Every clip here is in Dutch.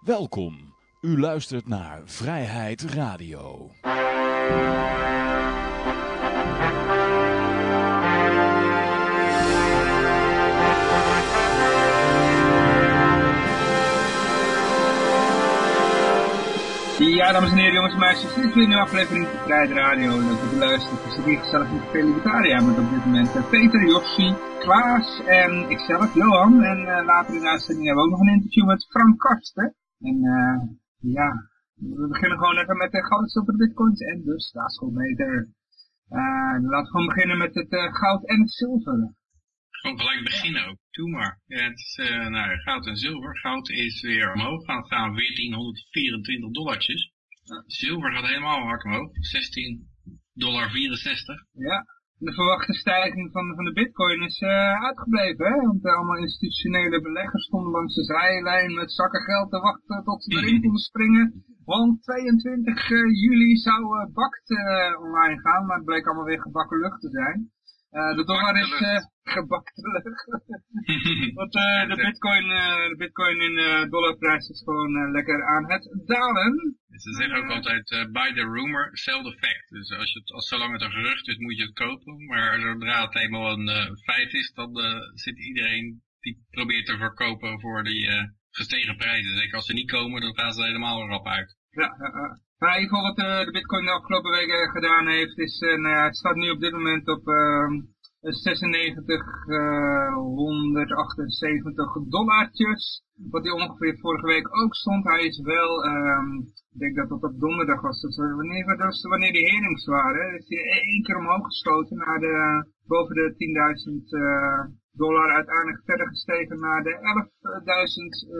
Welkom. U luistert naar Vrijheid Radio. Ja, dames en heren, jongens en meisjes, dit is weer een nieuwe aflevering van Vrijheid Radio. Leuk dat u luistert. We zitten hier gezellig met de Libertaria met op dit moment eh, Peter, Jossi, Klaas en ikzelf, Johan. En uh, later in de uitzending hebben we ook nog een interview met Frank Karsten. En uh, ja, we beginnen gewoon even met de goud, zilver, bitcoins en de staatsschuldmeter. laten we gewoon beginnen met het goud en het zilver. Gewoon gelijk beginnen ook. Doe maar. Ja, het is nou, goud en zilver. Goud is weer omhoog gaan staan, 1424 dollartjes. Zilver gaat helemaal hard omhoog, 16 dollar 64. Ja, de verwachte stijging van, van de bitcoin is uh, uitgebleven, hè? Want uh, allemaal institutionele beleggers stonden langs de zijlijn met zakken geld te wachten tot ze erin konden springen. Want 22 juli zou BACT online gaan, maar het bleek allemaal weer gebakken lucht te zijn. De dollar is gebakte lucht. Want uh, de, bitcoin, de bitcoin in dollarprijs is gewoon lekker aan het dalen. Ze zeggen ook altijd, by the rumor, sell the fact. Dus als, je het, als zolang het een gerucht is, moet je het kopen. Maar zodra het eenmaal een feit is, dan zit iedereen die probeert te verkopen voor die gestegen prijzen. Zeker als ze niet komen, dan gaan ze helemaal rap uit. Ja, in ieder geval wat de bitcoin de afgelopen weken gedaan heeft, is, het staat nu op dit moment op... Ehm, 96, uh, 178 dollartjes. Wat hij ongeveer vorige week ook stond. Hij is wel, um, ik denk dat dat op donderdag was. Wanneer, dat wanneer die herings waren. Is hij één keer omhoog geschoten naar de, boven de 10.000 uh, dollar. Uiteindelijk verder gestegen naar de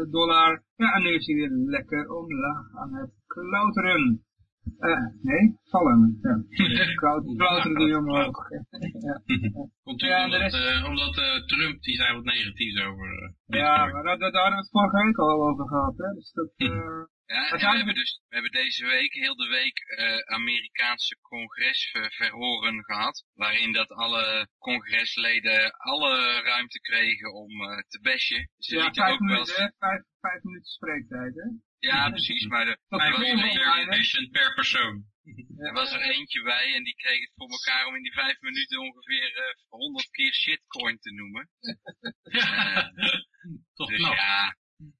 11.000 dollar. Ja, en nu is hij weer lekker omlaag aan het klauteren. Uh, nee, vallen. Ja. Klauteren die omhoog. ja. Komt omdat, rest... uh, omdat uh, Trump, die zei wat negatiefs over Ja, maar daar, daar hadden we het vorige week al over gehad. Hè? Dus dat, ja, en we hebben, dus, we hebben deze week, heel de week, uh, Amerikaanse congresverhoren gehad. Waarin dat alle congresleden alle ruimte kregen om uh, te bashen. Ze ja, vijf, ook minuten, wel... vijf, vijf minuten spreektijd, hè? Ja, precies, maar er was er bashen per persoon. Er was er eentje bij en die kreeg het voor elkaar om in die vijf minuten ongeveer uh, 100 keer shitcoin te noemen. Toch dus ja,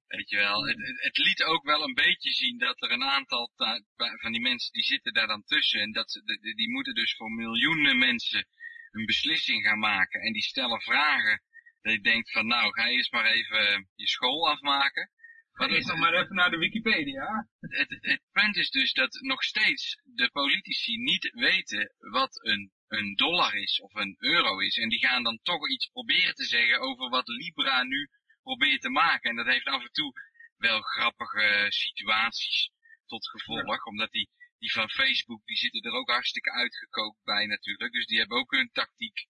Weet je wel, het, het, liet ook wel een beetje zien dat er een aantal van die mensen die zitten daar dan tussen. En dat ze, die moeten dus voor miljoenen mensen een beslissing gaan maken. En die stellen vragen. Dat je denkt van nou, ga eerst maar even je school afmaken. Maar eerst nog maar even naar de Wikipedia. Het, het, punt is dus dat nog steeds de politici niet weten wat een, een dollar is of een euro is. En die gaan dan toch iets proberen te zeggen over wat Libra nu probeert te maken. En dat heeft af en toe wel grappige situaties tot gevolg. Omdat die, die van Facebook, die zitten er ook hartstikke uitgekookt bij natuurlijk. Dus die hebben ook hun tactiek.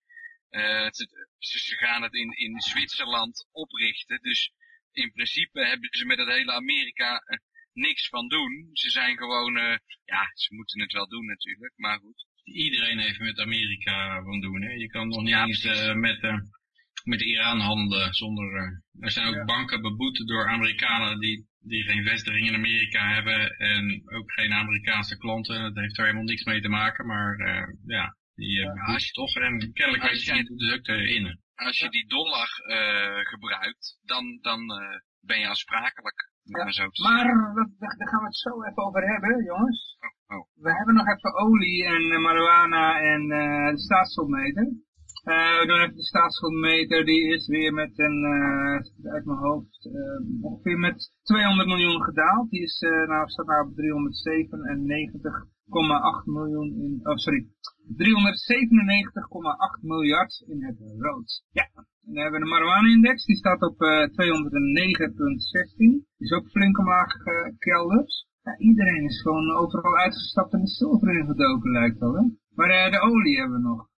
Uh, ze, ze, gaan het in, in Zwitserland oprichten. Dus in principe hebben ze met het hele Amerika uh, niks van doen. Ze zijn gewoon, uh, ja, ze moeten het wel doen natuurlijk, maar goed. Iedereen heeft met Amerika van doen, hè. Je kan nog niet ja, eens met met Iran handelen zonder... Er zijn ook banken beboet door Amerikanen die, die geen vestiging in Amerika hebben en ook geen Amerikaanse klanten. Dat heeft er helemaal niks mee te maken, maar ja, die uh, als je toch en kennelijk als je het dus ook te Als je die dollar gebruikt, dan, dan ben je aansprakelijk. Ja, maar daar gaan we het zo even over hebben, jongens. Oh, oh. We hebben nog even olie en marijuana en de staatsschuldmeter. We doen even de staatsschuldmeter, die is weer met een, uh, uit mijn hoofd, uh, ongeveer met 200 miljoen gedaald. Die is, nou, staat nou op 397,8 miljoen in, oh sorry, 397,8 miljard in het rood. Ja, dan hebben we de marijuana-index, die staat op 209,16. Die is ook flink omlaag gekelderd. Ja, iedereen is gewoon overal uitgestapt en de zilver ingedoken lijkt wel, hè. Maar de olie hebben we nog.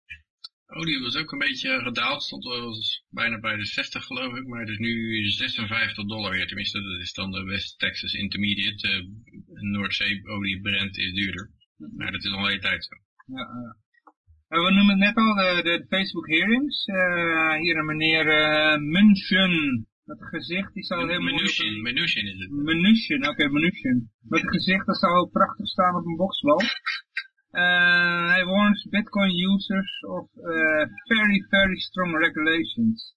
Olie was ook een beetje gedaald, stond wel bijna bij de 60 geloof ik, maar het is nu 56 dollar weer. Tenminste, dat is dan de West Texas Intermediate. Uh, Noordzee olie Brent is duurder. Maar dat is al een hele tijd zo. Ja, uh. we noemen net al de, de Facebook hearings. Uh, hier een meneer uh, München, Dat gezicht, die zou helemaal... Mnuchin, Mnuchin is het. Mnuchin, oké, Mnuchin. Met het gezicht, dat zou prachtig staan op een boksbal. Uh, hij warns Bitcoin users of uh, very, very strong regulations.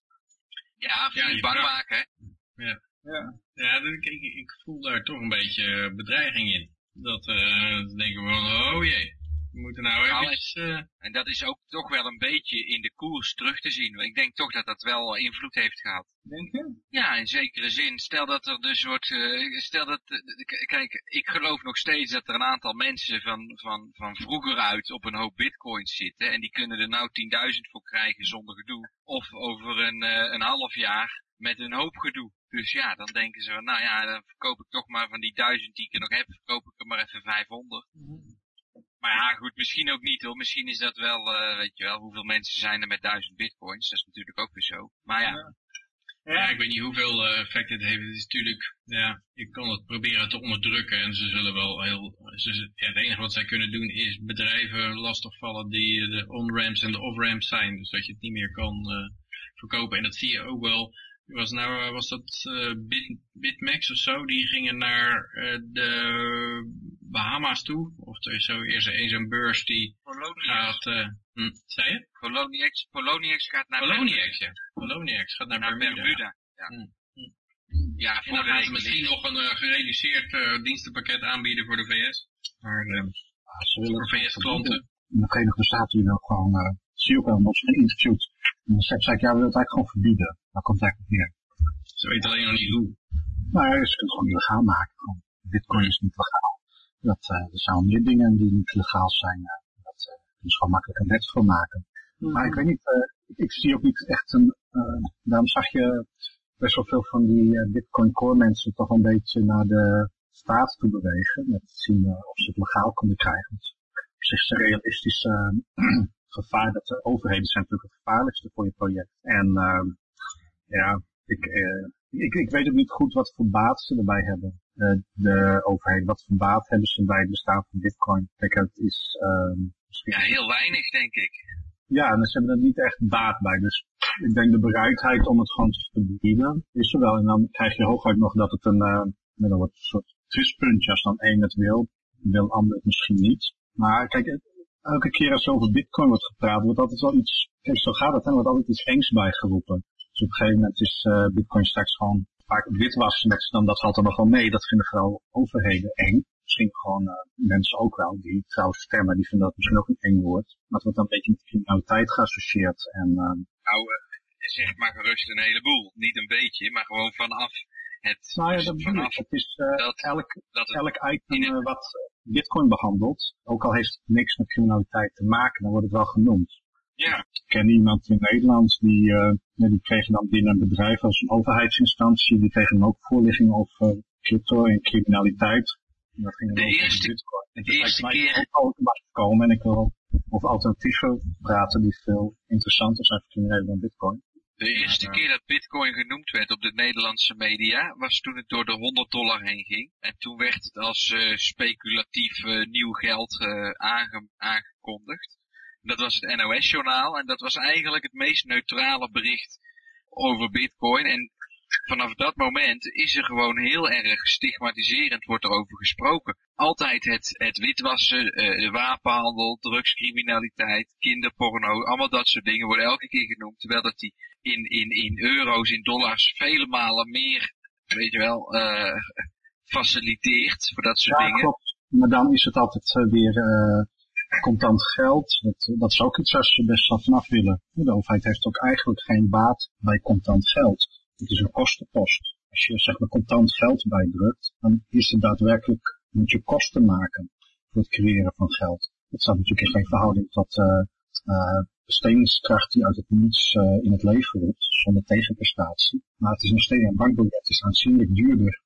Ja, voor ja, bang maken, hè? Ja. Ja, ja ik, ik, ik, voel daar toch een beetje bedreiging in. Dat, uh, denken we van, oh jee, we moeten nou. Uh... En dat is ook toch wel een beetje in de koers terug te zien. Ik denk toch dat dat wel invloed heeft gehad. Denk je? Ja, in zekere zin. Stel dat er dus wordt... Uh, stel dat... Uh, kijk, ik geloof nog steeds dat er een aantal mensen van, van, van vroeger uit op een hoop bitcoins zitten. En die kunnen er nou 10.000 voor krijgen zonder gedoe. Of over een, een half jaar met een hoop gedoe. Dus ja, dan denken ze, nou ja, dan verkoop ik toch maar van die duizend die ik er nog heb, verkoop ik er maar even 500. Mm maar ja, goed, misschien ook niet hoor. Misschien is dat wel, uh, weet je wel, hoeveel mensen zijn er met duizend bitcoins. Dat is natuurlijk ook weer zo. Maar ja. Ja, ik weet niet hoeveel uh, effect het heeft. Het is natuurlijk, ja, je kan het proberen te onderdrukken en ze zullen wel heel, ze, het enige wat zij kunnen doen is bedrijven lastigvallen die de on-ramps en de off-ramps zijn. Dus dat je het niet meer kan verkopen. En dat zie je ook wel was, nou, was dat uh, Bit, Bitmax of zo? Die gingen naar uh, de Bahama's toe. Of er is zo eerst eens een beurs die Poloniex. gaat... Uh, hm, zei je? Poloniex, Poloniex gaat naar Poloniex, ja. Poloniex gaat naar, naar Bermuda. Bermuda. Ja. Hm. Ja, voor en dan gaan ze misschien nog een uh, gereduceerd uh, dienstenpakket aanbieden voor de VS. Maar uh, ze willen voor VS-klanten. In de Verenigde Staten je ook gewoon, uh, zie je ook wel, geïnterviewd. En dan zegt zij, ja, we willen het eigenlijk gewoon verbieden. Daar komt het eigenlijk op neer. Ze weten alleen nog niet hoe. Nou ja, ze kunnen het gewoon illegaal maken. Gewoon, Bitcoin is niet legaal. Dat, uh, er zijn meer dingen die niet legaal zijn. Uh, dat uh, kunnen ze gewoon makkelijk een wet voor maken. Mm -hmm. Maar ik weet niet, ik, ik, zie ook niet echt een, daarom zag je best wel veel van die Bitcoin core mensen toch een beetje naar de staat toe bewegen. Met zien of ze het legaal kunnen krijgen. Op zich is een realistisch gevaar dat de overheden zijn natuurlijk het gevaarlijkste voor je project. En ja, ik, ik, ik weet ook niet goed wat voor baat ze erbij hebben. Uh, de overheid, wat voor baat hebben ze bij het bestaan van bitcoin? Kijk, het is uh, misschien... Ja, heel weinig denk ik. Ja, en ze hebben er niet echt baat bij. Dus ik denk de bereidheid om het gewoon te verbieden is er wel. En dan krijg je hooguit nog dat het een, uh, wordt een soort twistpuntje als dan één het wil, wil ander het misschien niet. Maar kijk, elke keer als er over bitcoin wordt gepraat, wordt altijd wel iets, kijk zo gaat het, er wordt altijd iets engs bijgeroepen. Dus op een gegeven moment is uh, bitcoin straks gewoon vaak witwassen. Dat, dan, dat valt er nog wel mee. Dat vinden vooral overheden eng. Misschien gewoon uh, mensen ook wel die trouwens stemmen. Die vinden dat misschien ook een eng woord. Maar het wordt dan een beetje met criminaliteit geassocieerd. En, uh, nou, uh, zeg maar gerust een heleboel. Niet een beetje, maar gewoon vanaf het... Nou ja, dat vanaf Het is dat, elk, dat het elk item wat bitcoin behandelt, ook al heeft het niks met criminaliteit te maken, dan wordt het wel genoemd. Ja. Ik ken iemand in Nederland die, uh, die kregen dan binnen een bedrijf als een overheidsinstantie, die kregen dan ook voorlichtingen over crypto en criminaliteit. En dat ging de eerste, Bitcoin. En de eerste keer... ook komen en ik wil over alternatieven praten die veel interessanter zijn voor criminelen dan Bitcoin. De eerste keer dat Bitcoin genoemd werd op de Nederlandse media was toen het door de 100 dollar heen ging. En toen werd het als uh, speculatief uh, nieuw geld uh, aange aangekondigd. Dat was het NOS-journaal en dat was eigenlijk het meest neutrale bericht over bitcoin. En vanaf dat moment is er gewoon heel erg stigmatiserend wordt erover gesproken. Altijd het, het witwassen, uh, de wapenhandel, drugscriminaliteit, kinderporno, allemaal dat soort dingen worden elke keer genoemd. Terwijl dat die in, in, in euro's, in dollars, vele malen meer, weet je wel, uh, faciliteert voor dat soort ja, dingen. Klopt. Maar dan is het altijd uh, weer contant geld, dat, dat is ook iets waar ze best wel vanaf willen. De overheid heeft ook eigenlijk geen baat bij contant geld. Het is een kostenpost. Als je zeg maar contant geld bijdrukt, dan is het daadwerkelijk, moet je kosten maken voor het creëren van geld. Dat staat natuurlijk in geen verhouding tot uh, uh, bestedingskracht die uit het niets uh, in het leven roept, zonder tegenprestatie. Maar het is nog steeds een bankbiljet is aanzienlijk duurder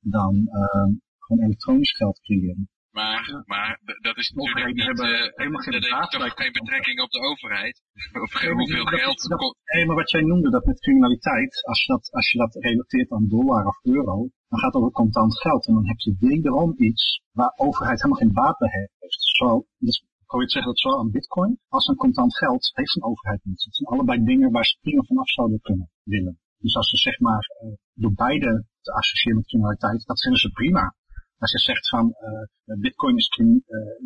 dan uh, gewoon elektronisch geld creëren. Maar, maar dat is natuurlijk niet, uh, helemaal geen dat heeft toch geen betrekking op de overheid? of nee, hoeveel geld... Dat, nee, maar wat jij noemde, dat met criminaliteit, als je dat, als je dat relateert aan dollar of euro, dan gaat het over contant geld. En dan heb je wederom iets waar overheid helemaal geen baat bij heeft. Zo, dus ik probeer te zeggen dat zowel aan bitcoin als aan contant geld heeft een overheid niet. Het zijn allebei dingen waar ze prima vanaf zouden kunnen willen. Dus als ze zeg maar door beide te associëren met criminaliteit, dat vinden ze prima. Als je zegt van bitcoin is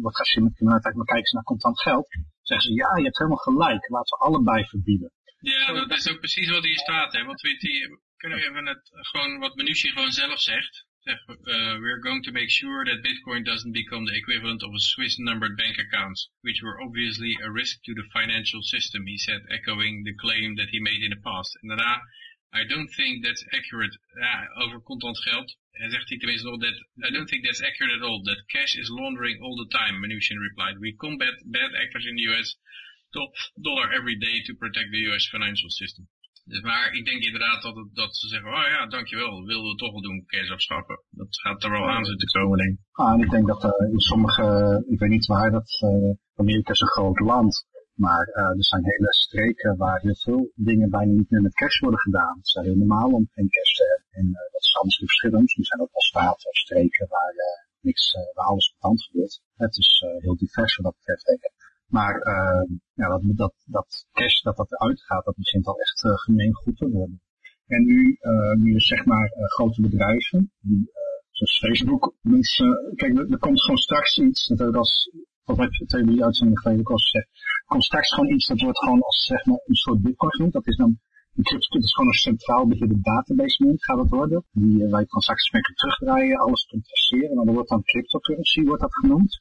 wordt geassocieerd met criminaliteit, maar kijken ze naar contant geld, zeggen ze ja, je hebt helemaal gelijk, laten we allebei verbieden. Ja, dat is ook precies wat hier staat. Hè? Want we, kunnen we even het, gewoon wat Minuutje gewoon zelf zegt. Zeg, uh, we're going to make sure that Bitcoin doesn't become the equivalent of a Swiss numbered bank accounts, which were obviously a risk to the financial system, he said, echoing the claim that he made in the past. En daarna, I don't think that's accurate. Over contant geld. Hij zegt hij tenminste nog that, I don't think that's accurate at all. That cash is laundering all the time, Mnuchin replied. We combat bad actors in the US top dollar every day to protect the US financial system. Dus maar ik denk inderdaad dat, dat ze zeggen, oh ja, dankjewel, wilden we toch wel doen, cash afschaffen. Dat gaat er wel aan zitten komen, denk. Ah, en ik denk dat uh, in sommige, ik weet niet waar, dat uh, Amerika is een groot land. Maar uh, er zijn hele streken waar heel veel dingen bijna niet meer met cash worden gedaan. Het is heel normaal om geen cash te hebben. En dat is allemaal verschillend. Misschien zijn ook wel staten of streken waar, niks, waar alles hand gebeurt. Het is heel divers wat dat betreft. Maar uh, ja, dat, dat, dat cash dat dat eruit gaat, dat begint al echt uh, gemeen goed te worden. En nu, uh, nu is zeg maar uh, grote bedrijven, die, zoals Facebook, mensen, kijk, er, komt gewoon straks iets, dat als, heb je twee drie uitzendingen geleden ook al gezegd, straks gewoon iets, dat wordt gewoon als zeg maar een soort bitcoin genoemd, dat is dan een crypto, het is gewoon een centraal beheerde database munt, gaat het worden, die wij transacties mee kunnen terugdraaien, alles kunnen traceren, maar dat wordt dan cryptocurrency, wordt dat genoemd.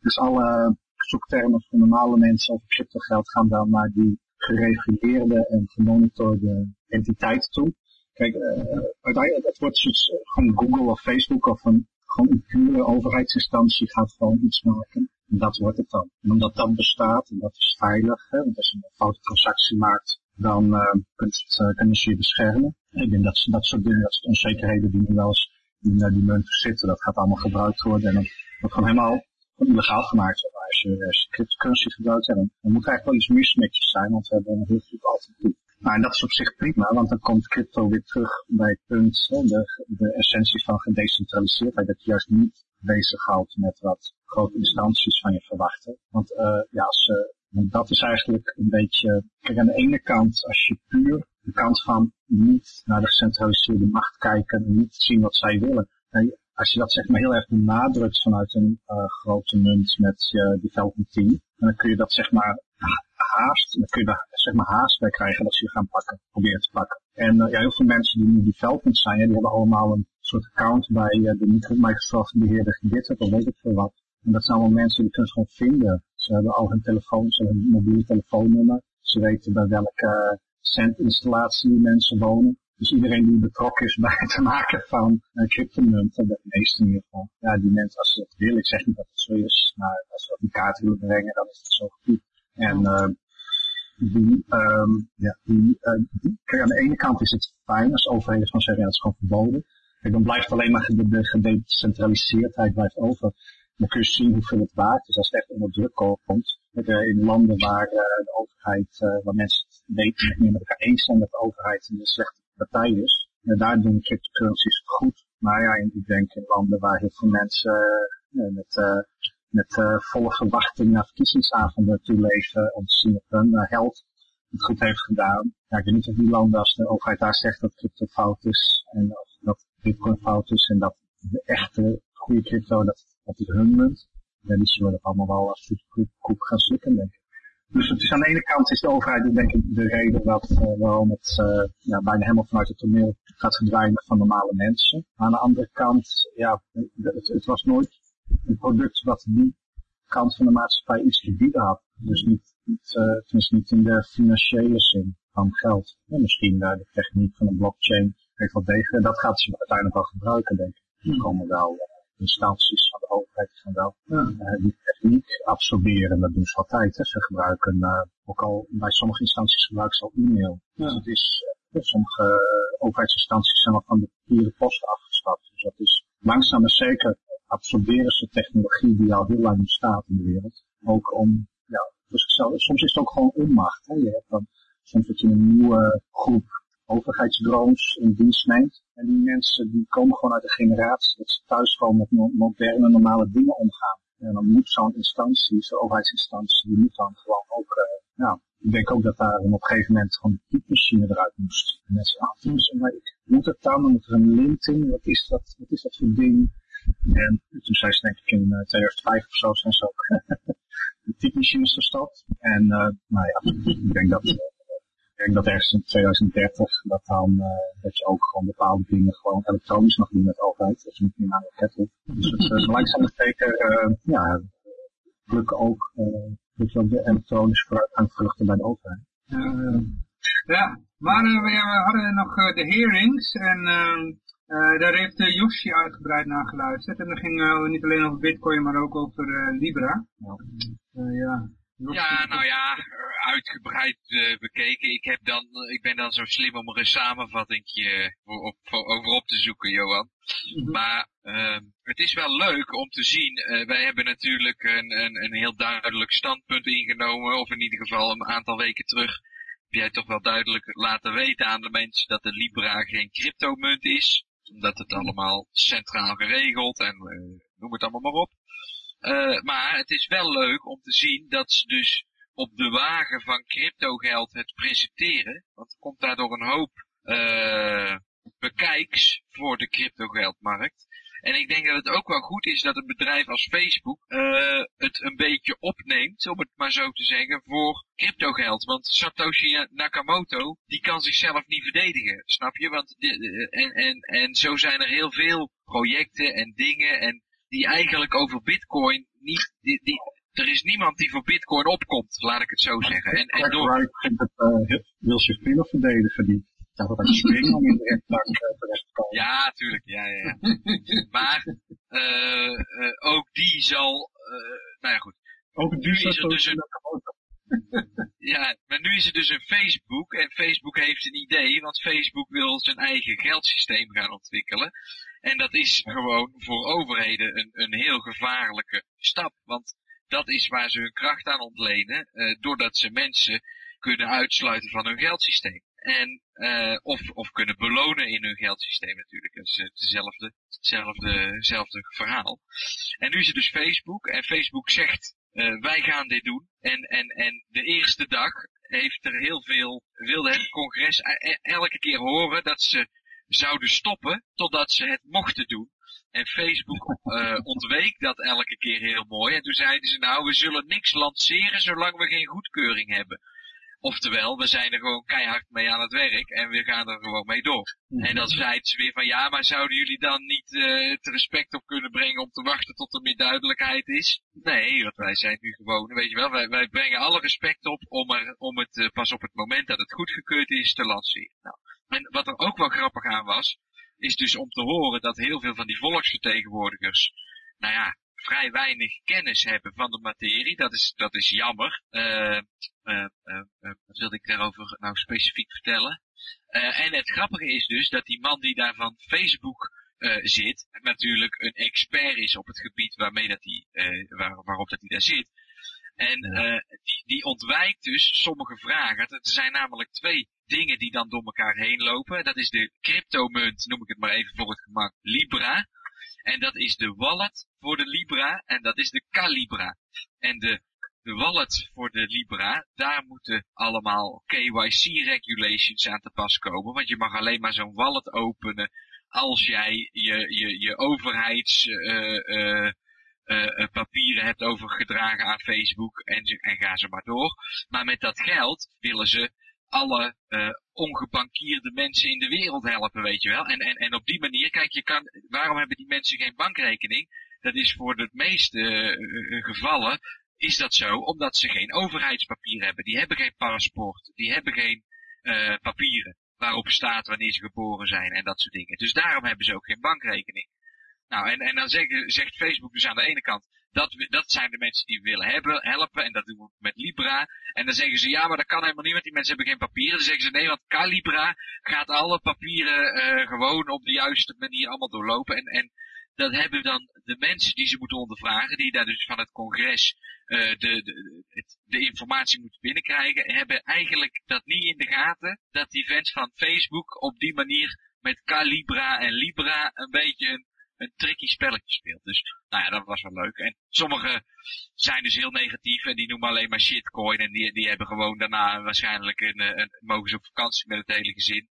Dus alle zoektermen voor normale mensen over crypto geld gaan dan naar die gereguleerde en gemonitorde entiteiten toe. Kijk, uh, uiteindelijk, het wordt zoiets, uh, gewoon Google of Facebook of een, gewoon een pure overheidsinstantie gaat gewoon iets maken. En dat wordt het dan. En omdat dat bestaat, en dat is veilig, hè, want als je een foute transactie maakt, dan uh, kunnen, ze, kunnen ze je beschermen. Ik denk dat, dat soort dingen, dat soort onzekerheden die nu wel eens in uh, die munt zitten, dat gaat allemaal gebruikt worden. En dan wordt gewoon helemaal illegaal gemaakt als je, als je cryptocurrency gebruikt, dan, dan moet eigenlijk wel iets mis met je zijn, want we hebben een heel goed alternatief. Nou, en dat is op zich prima, want dan komt crypto weer terug bij het punt, de, de essentie van gedecentraliseerdheid, dat je juist niet bezighoudt met wat grote instanties van je verwachten. Want uh, ja, als, uh, dat is eigenlijk een beetje, kijk aan de ene kant, als je puur de kant van niet naar de gecentraliseerde macht kijken en niet zien wat zij willen, als je dat zeg maar heel erg benadrukt vanuit een uh, grote munt met je development team, dan kun je dat zeg maar haast, dan kun je daar zeg maar haast bij krijgen dat ze je gaan pakken, proberen te pakken. En ja, heel veel mensen die nu development zijn, die hebben allemaal een soort account bij uh, de Microsoft beheerder GitHub of weet ik veel wat. En dat zijn allemaal mensen die kunnen ze gewoon vinden. Ze hebben al hun telefoon, ze hebben hun mobiele telefoonnummer. Ze weten bij welke centinstallatie mensen wonen. Dus iedereen die betrokken is bij het maken van uh, cryptomunten, de meeste in ieder geval, ja, die mensen als ze dat willen, ik zeg niet dat het zo is, maar als ze dat in kaart willen brengen, dan is het zo goed. En uh, die, um, ja, die, uh, die, kijk, aan de ene kant is het fijn als overheden van zeggen, ja, dat is gewoon verboden. Dan blijft alleen maar de, de gedecentraliseerdheid blijft over. Dan kun je zien hoeveel het waard is als het echt onder druk komt. In landen waar de overheid, waar mensen het weten, niet meer met elkaar eens zijn dat de overheid een slechte partij is. En daar doen cryptocurrencies het goed. Maar ja, ik denk in landen waar heel veel mensen met, met volle verwachting naar verkiezingsavonden toe leven om te zien of hun held het goed heeft gedaan. Ik weet niet of die landen, als de overheid daar zegt dat crypto fout is en dat bitcoin fout is en dat de echte goede crypto, dat, dat is hun munt. Ja, die zullen dat allemaal wel als koek gaan slikken, denk ik. Dus het is aan de ene kant is de overheid denk ik de reden dat uh, waarom het uh, ja, bijna helemaal vanuit het toneel gaat verdwijnen van normale mensen. Aan de andere kant, ja, het, was nooit een product wat die kant van de maatschappij iets te bieden had. Dus niet, niet, uh, tenminste niet in de financiële zin van geld. Ja, misschien de techniek van een blockchain heeft wel degelijk. Dat gaat ze uiteindelijk wel gebruiken, denk ik. Er komen wel instanties van de overheid van wel uh, die techniek absorberen. Dat doen ze altijd. Hè. Ze gebruiken, uh, ook al bij sommige instanties gebruiken ze al e-mail. Ja. Dus het is, uh, sommige overheidsinstanties zijn al van de papieren post afgestapt. Dus dat is langzaam maar zeker absorberen ze technologie die al heel lang bestaat in de wereld. Ook om, ja, dus soms is het ook gewoon onmacht. Hè. Je hebt dan soms dat je een nieuwe groep overheidsdrones in dienst neemt. En die mensen die komen gewoon uit de generatie dat ze thuis gewoon met moderne, normale dingen omgaan. En dan moet zo'n instantie, zo'n overheidsinstantie, die moet dan gewoon ook uh, ja, ik denk ook dat daar op een gegeven moment gewoon de typemachine eruit moest. En mensen afvoeren, maar ik moet het dan, dan moet er een lint in, wat is dat, wat is dat voor ding? En toen zei ze denk ik in 2005 of zo zijn ze ook de typemachines. En uh, nou ja, ik denk dat, denk dat ergens in 2030 dat dan uh, dat je ook gewoon bepaalde dingen gewoon elektronisch mag doen met de overheid. Dat je niet meer naar de kettel. Dus het is langzaam maar zeker, uh, ja, lukken ook, dat je ook de elektronische vruchten bij de overheid. ja, maar we hadden nog de hearings en uh, daar heeft uh, Yoshi uitgebreid naar geluisterd. En dat ging uh, niet alleen over bitcoin, maar ook over Libra. Ja. ja. Ja, nou ja, uitgebreid bekeken. Ik, heb dan, ik ben dan zo slim om er een samenvatting op, over op te zoeken, Johan. Mhm. Maar ehm, het is wel leuk om te zien. wij hebben natuurlijk een, een, een heel duidelijk standpunt ingenomen. Of in ieder geval een aantal weken terug heb jij toch wel duidelijk laten weten aan de mensen dat de Libra geen cryptomunt is omdat het allemaal centraal geregeld en uh, noem het allemaal maar op. Uh, maar het is wel leuk om te zien dat ze dus op de wagen van cryptogeld het presenteren. Want er komt daardoor een hoop uh, bekijks voor de cryptogeldmarkt. En ik denk dat het ook wel goed is dat een bedrijf als Facebook uh, het een beetje opneemt, om het maar zo te zeggen, voor cryptogeld. Want Satoshi Nakamoto, die kan zichzelf niet verdedigen, snap je? Want en, en, en zo zijn er heel veel projecten en dingen en die eigenlijk over bitcoin niet, die, die, er is niemand die voor bitcoin opkomt, laat ik het zo zeggen. En, en door... het, uh, wil zich veel verdedigen, die dat het een spring om in de rechtszaak eh, terecht te komen. Ja, tuurlijk, ja, ja. ja. maar uh, uh, ook die zal, nou ja goed. Ook nu is er dus een, ja, maar nu is er dus een Facebook en Facebook heeft een idee, want Facebook wil zijn eigen geldsysteem gaan ontwikkelen. En dat is gewoon voor overheden een, een heel gevaarlijke stap, want dat is waar ze hun kracht aan ontlenen, uh, doordat ze mensen kunnen uitsluiten van hun geldsysteem. En, uh, of, of kunnen belonen in hun geldsysteem natuurlijk. Dat is hetzelfde, hetzelfde, hetzelfde verhaal. En nu is het dus Facebook. En Facebook zegt, wij gaan dit doen. En, en, en de eerste dag heeft er heel veel, wilde het congres e-, elke keer horen dat ze zouden stoppen totdat ze het mochten doen. En Facebook uh, ontweek dat elke keer heel mooi. En toen zeiden ze, nou, we zullen niks lanceren zolang we geen goedkeuring hebben. Oftewel, we zijn er gewoon keihard mee aan het werk en we gaan er gewoon mee door. Mhm. En dan zeiden ze weer van ja, maar zouden jullie dan niet uh, het respect op kunnen brengen om te wachten tot er meer duidelijkheid is? Nee, want wij zijn nu gewoon, weet je wel, wij, wij brengen alle respect op om, er, om het uh, pas op het moment dat het goedgekeurd is te lanceren. Nou, en wat er ook wel grappig aan was, is dus om te horen dat heel veel van die volksvertegenwoordigers, nou ja, vrij weinig kennis hebben van de materie. Dat is, dat is jammer. Uh, uh, uh, wat wilde ik daarover nou specifiek vertellen? en het grappige is dus dat die man die daar van Facebook zit, natuurlijk een expert is op het gebied waarmee dat die, waar, waarop dat hij daar zit. En die, die ontwijkt dus sommige vragen. Er zijn namelijk twee dingen die dan door elkaar heen lopen. Dat is de cryptomunt, noem ik het maar even voor het gemak, Libra. En dat is de wallet voor de Libra en dat is de Calibra. En de, de wallet voor de Libra, daar moeten allemaal KYC regulations aan te pas komen. Want je mag alleen maar zo'n wallet openen als jij je, je, je overheids... Uh, uh, uh, papieren hebt overgedragen aan Facebook en, en ga ze maar door. Maar met dat geld willen ze alle ongebankierde mensen in de wereld helpen, weet je wel. En, en, en op die manier, kijk, je kan, waarom hebben die mensen geen bankrekening? Dat is voor de meeste uh, gevallen, is dat zo, omdat ze geen overheidspapier hebben. Die hebben geen paspoort, die hebben geen uh, papieren waarop staat wanneer ze geboren zijn en dat soort dingen. Dus daarom hebben ze ook geen bankrekening. Nou, en, en dan zeggen, zegt Facebook dus aan de ene kant, dat, dat zijn de mensen die we willen hebben, helpen. En dat doen we met Libra. En dan zeggen ze, ja, maar dat kan helemaal niet, want die mensen hebben geen papieren. Dan zeggen ze, nee, want Calibra gaat alle papieren uh, gewoon op de juiste manier allemaal doorlopen. En, en dat hebben dan de mensen die ze moeten ondervragen, die daar dus van het congres uh, de, de, de informatie moeten binnenkrijgen, hebben eigenlijk dat niet in de gaten, dat die fans van Facebook op die manier met Calibra en Libra een beetje een tricky spelletje speelt. Dus nou ja, dat was wel leuk. En sommigen zijn dus heel negatief en die noemen alleen maar shitcoin. En die, die hebben gewoon daarna waarschijnlijk een, een, mogen ze op vakantie met het hele gezin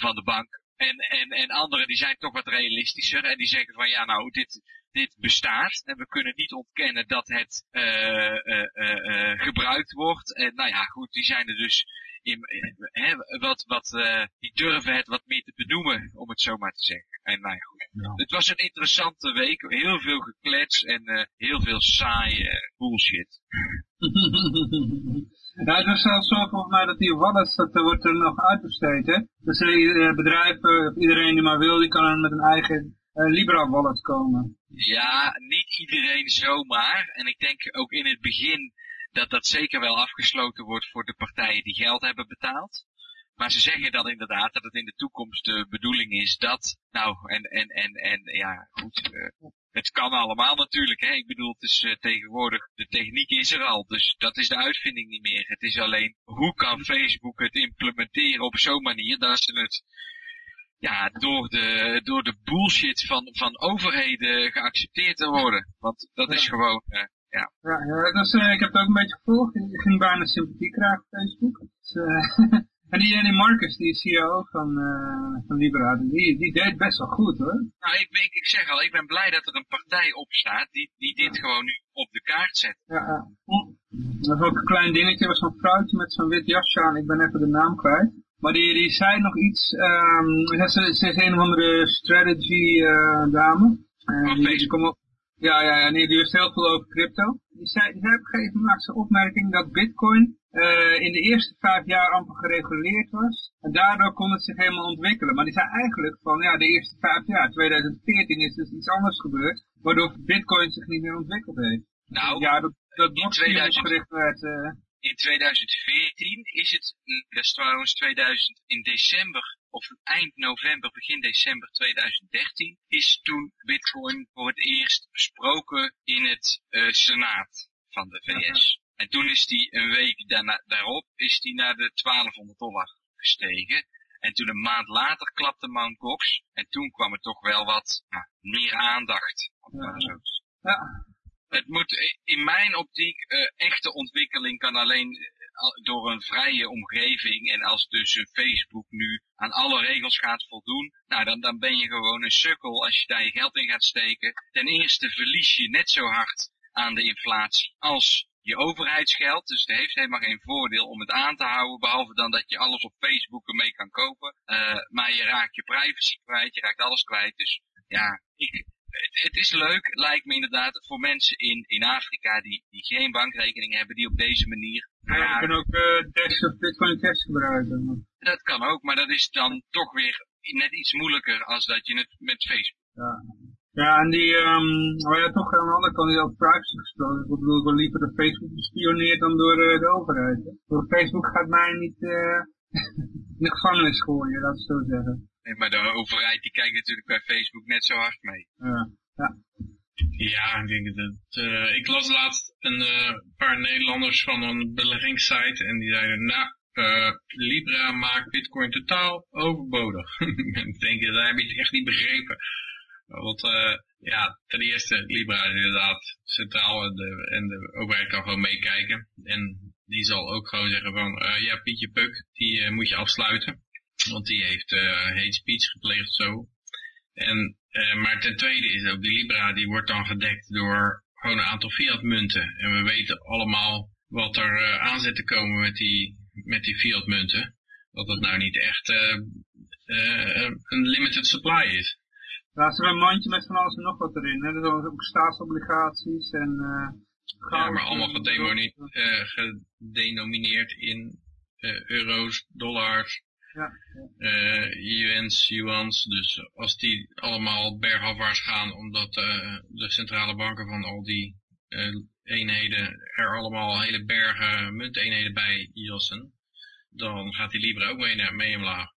van de bank. En, en, en anderen die zijn toch wat realistischer en die zeggen van ja nou, dit, dit bestaat en we kunnen niet ontkennen dat het uh, uh, gebruikt wordt. En nou ja, goed, die zijn er dus in, hè, wat, wat, die durven het wat meer te benoemen, om het zo maar te zeggen. En nou ja, goed. Het was een interessante week, heel veel geklets en heel veel saaie bullshit. Ja, het was zelfs zo volgens mij dat die wallets, dat wordt er nog uitbesteed, hè. Dus bedrijven, iedereen die maar wil, die kan met een eigen Libra wallet komen. Ja, niet iedereen zomaar. En ik denk ook in het begin dat dat zeker wel afgesloten wordt voor de partijen die geld hebben betaald. Maar ze zeggen dan inderdaad dat het in de toekomst de bedoeling is dat, nou, en, en, en, en ja, goed, uh, het kan allemaal natuurlijk, hè. Ik bedoel, het is uh, tegenwoordig, de techniek is er al, dus dat is de uitvinding niet meer. Het is alleen, hoe kan Facebook het implementeren op zo'n manier dat ze het ja, door de, door de bullshit van, van overheden geaccepteerd te worden. Want dat is gewoon, uh, ja. Ja, uh, ik heb het ook een beetje gevolgd. Ik ging bijna sympathie krijgen op Facebook. Dus, uh, en die, die Marcus, die CEO van, van Libera, die, die deed best wel goed hoor. Nou, ik, ik, ik zeg al, ik ben blij dat er een partij opstaat die, die dit gewoon nu op de kaart zet. Ja, ja. Dat was ook een klein dingetje, was zo'n vrouwtje met zo'n wit jasje aan, ik ben even de naam kwijt. Maar die, die zei nog iets, um, ze, ze is een of andere strategy uh, dame. Uh, die, die op, ja, ja, ja, nee, die wist heel veel over crypto. Die zei, die zei op een gegeven moment een opmerking dat bitcoin uh, in de eerste vijf jaar amper gereguleerd was. En daardoor kon het zich helemaal ontwikkelen. Maar die zei eigenlijk van, ja, de eerste vijf jaar, 2014 is dus iets anders gebeurd, waardoor bitcoin zich niet meer ontwikkeld heeft. Nou, ja, dat, dat blockchain opgericht werd... Uh, in 2014 is het, dat is trouwens 2000, in december of eind november, begin december 2013, is toen Bitcoin voor het eerst besproken in het uh, Senaat van de VS. En toen is die een week daarna, daarop is die naar de 1200 dollar gestegen. En toen een maand later klapte. Gox. En toen kwam er toch wel wat nou, meer aandacht. Ja. ja het moet in mijn optiek uh, echte ontwikkeling kan alleen door een vrije omgeving en als dus Facebook nu aan alle regels gaat voldoen, nou dan, dan ben je gewoon een sukkel als je daar je geld in gaat steken. Ten eerste verlies je net zo hard aan de inflatie als je overheidsgeld, dus het heeft helemaal geen voordeel om het aan te houden, behalve dan dat je alles op Facebook ermee kan kopen. Uh, maar je raakt je privacy kwijt, je raakt alles kwijt, dus ja, ik, het, het, is leuk, lijkt me inderdaad, voor mensen in, in Afrika die, die geen bankrekening hebben, die op deze manier... Ja, je kan ook uh, Dash of Bitcoin Cash gebruiken. Dat kan ook, maar dat is dan toch weer net iets moeilijker als dat je het met Facebook. Ja. Ja, en die, um, maar ja, toch aan de andere kant die over privacy gesproken. Ik bedoel, wel liever dat Facebook gespioneerd dan door uh, de overheid. Door Facebook gaat mij niet uh, in de gevangenis gooien, laat ik zo zeggen. Nee, maar de overheid die kijkt natuurlijk bij Facebook net zo hard mee. Ja, ja. Ja, ik denk dat uh, ik las laatst een uh, paar Nederlanders van een beleggingssite en die zeiden, nou, uh, Libra maakt Bitcoin totaal overbodig. ik denk, dat heb je echt niet begrepen. Want ja, ten eerste, Libra is inderdaad centraal en de, en de overheid kan gewoon meekijken. En die zal ook gewoon zeggen van, ja, Pietje Puk, die moet je afsluiten. Want die heeft uh, hate speech gepleegd zo. En, uh, maar ten tweede is ook de Libra, die wordt dan gedekt door gewoon een aantal fiat munten. En we weten allemaal wat er uh, aan zit te komen met die, met die fiat munten. Dat het nou niet echt een limited supply is. Daar er een mandje met van alles en nog wat erin. Hè? Er zijn ook staatsobligaties en... ja, maar allemaal gedenomineerd in euro's, dollars, ja. Uh, yuans, yuans, dus als die allemaal bergafwaarts gaan omdat uh, de centrale banken van al die uh, eenheden er allemaal hele bergen munteenheden bij jassen, dan gaat die Libra ook mee, mee omlaag.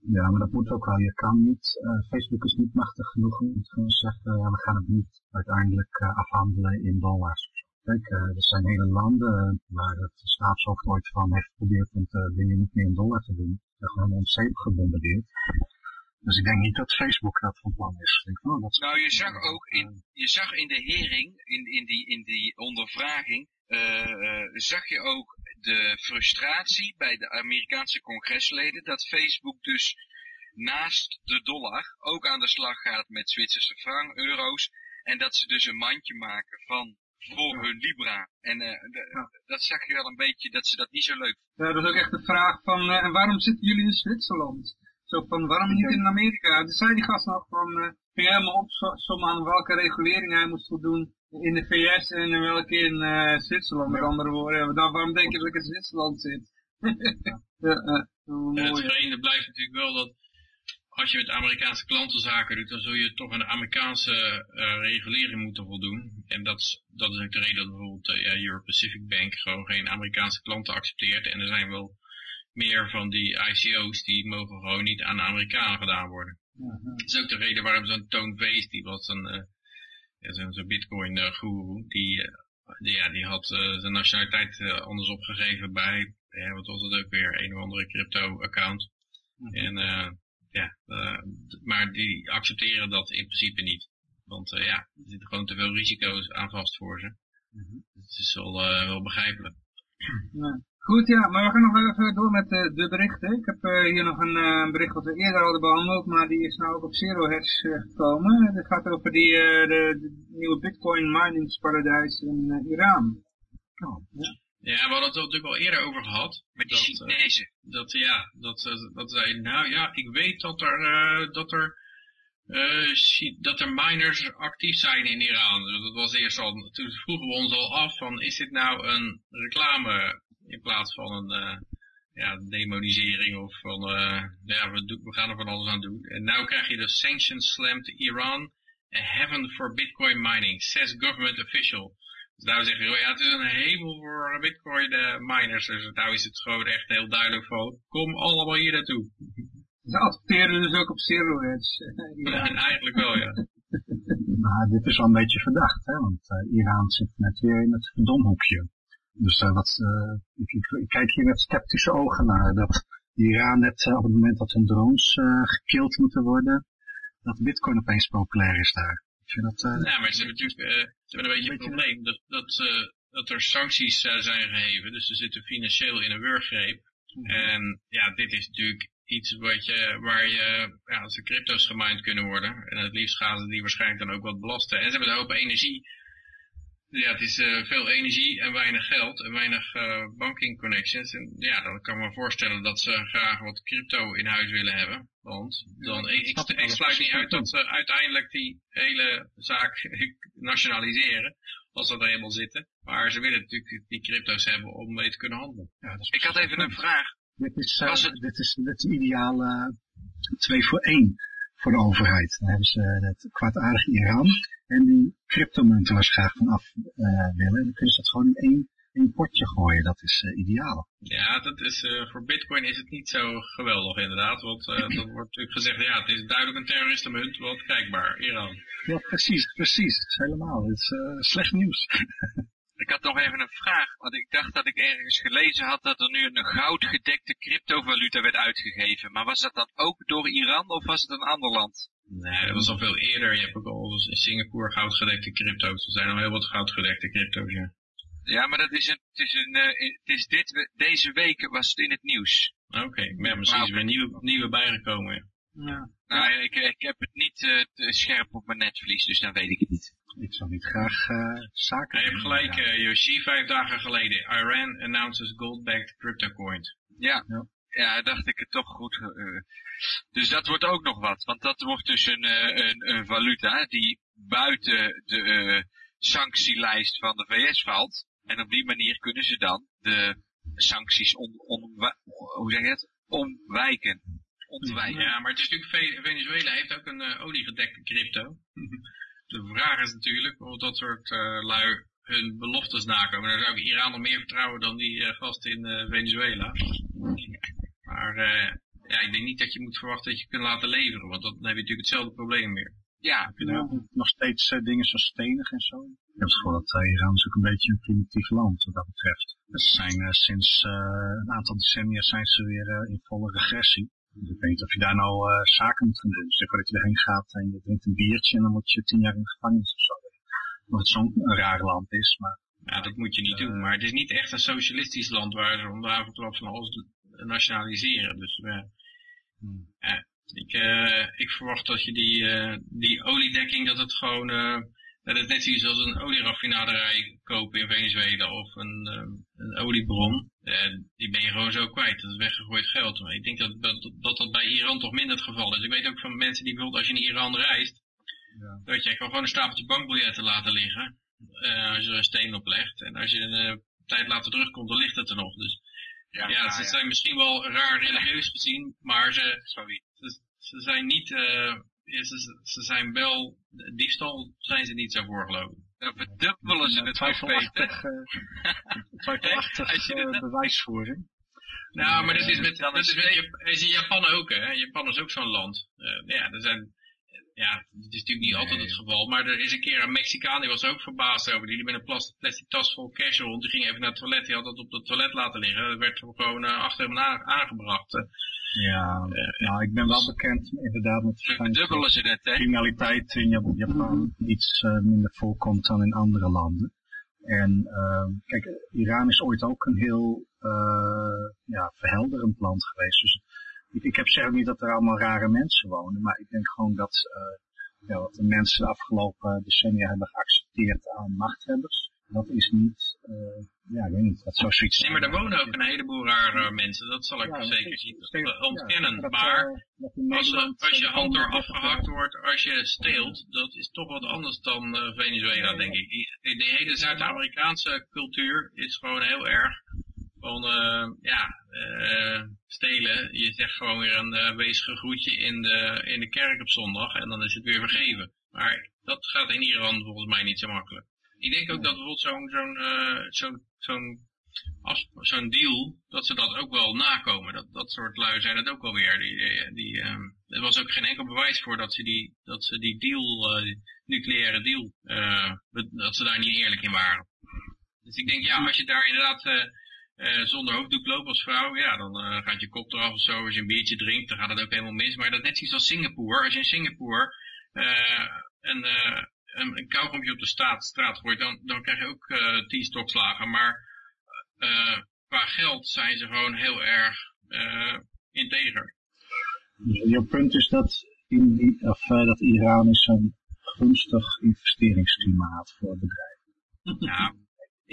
Ja, maar dat moet ook wel. Je kan niet, Facebook is niet machtig genoeg om te zeggen, ja, we gaan het niet uiteindelijk afhandelen in dollars. Kijk, er zijn hele landen waar het staatshoofd ooit van heeft geprobeerd om te dingen niet meer in dollar te doen gewoon ons zeep gebombardeerd. Dus ik denk niet dat Facebook dat van plan is. oh, dat nou, je zag ook in, je zag in de hering, in, in, die, in die ondervraging, uh, zag je ook de frustratie bij de Amerikaanse congresleden dat Facebook dus naast de dollar ook aan de slag gaat met Zwitserse frank, euro's. En dat ze dus een mandje maken van voor hun Libra. En uh, dat zag je wel een beetje, dat ze dat niet zo leuk Ja, dat is ook echt de vraag van, uh, en waarom zitten jullie in Zwitserland? Zo van, waarom niet in Amerika? Toen zei die gast nog van, uh, ging helemaal opzommen aan welke regulering hij moest voldoen in de VS en in welke in uh, Zwitserland, met andere woorden. Dan, waarom denk je dat ik in Zwitserland zit? ja, het vreemde blijft natuurlijk wel dat als je met Amerikaanse klanten zaken doet, dan zul je toch een Amerikaanse uh, regulering moeten voldoen. En dat, dat is ook de reden dat bijvoorbeeld uh, ja, Euro Pacific Bank gewoon geen Amerikaanse klanten accepteert. En er zijn wel meer van die ICO's die mogen gewoon niet aan de Amerikanen gedaan worden. Dat is ook de reden waarom zo'n Toon Vees, die was een uh, ja, zo'n zo bitcoin guru, die, die, ja, die had zijn nationaliteit anders opgegeven bij, wat was het ook weer, een of andere crypto account. En ja, uh, maar die accepteren dat in principe niet. Want uh, ja, er zitten gewoon te veel risico's aan vast voor ze. Mm -hmm. Het is wel, uh, wel begrijpelijk. Ja. Goed, ja, maar we gaan nog even door met de berichten. Ik heb hier nog een bericht wat we eerder hadden behandeld, maar die is nou ook op Zero Hedge gekomen. Het gaat over die, de, de, nieuwe Bitcoin miningsparadijs in Iran. Oh, ja. Ja, we hadden het er natuurlijk al eerder over gehad. Met die Chinezen. Dat, ja, dat, dat zei, nou ja, ik weet dat er, uh, dat er, dat er miners actief zijn in Iran. Dus dat was eerst al, toen vroegen we ons al af van, is dit nou een reclame in plaats van een, ja, demonisering of van, ja, we, doen, we gaan er van alles aan doen. En nu krijg je de sanctions slammed Iran, a heaven for Bitcoin mining, says government official. Dus nou zeggen, ja, het is een hemel voor bitcoin uh, miners. Dus nou is het gewoon echt heel duidelijk van, kom allemaal hier naartoe. Ze adverteren dus ook op steroids. ja, eigenlijk wel, ja. maar dit is wel een beetje verdacht, hè, want uh, Iran zit net weer in het verdomhoekje. Dus uh, wat, ik, ik, ik, kijk hier met sceptische ogen naar dat Iran net op het moment dat hun drones gekild moeten worden, dat bitcoin opeens populair is daar. Dat, uh, ja, maar ze hebben natuurlijk uh, ze hebben een beetje een probleem dat, dat, uh, dat er sancties zijn geheven. Dus ze zitten financieel in een wurggreep. Mm -hmm. En ja, dit is natuurlijk iets wat je, waar je, ja, als de crypto's gemined kunnen worden. En het liefst gaan ze die waarschijnlijk dan ook wat belasten. En ze hebben een hoop energie. Ja, het is uh, veel energie en weinig geld en weinig uh, banking connections. En ja, dan kan ik me voorstellen dat ze graag wat crypto in huis willen hebben. Want dan, ik, ik, ik sluit niet uit dat ze uiteindelijk die hele zaak nationaliseren. Als ze er helemaal zitten. Maar ze willen natuurlijk die crypto's hebben om mee te kunnen handelen. Ja, ik had even een vraag. Dit is, uh, het... dit is, dit is ideaal twee voor één voor de overheid. Dan hebben ze het kwaadaardige Iran en die cryptomunten waar ze graag van af uh, willen. Dan kunnen ze dat gewoon in één, één potje gooien. Dat is uh, ideaal. Ja, dat is, uh, voor bitcoin is het niet zo geweldig inderdaad. Want uh, dan wordt natuurlijk gezegd, ja, het is duidelijk een terroristenmunt, want kijkbaar, Iran. Ja, precies, precies. Helemaal. Het is slecht nieuws. Ik had nog even een vraag, want ik dacht dat ik ergens gelezen had dat er nu een goudgedekte cryptovaluta werd uitgegeven. Maar was dat dan ook door Iran of was het een ander land? Nee, dat was al veel eerder. Je hebt ook al in Singapore goudgedekte crypto's. Er zijn al heel wat goudgedekte crypto's, ja. Ja, maar dat is een, het is een, uh, het is dit, deze week was het in het nieuws. Oké, okay. ja, misschien is er weer nieuwe, nieuwe bijgekomen, ja. ja. Nou, ik, ik heb het niet uh, scherp op mijn netvlies, dus dan weet ik het niet. Ik zou niet graag uh, zaken... Je hebt gelijk, uh, Yoshi, vijf dagen geleden. Iran announces gold-backed crypto coin. Ja. ja. Ja, dacht ik het toch goed. Uh, dus dat wordt ook nog wat. Want dat wordt dus een, een, een valuta die buiten de sanctielijst van de VS valt. En op die manier kunnen ze dan de sancties on, on, hoe zeg je het? omwijken. Ontwijken. Ja, maar het is natuurlijk, Venezuela heeft ook een oliegedekte crypto. de vraag is natuurlijk of dat soort uh, lui hun beloftes nakomen. Daar zou ik Iran nog meer vertrouwen dan die uh, gast in uh, Venezuela. Maar ja, ik denk niet dat je moet verwachten dat je kunt laten leveren, want dan heb je natuurlijk hetzelfde probleem weer. Ja. Heb je nou nog steeds dingen zo stenig en zo? Ik heb het gevoel dat Iran is ook een beetje een primitief land wat dat betreft. Ze zijn sinds een aantal decennia zijn ze weer in volle regressie. Dus ik weet niet of je daar nou uh, zaken moet gaan doen. Zeg maar dat je erheen gaat en je drinkt een biertje en dan word je tien jaar in de gevangenis of zo. Of het zo'n raar land is, maar... Ja, dat moet je niet doen. Maar het is niet echt een socialistisch land waar ze om de avondklap van alles nationaliseren. Dus uh, hmm. ja, ik, uh, ik verwacht dat je die, die oliedekking, dat het gewoon, dat het net zoiets als een olieraffinaderij kopen in Venezuela of een, een oliebron. die ben je gewoon zo kwijt. Dat is weggegooid geld. Maar ik denk dat dat, dat dat bij Iran toch minder het geval is. Ik weet ook van mensen die bijvoorbeeld als je in Iran reist, ja. dat je gewoon een stapeltje bankbiljetten laten liggen. als je er een steen op legt. En als je een tijd later terugkomt, dan ligt het er nog. Dus ja, ja, ze zijn misschien wel raar religieus gezien, maar ze, Sorry. ze, ze zijn niet, ze, ze, zijn wel, diefstal zijn ze niet zo voor geloof ik. Dan verdubbelen ze het twijfelachtig, uh, twijfelachtig uh, bewijsvoering. Nou, maar dat is met, dat is, met, is in Japan ook, hè. Japan is ook zo'n land. Uh, ja, er zijn ja, het is natuurlijk niet altijd het geval. Maar er is een keer een Mexicaan, die was ook verbaasd over. Die liep met een plastic tas vol cash rond. Die ging even naar het toilet. Die had dat op het toilet laten liggen. Dat werd gewoon uh, achter hem aangebracht. Ja, uh, nou, ik ben wel bekend inderdaad met ze hè? criminaliteit in Japan iets uh, minder voorkomt dan in andere landen. En kijk, Iran is ooit ook een heel ja, verhelderend land geweest. Dus ik, ik heb zeg niet dat er allemaal rare mensen wonen, maar ik denk gewoon dat uh, ja, wat de mensen de afgelopen decennia hebben geaccepteerd aan machthebbers, dat is niet, uh, ja, ik weet niet, dat zou zoiets Nee, maar er wonen ook een heleboel rare mensen, dat zal ik zeker niet ontkennen. maar als, als je hand door afgehakt wordt, als je steelt, dat is toch wat anders dan Venezuela, denk ik. Die, die hele Zuid-Amerikaanse cultuur is gewoon heel erg van, uh, ja, uh, stelen. Je zegt gewoon weer een uh, wezige groetje in de, in de kerk op zondag en dan is het weer vergeven. Maar dat gaat in Iran volgens mij niet zo makkelijk. Ik denk ook dat bijvoorbeeld zo'n zo'n zo'n zo'n zo'n deal, dat ze dat ook wel nakomen. Dat, dat soort lui zijn het ook wel weer. Die, die, uh, er was ook geen enkel bewijs voor dat ze die, dat ze die deal, uh, die nucleaire deal, uh, dat ze daar niet eerlijk in waren. Dus ik denk, ja, als je daar inderdaad uh, zonder hoofddoek lopen als vrouw, ja, dan uh, gaat je kop eraf of zo. Als je een biertje drinkt, dan gaat het ook helemaal mis. Maar dat net zoiets als Singapore. Als je in Singapore uh, een, een, een kauwgompje op de straat, straat gooit, dan, dan krijg je ook tien stokslagen. Maar qua geld zijn ze gewoon heel erg integer. Je punt is dat, in die, of, dat Iran is een gunstig investeringsklimaat voor bedrijven. Ja,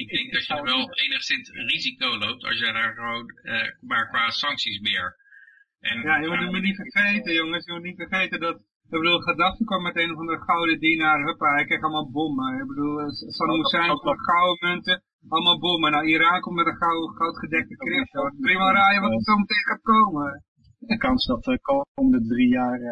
ik denk dat je wel enigszins risico loopt als je daar gewoon, uh, maar qua sancties meer. En, ja, je moet het niet vergeten jongens, je moet niet vergeten dat, ik bedoel, Gaddafi kwam met een of andere gouden dienaar, huppa, hij kreeg allemaal bommen. Ik bedoel, eh, Saddam Hussein kwam met gouden munten, allemaal bommen. Nou, Iran komt met een goud, goudgedekte crypto. Prima raaien wat er zo meteen gaat komen. De kans dat de komende drie jaar uh,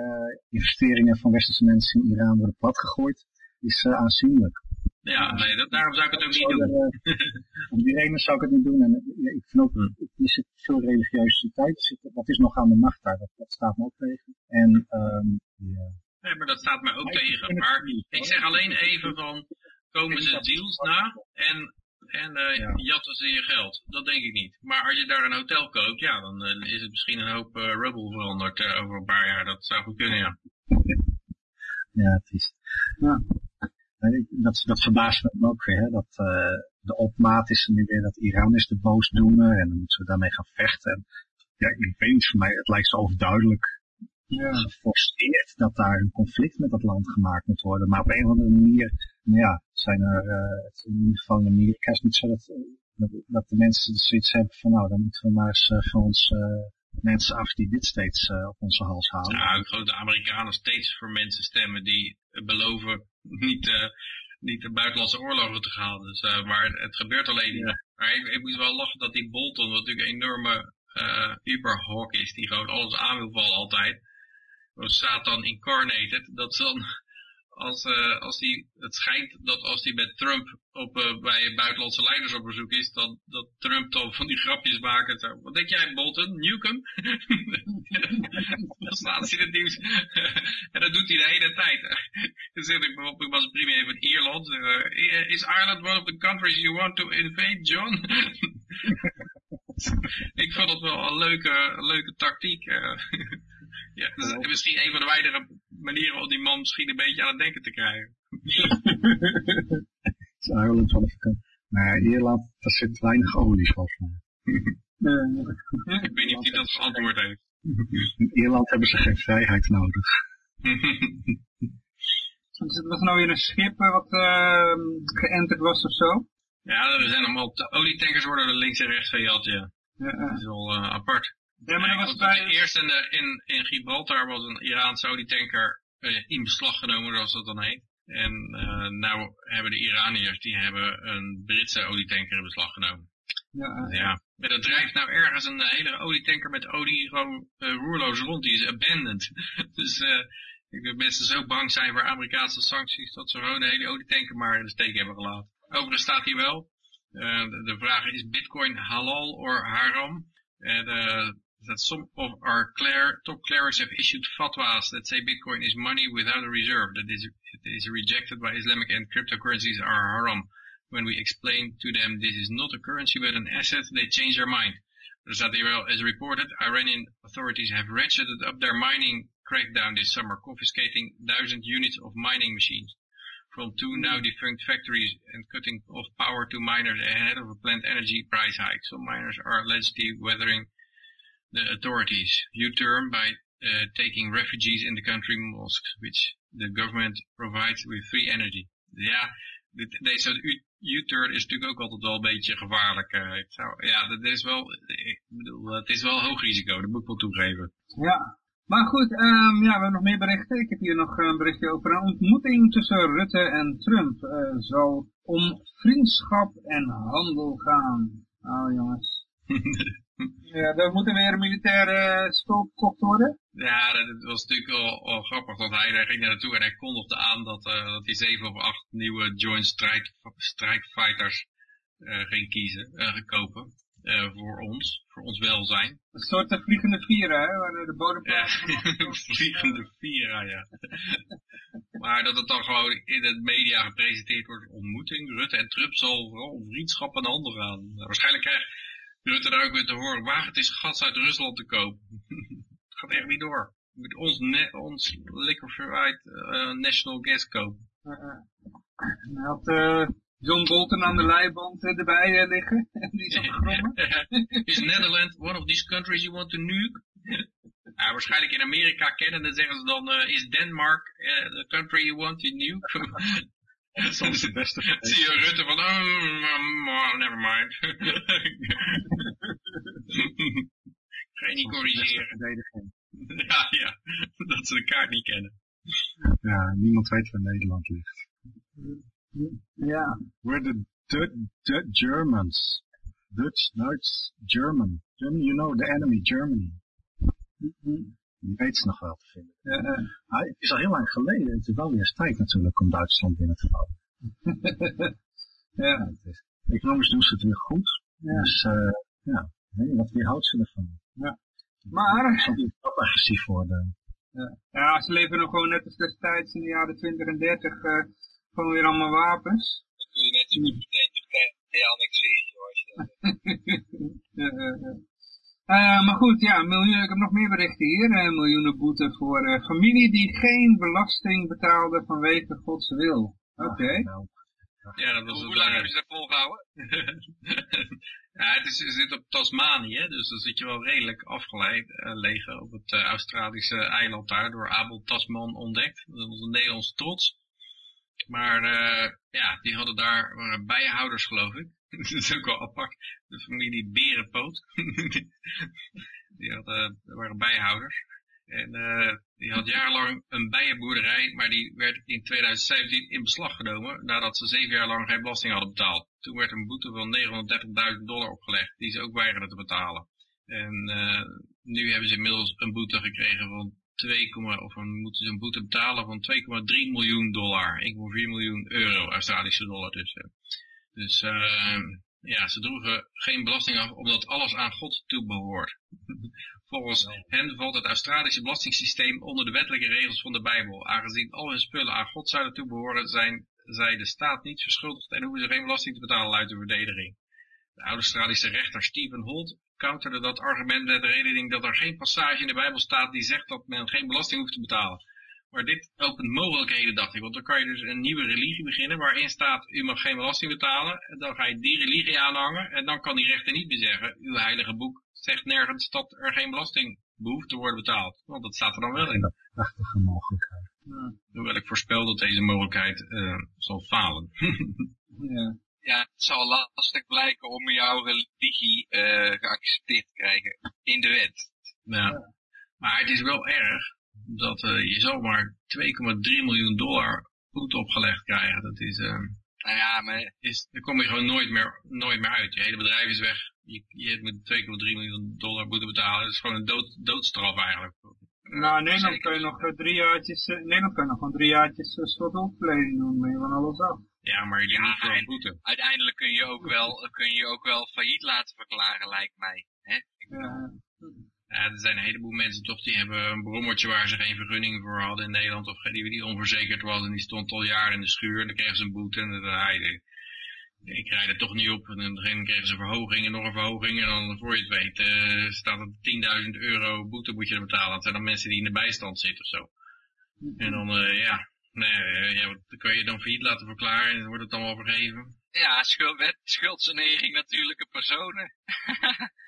investeringen van westerse mensen in Iran worden platgegooid, is uh, aanzienlijk. Ja, nee, dat, daarom zou ik het ook niet doen. Uh, om die reden zou ik het niet doen. En ja, ik vind ook, hm. er zit veel religiositeit, dat is nog aan de macht daar, dat, dat staat me ook tegen. En, um, ja. Nee, maar dat staat me ook tegen. Maar ik zeg alleen even van, komen ze deals na en, en uh, ja. jatten ze je geld. Dat denk ik niet. Maar als je daar een hotel koopt, ja, dan uh, is het misschien een hoop uh, rubble veranderd over een paar jaar. Dat zou goed kunnen, ja. Ja, het is. Ja dat, dat verbaast me ook weer, hè, dat uh, de opmaat is er nu weer dat Iran is de boosdoener en dan moeten we daarmee gaan vechten. En, ja, ik weet niet, voor mij, het lijkt zo overduidelijk ja. geforceerd dat daar een conflict met dat land gemaakt moet worden. Maar op een of andere manier, nou ja, zijn er, uh, in ieder geval in Amerika is niet zo dat, dat, dat de mensen zoiets hebben van, nou, dan moeten we maar eens uh, voor ons mensen af die dit steeds uh, op onze hals houden. Ja, ik geloof de Amerikanen steeds voor mensen stemmen die beloven niet, uh, niet de buitenlandse oorlogen te gaan. Dus, uh, maar het, het, gebeurt alleen niet. Maar ik, ik moet wel lachen dat die Bolton, wat natuurlijk een enorme uberhawk is, die gewoon alles aan wil vallen altijd. Satan incarnated, dat dan als, uh, als die, het schijnt dat als hij met Trump op, uh, bij buitenlandse leiders op bezoek is, dat, dat Trump dan van die grapjes maakt. Wat denk jij, Bolton? Newcomb? dan staat in het nieuws. en dat doet hij de hele tijd. dan zeg ik bijvoorbeeld, ik was premier van Ierland. Uh, is Ireland one of the countries you want to invade, John? ik vond het wel een leuke, leuke tactiek. Ja, dus misschien een van de weinige manieren om die man misschien een beetje aan het denken te krijgen. Het is Ireland van de Nee, Ierland, daar zit weinig olie volgens mij. ik weet niet of hij dat geantwoord heeft. In Ierland hebben ze geen vrijheid nodig. Het was nou weer een schip wat uh, geënterd was of zo? Ja, er zijn allemaal olietankers worden er links en rechts gejat, ja. ja. Dat is wel uh, apart. Ja, maar dat was bij... Eerst in, de, in, in Gibraltar was een Iraanse olietanker uh, in beslag genomen, zoals dat dan heet. En uh, nou hebben de Iraniërs, die hebben een Britse olietanker in beslag genomen. Ja, ja. Maar dat drijft nou ergens een hele olietanker met olie gewoon uh, roerloos rond. Die is abandoned. dus uh, ik denk dat mensen zo bang zijn voor Amerikaanse sancties dat ze gewoon de hele olietanker maar in de steek hebben gelaten. Overigens staat hier wel, uh, de, vraag is bitcoin halal or haram? Uh, that some of our cler top clerics have issued fatwas that say bitcoin is money without a reserve, that is, it is rejected by Islamic and cryptocurrencies are haram. When we explain to them this is not a currency but an asset, they change their mind. As reported, Iranian authorities have ratcheted up their mining crackdown this summer, confiscating thousand units of mining machines from two now defunct factories and cutting off power to miners ahead of a planned energy price hike. Some miners are allegedly weathering the authorities' U-turn by uh, taking refugees in the country mosques, which the government provides with free energy. Ja, dit, deze U-turn is natuurlijk ook altijd wel een beetje gevaarlijk. Uh, zou, ja, dat is wel, ik bedoel, het is wel hoog risico, dat moet ik wel toegeven. Ja, maar goed, um, ja, we hebben nog meer berichten. Ik heb hier nog een berichtje over een ontmoeting tussen Rutte en Trump. Uh, zal om vriendschap en handel gaan. Oh jongens. ja, daar moeten weer militaire stop gekocht worden. Ja, dat was natuurlijk wel, wel grappig, want hij, hij ging er naartoe en hij kondigde aan dat, uh, dat hij zeven of acht nieuwe Joint Strike, strike Fighters uh, ging kiezen, uh, kopen uh, voor ons, voor ons welzijn. Een soort vliegende Vira, hè, waar de bodemplaats... Ja, vliegende Vira, ja. maar dat het dan gewoon in de media gepresenteerd wordt, ontmoeting, Rutte en Trump zal vooral vriendschap aan handen gaan. waarschijnlijk krijgt Rutte daar ook weer te horen, waag het is gas uit Rusland te kopen. het gaat echt niet door. Je moet ons, ons liquefied uh, national gas kopen. Uh, had, uh, John Bolton aan de leiband erbij liggen. En die is opgegrommen. is Netherlands one of these countries you want to nuke? ja, waarschijnlijk in Amerika kennen, dan zeggen ze dan, uh, is Denmark uh, the country you want to nuke? Het beste. Zie je Rutte van, oh, oh never mind. Ga je niet corrigeren. Ja, ja, dat ze de kaart niet kennen. Ja, niemand weet waar Nederland ligt. Ja. We're the Dutch Germans. Dutch, Duits, German. German, you know the enemy, Germany. Die weet ze nog wel te vinden. Ja, uh. het is al heel lang geleden. Het is wel weer tijd natuurlijk om Duitsland binnen te vallen. ja. Het is, economisch doen ze het weer goed. Ja. Dus uh, ja, nee, wat weerhoudt ze ervan? Ja. Maar... Soms het agressief worden. Ja. ja, ze leven nog gewoon net als destijds in de jaren 20 en 30 uh, gewoon weer allemaal wapens. Dat kun je net zo goed meteen Turkije annexeren, je dat uh, maar goed, ja, miljoen, ik heb nog meer berichten hier. Uh, miljoenen boete voor uh, familie die geen belasting betaalde vanwege Gods wil. Oké. Okay. Nou, ja, dat was Hoe lang hebben ze dat volgehouden? ja, het, is, het zit op Tasmanië, dus dan zit je wel redelijk afgelegen op het Australische eiland daar, door Abel Tasman ontdekt. Dat was een Nederlands trots. Maar uh, ja, die hadden daar waren bijenhouders geloof ik. dat is ook wel apart. De familie Berenpoot. die hadden, uh, waren bijenhouders. En uh, die had jarenlang een bijenboerderij, maar die werd in 2017 in beslag genomen nadat ze zeven jaar lang geen belasting hadden betaald. Toen werd een boete van 930.000 dollar opgelegd, die ze ook weigerden te betalen. En uh, nu hebben ze inmiddels een boete gekregen van 2, of moeten ze een boete betalen van 2,3 miljoen dollar. 1,4 miljoen euro, Australische dollar dus. Dus ja, ze droegen geen belasting af omdat alles aan God toebehoort. Volgens hen valt het Australische belastingssysteem onder de wettelijke regels van de Bijbel. Aangezien al hun spullen aan God zouden toebehoren, zijn zij de staat niet verschuldigd en hoeven ze geen belasting te betalen uit de verdediging. De Australische rechter Stephen Holt counterde dat argument met de redening dat er geen passage in de Bijbel staat die zegt dat men geen belasting hoeft te betalen. Maar dit opent mogelijkheden, dacht ik. Want dan kan je dus een nieuwe religie beginnen waarin staat, u mag geen belasting betalen. En dan ga je die religie aanhangen en dan kan die rechter niet meer zeggen, uw heilige boek zegt nergens dat er geen belasting behoeft te worden betaald. Want dat staat er dan wel in. Prachtige mogelijkheid. Ja. Hoewel ik voorspel dat deze mogelijkheid uh, zal falen. ja. Ja, het zal lastig blijken om jouw religie uh, geaccepteerd te krijgen in de wet. Ja. Maar het is wel erg dat uh, je zomaar 2,3 miljoen dollar boete opgelegd krijgen. Dat is, uh, nou ja, maar... is, daar kom je gewoon nooit meer, nooit meer uit. Je hele bedrijf is weg. Je, je moet 2,3 miljoen dollar boete betalen. Dat is gewoon een dood, doodstraf eigenlijk. Nou, in Nederland kun je nog drie jaartjes, in Nederland kun je nog gewoon drie jaartjes uh, schuldenopverlening doen, ben je van alles af. Ja, maar je ja, niet voor een boete. Uiteindelijk kun je, ook wel, kun je ook wel failliet laten verklaren, lijkt mij. Hè? Ja. Ja, er zijn een heleboel mensen toch die hebben een brommertje waar ze geen vergunning voor hadden in Nederland. Of die, die onverzekerd was en die stond al jaren in de schuur. En dan kregen ze een boete en dan hij, ik rijd er toch niet op. En dan kregen ze een verhoging en nog een verhoging. En dan voor je het weet uh, staat er 10.000 euro boete moet je betalen. Dat zijn dan mensen die in de bijstand zitten of zo. En dan, uh, ja, nee, ja, wat kan je dan failliet laten verklaren en wordt het dan wel vergeven. Ja, schuld, schuldsanering natuurlijke personen.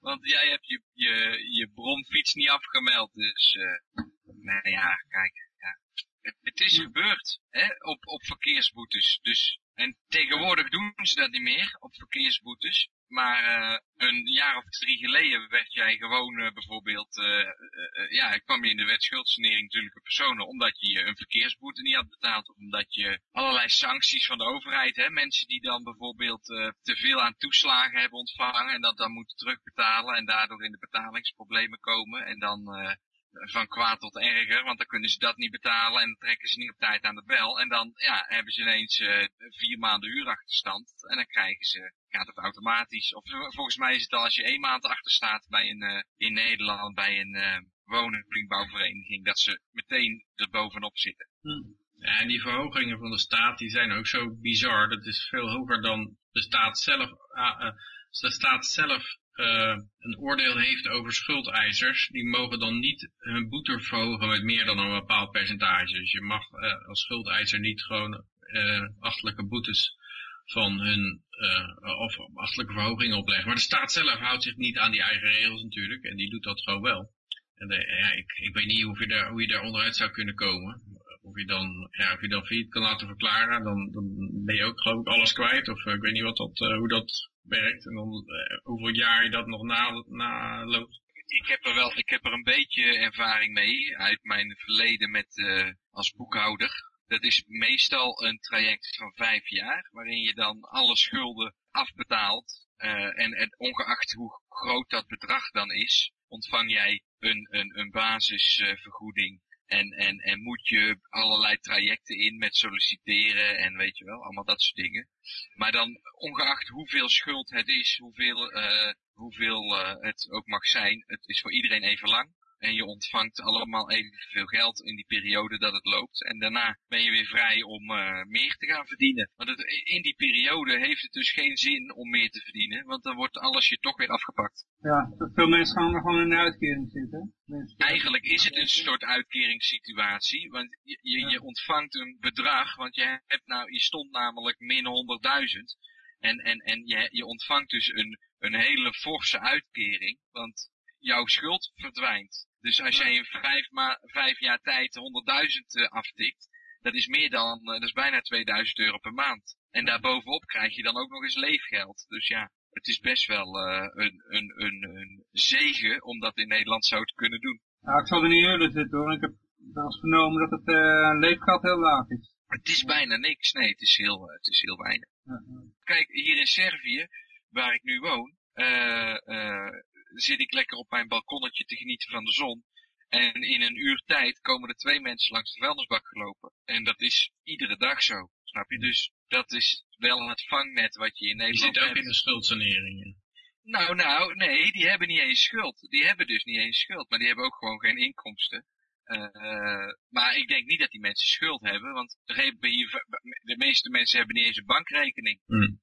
Want jij hebt je, je, je bromfiets niet afgemeld, dus, uh, nou ja, kijk, ja. Het, het is gebeurd, hè, op, op verkeersboetes, dus, en tegenwoordig doen ze dat niet meer, op verkeersboetes, maar uh, een jaar of drie geleden werd jij gewoon uh, bijvoorbeeld, uh, ja, ik kwam je in de wet schuldsanering natuurlijke personen, omdat je een verkeersboete niet had betaald, of omdat je allerlei sancties van de overheid, hè, mensen die dan bijvoorbeeld te veel aan toeslagen hebben ontvangen en dat dan moeten terugbetalen en daardoor in de betalingsproblemen komen en dan van kwaad tot erger, want dan kunnen ze dat niet betalen en trekken ze niet op tijd aan de bel. En dan ja, hebben ze ineens uh, vier maanden huurachterstand en dan krijgen ze, gaat het automatisch. Of volgens mij is het al als je één maand achter staat bij een, uh, in Nederland bij een uh, woningbouwvereniging, dat ze meteen er bovenop zitten. Hmm. Ja, en die verhogingen van de staat, die zijn ook zo bizar. Dat is veel hoger dan de staat zelf, de staat zelf uh, een oordeel heeft over schuldeisers, die mogen dan niet hun boete verhogen met meer dan een bepaald percentage. Dus je mag uh, als schuldeiser niet gewoon uh, achtelijke boetes van hun, of achtelijke verhogingen opleggen. Maar de staat zelf houdt zich niet aan die eigen regels natuurlijk, en die doet dat gewoon wel. En ja, ik, ik weet niet hoe je, daar, hoe je daar onderuit zou kunnen komen. Of je dan, ja, of je dan failliet kan laten verklaren, dan, dan ben je ook geloof ik alles kwijt. Of ik weet niet wat dat, hoe dat werkt en dan uh, hoeveel jaar je dat nog naloopt. Na ik heb er wel, ik heb er een beetje ervaring mee uit mijn verleden met, uh, als boekhouder. Dat is meestal een traject van vijf jaar, waarin je dan alle schulden afbetaalt. En, en ongeacht hoe groot dat bedrag dan is, ontvang jij een, een, een basisvergoeding en, en, en moet je allerlei trajecten in met solliciteren en weet je wel, allemaal dat soort dingen. Maar dan, ongeacht hoeveel schuld het is, hoeveel, uh, hoeveel uh, het ook mag zijn, het is voor iedereen even lang. En je ontvangt allemaal evenveel geld in die periode dat het loopt. En daarna ben je weer vrij om uh, meer te gaan verdienen. Want in die periode heeft het dus geen zin om meer te verdienen. Want dan wordt alles je toch weer afgepakt. Ja, veel mensen gaan er gewoon in een uitkering zitten. Eigenlijk is het een soort uitkeringssituatie. Want je, je, je ontvangt een bedrag. Want je, hebt nou, je stond namelijk min 100.000. En, en, en je, je ontvangt dus een, een hele forse uitkering. Want jouw schuld verdwijnt. Dus als jij in vijf, ma vijf jaar tijd 100.000 uh, aftikt, dat is meer dan, uh, dat is bijna 2000 euro per maand. En daarbovenop krijg je dan ook nog eens leefgeld. Dus ja, het is best wel uh, een, een, een, een zegen om dat in Nederland zo te kunnen doen. Ik zal er niet eerder zitten hoor. Ik heb wel eens vernomen dat het uh, leefgeld heel laag is. Het is bijna niks. Nee, het is heel, het is heel weinig. Kijk, hier in Servië, waar ik nu woon, zit ik lekker op mijn balkonnetje te genieten van de zon. En in een uur tijd komen er twee mensen langs de vuilnisbak gelopen. En dat is iedere dag zo, snap je? Dus dat is wel het vangnet wat je in Nederland hebt. Je zit ook in de schuldsanering. Nou, nou, nee, die hebben niet eens schuld. Die hebben dus niet eens schuld, maar die hebben ook gewoon geen inkomsten. Uh, maar ik denk niet dat die mensen schuld hebben, want de meeste mensen hebben niet eens een bankrekening. Mm.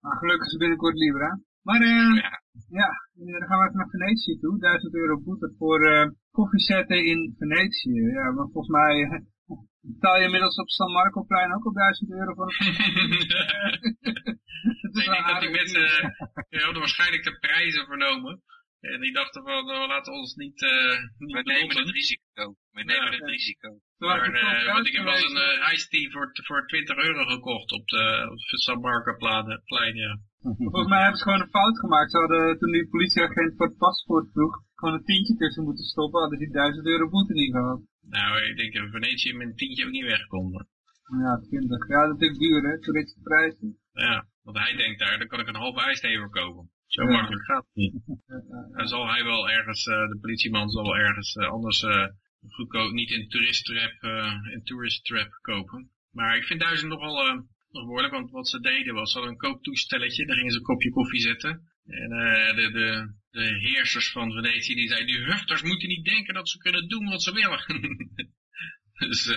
Maar gelukkig is binnenkort Libra. Maar uh, ja. ja, dan gaan we even naar Venetië toe. 1000 euro boete voor uh, koffiezetten in Venetië. Ja, maar volgens mij betaal je inmiddels op San Marco-plein ook al 1000 euro voor een Ik denk dat die mensen, die hadden waarschijnlijk de prijzen vernomen. En die dachten van, nou, laten we ons niet, uh, niet We nemen het risico. We nemen ja, het risico. Maar, uh, want ik heb wel een uh, iced tea voor, voor 20 euro gekocht op de, op de San Marco plein, ja. Volgens mij hebben ze gewoon een fout gemaakt. Ze hadden, toen die politieagent voor het paspoort vroeg, gewoon een tientje tussen moeten stoppen, hadden die 1000 euro boete niet gehad. Nou, ik denk dat Venetië met een tientje ook niet wegkomt. Ja, 20. Ja, dat is duur, hè, toeristische prijzen. Ja, want hij denkt daar, dan kan ik een halve ijsthee voor kopen. Zo ja. makkelijk gaat het niet. Dan zal hij wel ergens, uh, de politieman zal wel ergens uh, anders uh, goedkoop, niet in tourist trap, in tourist trap kopen. Maar ik vind duizend nogal behoorlijk, want wat ze deden was, ze hadden een kooptoestelletje, daar gingen ze een kopje koffie zetten. En de, de, de heersers van Venetië, die zeiden, die hufters moeten niet denken dat ze kunnen doen wat ze willen. dus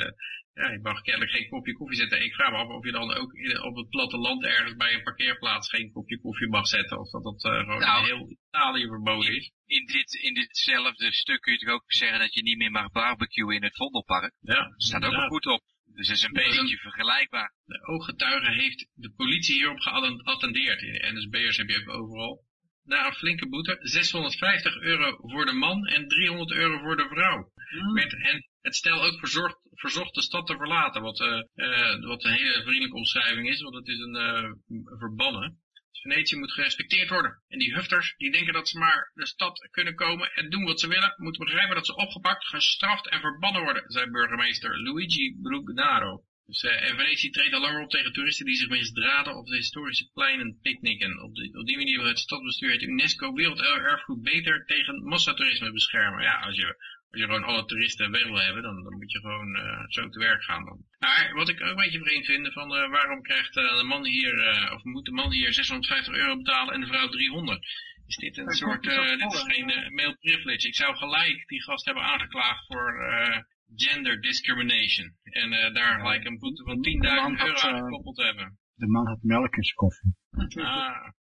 ja, je mag kennelijk geen kopje koffie zetten. Ik vraag me af of je dan ook in, op het platteland ergens bij een parkeerplaats geen kopje koffie mag zetten. Of dat dat uh, gewoon nou, in heel Italië verboden is. In, dit, in ditzelfde stuk kun je toch ook zeggen dat je niet meer mag barbecuen in het Vondelpark. Ja, dat staat ook goed op. Dus dat is een beetje vergelijkbaar. De ooggetuige heeft de politie hierop geattendeerd. In de NSB'ers heb je ook overal. Na een flinke boete, 650 euro voor de man en 300 euro voor de vrouw. Hmm. en het stel ook verzorgd, verzocht de stad te verlaten, wat, uh, uh, wat een hele vriendelijke omschrijving is, want het is een uh, verbannen. Venetië moet gerespecteerd worden. En die hufters, die denken dat ze maar de stad kunnen komen en doen wat ze willen, moeten begrijpen dat ze opgepakt, gestraft en verbannen worden, zei burgemeester Luigi Brugnaro. Dus, uh, en Venetië treedt al langer op tegen toeristen die zich misdraden op de historische pleinen picknicken. Op, op die manier wil het stadsbestuur het UNESCO werelderfgoed beter tegen massatoerisme beschermen. Ja, als je als je gewoon alle toeristen weg wil hebben, dan, dan moet je gewoon uh, zo te werk gaan dan. Maar wat ik ook een beetje vreemd vind, van uh, waarom krijgt uh, de man hier, of moet de man hier 650 euro betalen en de vrouw 300? Is dit een soort, dit is geen male privilege. Ik zou gelijk die gast hebben aangeklaagd voor gender discrimination. En daar gelijk een boete van 10.000 euro aan gekoppeld hebben. De man had melk in zijn koffie. Ah, ja.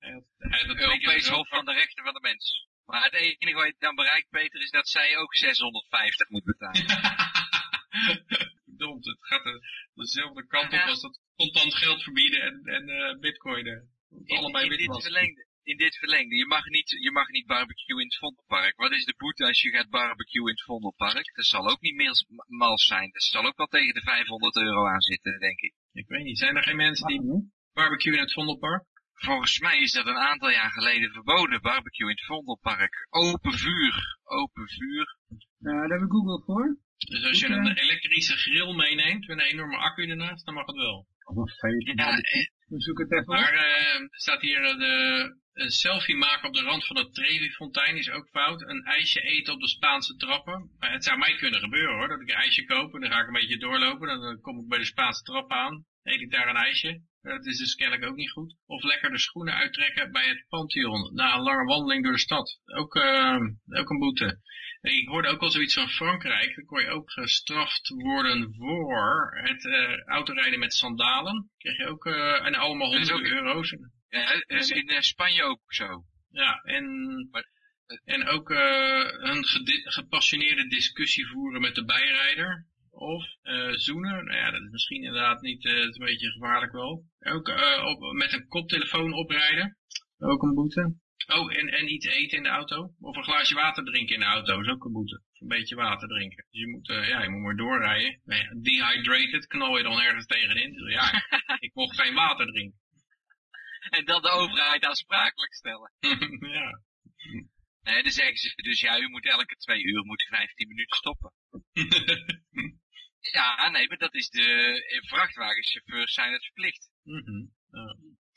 Europees Hof van de Rechten van de Mens. Maar het enige wat je dan bereikt, Peter, is dat zij ook 650 moet betalen. Verdomd, het gaat de, dezelfde kant op als dat contant geld verbieden en, en uh, bitcoinen. In, allebei in, dit verlengde, in dit verlengde, je mag, niet, je mag niet barbecue in het Vondelpark. Wat is de boete als je gaat barbecue in het Vondelpark? Dat zal ook niet meer mals zijn. Dat zal ook wel tegen de 500 euro aan zitten, denk ik. Ik weet niet, zijn er geen mensen die barbecue in het Vondelpark? Volgens mij is dat een aantal jaar geleden verboden, barbecue in het Vondelpark. Open vuur, open vuur. Nou, daar hebben we Google voor. Dus als je een elektrische grill meeneemt met een enorme accu ernaast, dan mag het wel. Of een feit. Ja, eh, we zoeken het even Maar uh, staat hier uh, de, een selfie maken op de rand van het Trevi-fontein is ook fout. Een ijsje eten op de Spaanse trappen. Maar het zou mij kunnen gebeuren hoor, dat ik een ijsje koop en dan ga ik een beetje doorlopen. Dan kom ik bij de Spaanse trap aan, eet ik daar een ijsje. Dat is dus kennelijk ook niet goed. Of lekker de schoenen uittrekken bij het Pantheon na een lange wandeling door de stad. Ook, uh, ook een boete. Ik hoorde ook al zoiets van Frankrijk. Dan kon je ook gestraft worden voor het uh, autorijden met sandalen. Kreeg je ook uh, en allemaal honderden euro's. Ja, is in Spanje ook zo. Ja, en, en ook een gepassioneerde discussie voeren met de bijrijder. Of uh, zoenen, nou ja, dat is misschien inderdaad niet, uh, is een beetje gevaarlijk wel. Ook uh, op, met een koptelefoon oprijden, ook een boete. Oh, en, en iets eten in de auto. Of een glaasje water drinken in de auto, is ook een boete. Of een beetje water drinken. Dus je moet, ja, je moet maar doorrijden. Dehydrated knal je dan ergens tegenin. Dus ja, ik mocht geen water drinken. En dan de overheid aansprakelijk stellen. ja. Nee, dan zeggen ze dus, ja, u moet elke twee uur moet 15 minuten stoppen. Ja, nee, maar dat is de eh, vrachtwagenchauffeurs zijn het verplicht. Mm -hmm.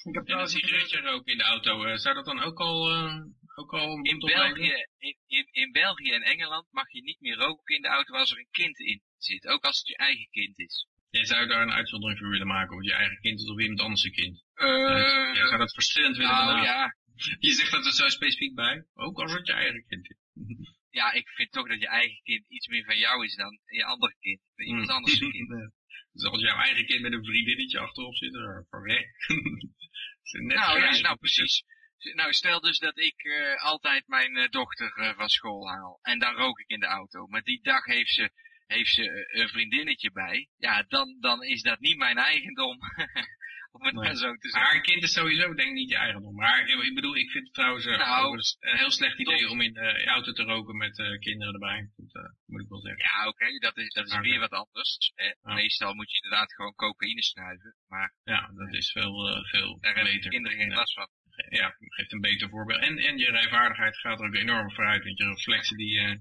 Ik heb en een sigaretje ook in de auto. Uh, zou dat dan ook al, uh, ook al in België, in, in, in, België en Engeland mag je niet meer roken in de auto als er een kind in zit. Ook als het je eigen kind is. Jij zou daar een uitzondering voor willen maken, of je eigen kind is of iemand anders een kind? Uh, Jij zou dat verschillend willen nou, ja. Je zegt dat er zo specifiek bij, ook als het je eigen kind is. ja, ik vind toch dat je eigen kind iets meer van jou is dan je andere kind. Iemand hmm. anders kind. Dus als jouw eigen kind met een vriendinnetje achterop zit, dan voor weg. Nou, ja, nou precies. Nou, stel dus dat ik eh, altijd mijn eh, dochter eh, van school haal. En dan rook ik in de auto. Maar die dag heeft ze, heeft ze een vriendinnetje bij. Ja, dan, dan is dat niet mijn eigendom. Om het Nee. maar zo te Maar een kind is sowieso denk ik niet je eigendom. Maar ik bedoel, ik vind het trouwens eh, Nou, overigens een heel slecht idee om in de auto te roken met eh, kinderen erbij. Dat eh, moet ik wel zeggen. Ja, oké, dat is, dat is weer wat anders. Ja. Meestal moet je inderdaad gewoon cocaïne snuiven. Maar Ja, dat is veel, eh, veel daar beter. kinderen geen last van. ja, geeft een beter voorbeeld. En, en je rijvaardigheid gaat er ook enorm vooruit. Want je reflexen die eh,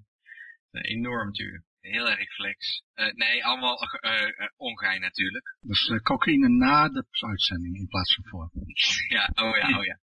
enorm natuurlijk. Heel erg flex. Eh, nee, allemaal eh eh, ongein natuurlijk. Dus eh, cocaïne na de uitzending in plaats van voor. Ja, oh ja, oh ja.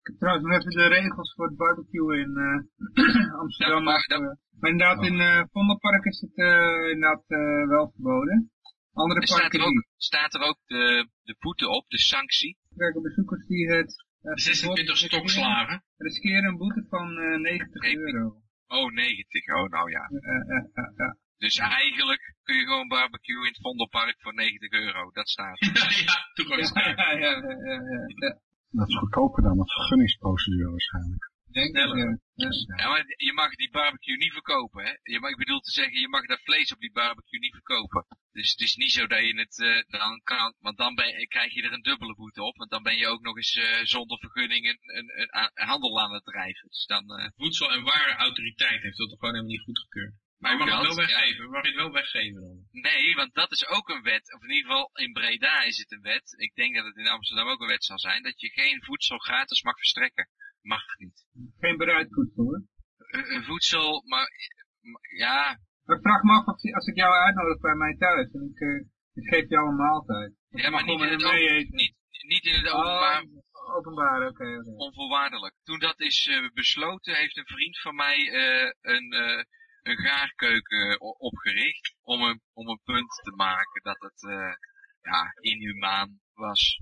Ik heb trouwens nog even de regels voor het barbecue in eh, Amsterdam. Ja, dat- maar inderdaad, Oh. in eh Vondelpark is het eh, inderdaad wel verboden. Andere Er staat parken er ook, niet. staat er ook de, de boete op, de sanctie. Werken bezoekers die het eh, 26 verbod stokslagen. riskeren een boete van eh 90 Nee. euro. Oh, 90. Oh, nou ja. Eh. Dus eigenlijk kun je gewoon barbecue in het Vondelpark voor 90 euro. Dat staat. ja. Ja, ja, ja, ja, ja, ja. Dat is goedkoper dan een vergunningsprocedure waarschijnlijk. Denk ik, Sneller. ja. Ja. Ja, maar je mag die barbecue niet verkopen, hè? Je mag, ik bedoel te zeggen, je mag dat vlees op die barbecue niet verkopen. Dus het is niet zo dat je het eh, dan kan, want dan ben, krijg je er een dubbele boete op. Want dan ben je ook nog eens eh, zonder vergunning een, een, een, handel aan het drijven. Dus dan, eh, Voedsel- en Warenautoriteit heeft dat toch gewoon helemaal niet goedgekeurd. Maar je mag het wel dat, ja. weggeven. Mag je het wel weggeven dan? Nee, want dat is ook een wet. Of in ieder geval in Breda is het een wet. Ik denk dat het in Amsterdam ook een wet zal zijn. Dat je geen voedsel gratis mag verstrekken. Mag niet. Geen bereid voedsel hoor. Eh, eh, voedsel, maar maar- ja, Maar vraag me af of als ik jou uitnodig bij mij thuis en ik, eh, ik geef jou een maaltijd. Of ja maar mag niet in, gewoon het open, eten. niet, niet in het openbaar. Oh, openbaar, oké, oké. onvoorwaardelijk. Toen dat is eh, besloten, heeft een vriend van mij eh, een, eh, een gaarkeuken o- opgericht. Om een, om een punt te maken dat het eh, ja, inhumaan was.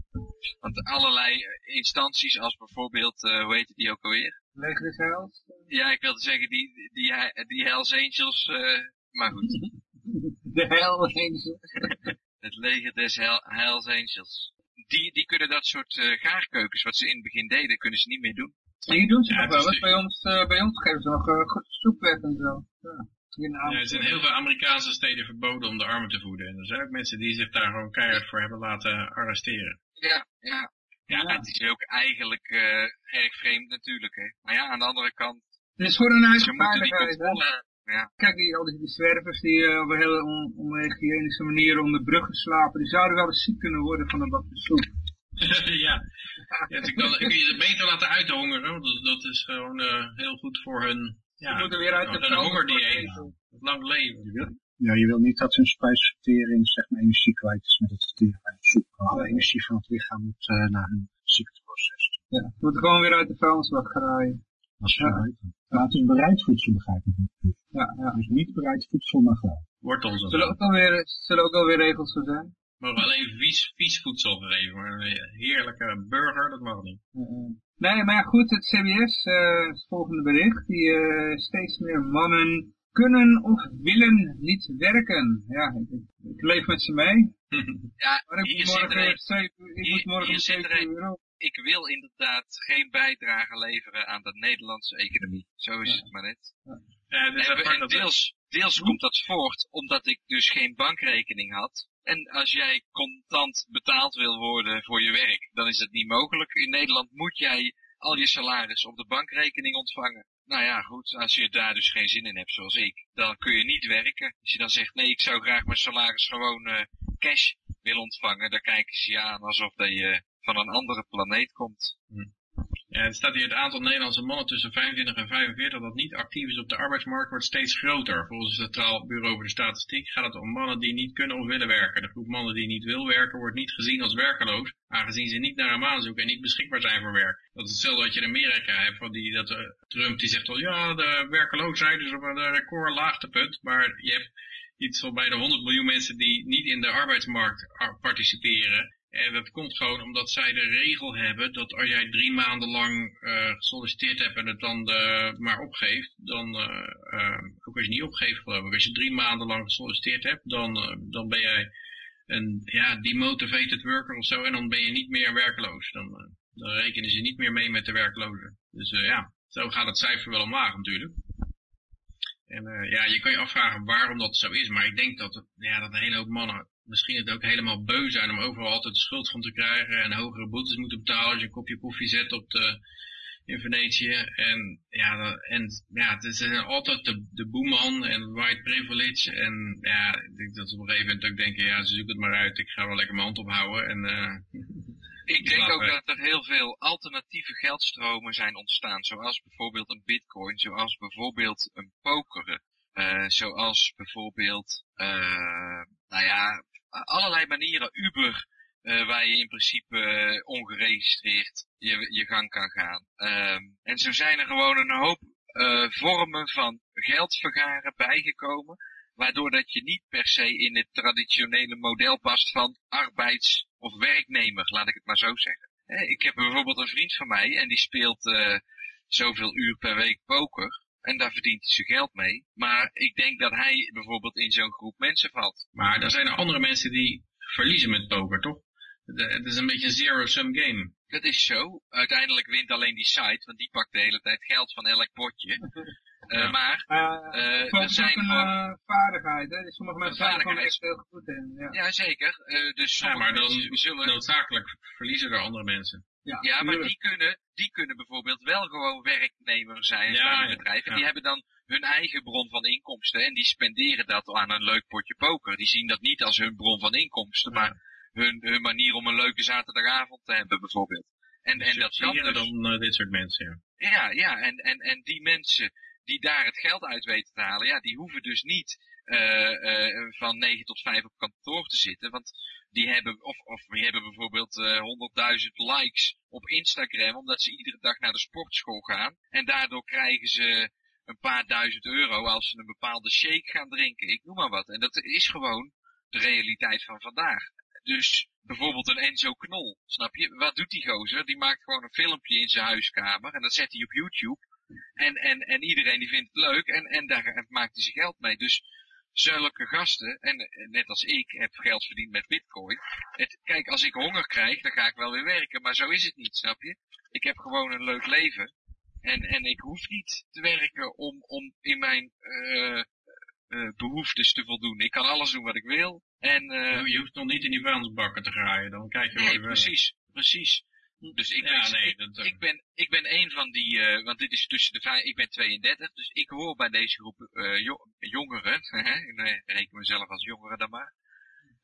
Want allerlei eh, instanties, als bijvoorbeeld, eh, hoe heet die ook alweer? Leger des Heils. Ja, ik wilde zeggen, die, die, die, Hells Angels, eh, maar goed. De hel Angel. Het leger des Hel- Hells Angels. Die, die kunnen dat soort eh, gaarkeukens, wat ze in het begin deden, kunnen ze niet meer doen. Hier doen ze Ja, nog wel eens. Bij ons, eh, bij ons geven ze nog uh, soep weg en zo. Ja. Ja, er zijn heel veel Amerikaanse steden verboden om de armen te voeden. En er zijn ook mensen die zich daar gewoon keihard voor hebben laten arresteren. Ja, ja. Ja, Ja. het is ook eigenlijk eh, erg vreemd natuurlijk, hè. Maar ja, aan de andere kant, Het is voor hun eigen ze moeten die veiligheid. hè. controle... Ja, Kijk, die, al die, die zwervers die eh, op een hele on, onhygiënische manier onder bruggen slapen, die zouden wel eens ziek kunnen worden van een bakje soep. ja, ja kun je het beter laten uithongeren. Want dat, dat is gewoon eh, heel goed voor hun, Ze ja, moeten weer uit de hongerdieet. Lang leven. Je ja, je wil niet dat hun spijsvertering zeg maar energie kwijt is met het verteren van soep. Alle energie van het lichaam moet eh, naar hun ziekteproces. Ja, ze moeten gewoon weer uit de vuilnisbak graaien. Dat is Ja. beter. Maar het is bereid voedsel, begrijp ik niet. Ja, ja. Dus niet bereid voedsel, maar gewoon. Wortels en Zullen zo. ook alweer, zullen ook alweer regels voor zijn? Mogen alleen vies, vies voedsel geven. Maar een heerlijke burger, dat mag niet. Nee, maar goed, het CBS, eh, het volgende bericht, die eh, steeds meer mannen kunnen of willen niet werken. Ja, ik, ik- ik leef met ze mee. ja Maar ik hier moet morgen, er ik hier- moet morgen hier om zit er 7 een. uur op. Ik wil inderdaad geen bijdrage leveren aan de Nederlandse economie. Zo is het maar net. Ja, dus En, en deels, deels komt dat voort omdat ik dus geen bankrekening had. En als jij contant betaald wil worden voor je werk, dan is dat niet mogelijk. In Nederland moet jij al je salaris op de bankrekening ontvangen. Nou ja, goed, als je daar dus geen zin in hebt zoals ik, dan kun je niet werken. Als je dan zegt, nee, ik zou graag mijn salaris gewoon eh, cash willen ontvangen, dan kijken ze je aan alsof dat je van een andere planeet komt. Ja, het staat hier het aantal Nederlandse mannen tussen 25 en 45 dat niet actief is op de arbeidsmarkt wordt steeds groter. Volgens het Centraal Bureau voor de Statistiek gaat het om mannen die niet kunnen of willen werken. De groep mannen die niet wil werken wordt niet gezien als werkeloos, aangezien ze niet naar een baan zoeken en niet beschikbaar zijn voor werk. Dat is hetzelfde wat je in Amerika hebt, van die, dat, eh, Trump die zegt al, ja, de werkeloosheid is op een record laagtepunt, maar je hebt iets van bijna 100 miljoen mensen die niet in de arbeidsmarkt ar- participeren. En dat komt gewoon omdat zij de regel hebben dat als jij drie maanden lang eh, gesolliciteerd hebt en het dan eh, maar opgeeft, dan, eh, ook als je niet opgeeft geloof als je drie maanden lang gesolliciteerd hebt, dan, dan ben jij een ja, demotivated worker of zo en dan ben je niet meer werkloos. Dan, Dan rekenen ze niet meer mee met de werklozen. Dus ja, zo gaat het cijfer wel omlaag natuurlijk. En ja, je kan je afvragen waarom dat zo is. Maar ik denk dat, ja, dat een hele hoop mannen misschien het ook helemaal beu zijn om overal altijd de schuld van te krijgen en hogere boetes moeten betalen als je een kopje koffie zet op de, in Venetië. En ja, en, ja het is altijd de, de boeman en white privilege. En ja, ik denk dat ze op een gegeven moment ook denken, ja, ze zoeken het maar uit. Ik ga wel lekker mijn hand ophouden. En, uh, ik denk ook dat er heel veel alternatieve geldstromen zijn ontstaan. Zoals bijvoorbeeld een bitcoin, zoals bijvoorbeeld een poker. Uh, zoals bijvoorbeeld, nou ja, allerlei manieren. Uber, uh, waar je in principe uh, ongeregistreerd je, je gang kan gaan. Um, en zo zijn er gewoon een hoop uh, vormen van geld vergaren bijgekomen. Waardoor dat je niet per se in het traditionele model past van arbeids- of werknemer, laat ik het maar zo zeggen. Ik heb bijvoorbeeld een vriend van mij en die speelt zoveel uur per week poker. En daar verdient hij zijn geld mee. Maar ik denk dat hij bijvoorbeeld in zo'n groep mensen valt. Maar er zijn er andere mensen die verliezen met poker, toch? Het is een beetje een zero-sum game. Dat is zo. Uiteindelijk wint alleen die site, want die pakt de hele tijd geld van elk potje. Uh, maar uh, er zijn een uh, vaardigheid, hè? Dus sommige mensen zijn er gewoon echt heel goed in. Ja, ja zeker. dus ja, maar dan zullen... noodzakelijk verliezen er andere mensen. Ja, ja maar die kunnen, die kunnen bijvoorbeeld wel gewoon werknemer zijn ja, bij een bedrijf. En die hebben dan hun eigen bron van inkomsten. En die spenderen dat aan een leuk potje poker. Die zien dat niet als hun bron van inkomsten, maar hun, hun manier om een leuke zaterdagavond te hebben bijvoorbeeld. En, en dat kan dus, dan uh, dit soort mensen, ja. Ja, ja en, en, en die mensen die daar het geld uit weten te halen, ja, die hoeven dus niet uh, uh, van 9 tot 5 op kantoor te zitten. Want die hebben, of, of die hebben bijvoorbeeld uh, 100.000 likes op Instagram, omdat ze iedere dag naar de sportschool gaan. En daardoor krijgen ze een paar duizend euro als ze een bepaalde shake gaan drinken. Ik noem maar wat. En dat is gewoon de realiteit van vandaag. Dus bijvoorbeeld een Enzo Knol, snap je? Wat doet die gozer? Die maakt gewoon een filmpje in zijn huiskamer en dat zet hij op YouTube. En, en, en iedereen die vindt het leuk en, en daar maakt hij zijn geld mee. Dus zulke gasten, en net als ik heb geld verdiend met bitcoin. Het, kijk, als ik honger krijg, dan ga ik wel weer werken, maar zo is het niet, snap je? Ik heb gewoon een leuk leven. En, en ik hoef niet te werken om, om in mijn uh, uh, behoeftes te voldoen. Ik kan alles doen wat ik wil. En, uh, je hoeft nog niet in die vuilnisbakken te graaien, dan kijk je nee, precies, precies. Dus ik, ja, ben, nee, ik, dat, ik, ben, ik ben een van die, uh, want dit is tussen de vijf, ik ben 32, dus ik hoor bij deze groep uh, jongeren, ik reken mezelf als jongere dan maar.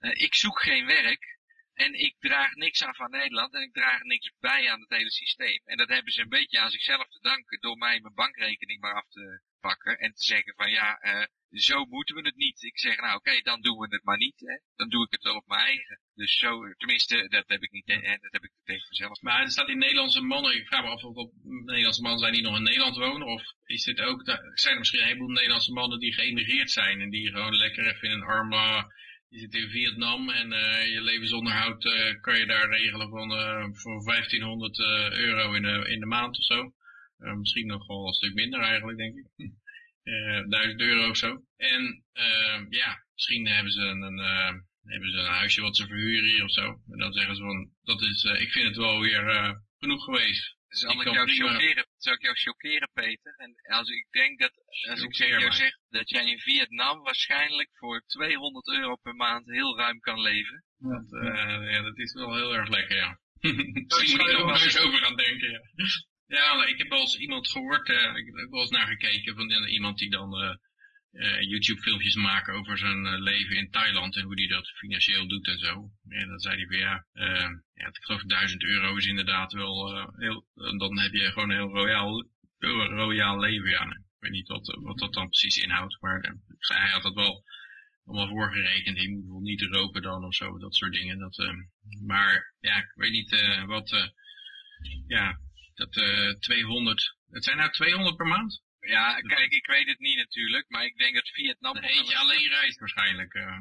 Uh, ik zoek geen werk en ik draag niks af aan Nederland en ik draag niks bij aan het hele systeem. En dat hebben ze een beetje aan zichzelf te danken door mij mijn bankrekening maar af te pakken en te zeggen van ja, zo moeten we het niet. Ik zeg nou oké, dan doen we het maar niet. Hè. Dan doe ik het wel op mijn eigen. Dus zo, tenminste, dat heb ik niet, hè, dat heb ik tegen mezelf. Maar er staat die Nederlandse mannen, ik vraag me af of dat Nederlandse mannen zijn die nog in Nederland wonen, of is dit ook, zijn er misschien een heleboel Nederlandse mannen die geëmigreerd zijn en die gewoon lekker even in een arm je zit in Vietnam en uh, je levensonderhoud uh, kan je daar regelen van, voor 1500 euro in de, in de maand of zo. misschien nog wel een stuk minder eigenlijk, denk ik. 1000 euro of zo. En ja, misschien hebben ze een, een hebben ze een huisje wat ze verhuren hier of zo. En dan zeggen ze van, dat is, ik vind het wel weer genoeg geweest. Zal ik, jou chockeren, zal ik jou chockeren, Peter? En als ik denk dat, als ik jou zeg dat jij in Vietnam waarschijnlijk voor 200 euro per maand heel ruim kan leven. Dat, uh, ja, dat is wel heel erg lekker, ja. Misschien moet er nog eens over gaan denken, ja. Ja, ik heb wel eens iemand gehoord, uh, ik heb wel eens naar gekeken van iemand die dan uh, YouTube filmpjes maken over zijn leven in Thailand en hoe hij dat financieel doet en zo. En dan zei hij van ja, ja ik geloof 1000 euro is inderdaad wel heel, dan heb je gewoon een heel royaal, royaal leven. Ja, ik weet niet wat, wat dat dan precies inhoudt, maar hij had dat wel allemaal voorgerekend. Je moet bijvoorbeeld niet roken dan of zo, dat soort dingen. Dat, maar ja, ik weet niet wat, ja, dat 200, het zijn nou 200 per maand? Ja, kijk, ik weet het niet natuurlijk, maar ik denk dat Vietnam... Dan eentje alleen reist waarschijnlijk. Uh,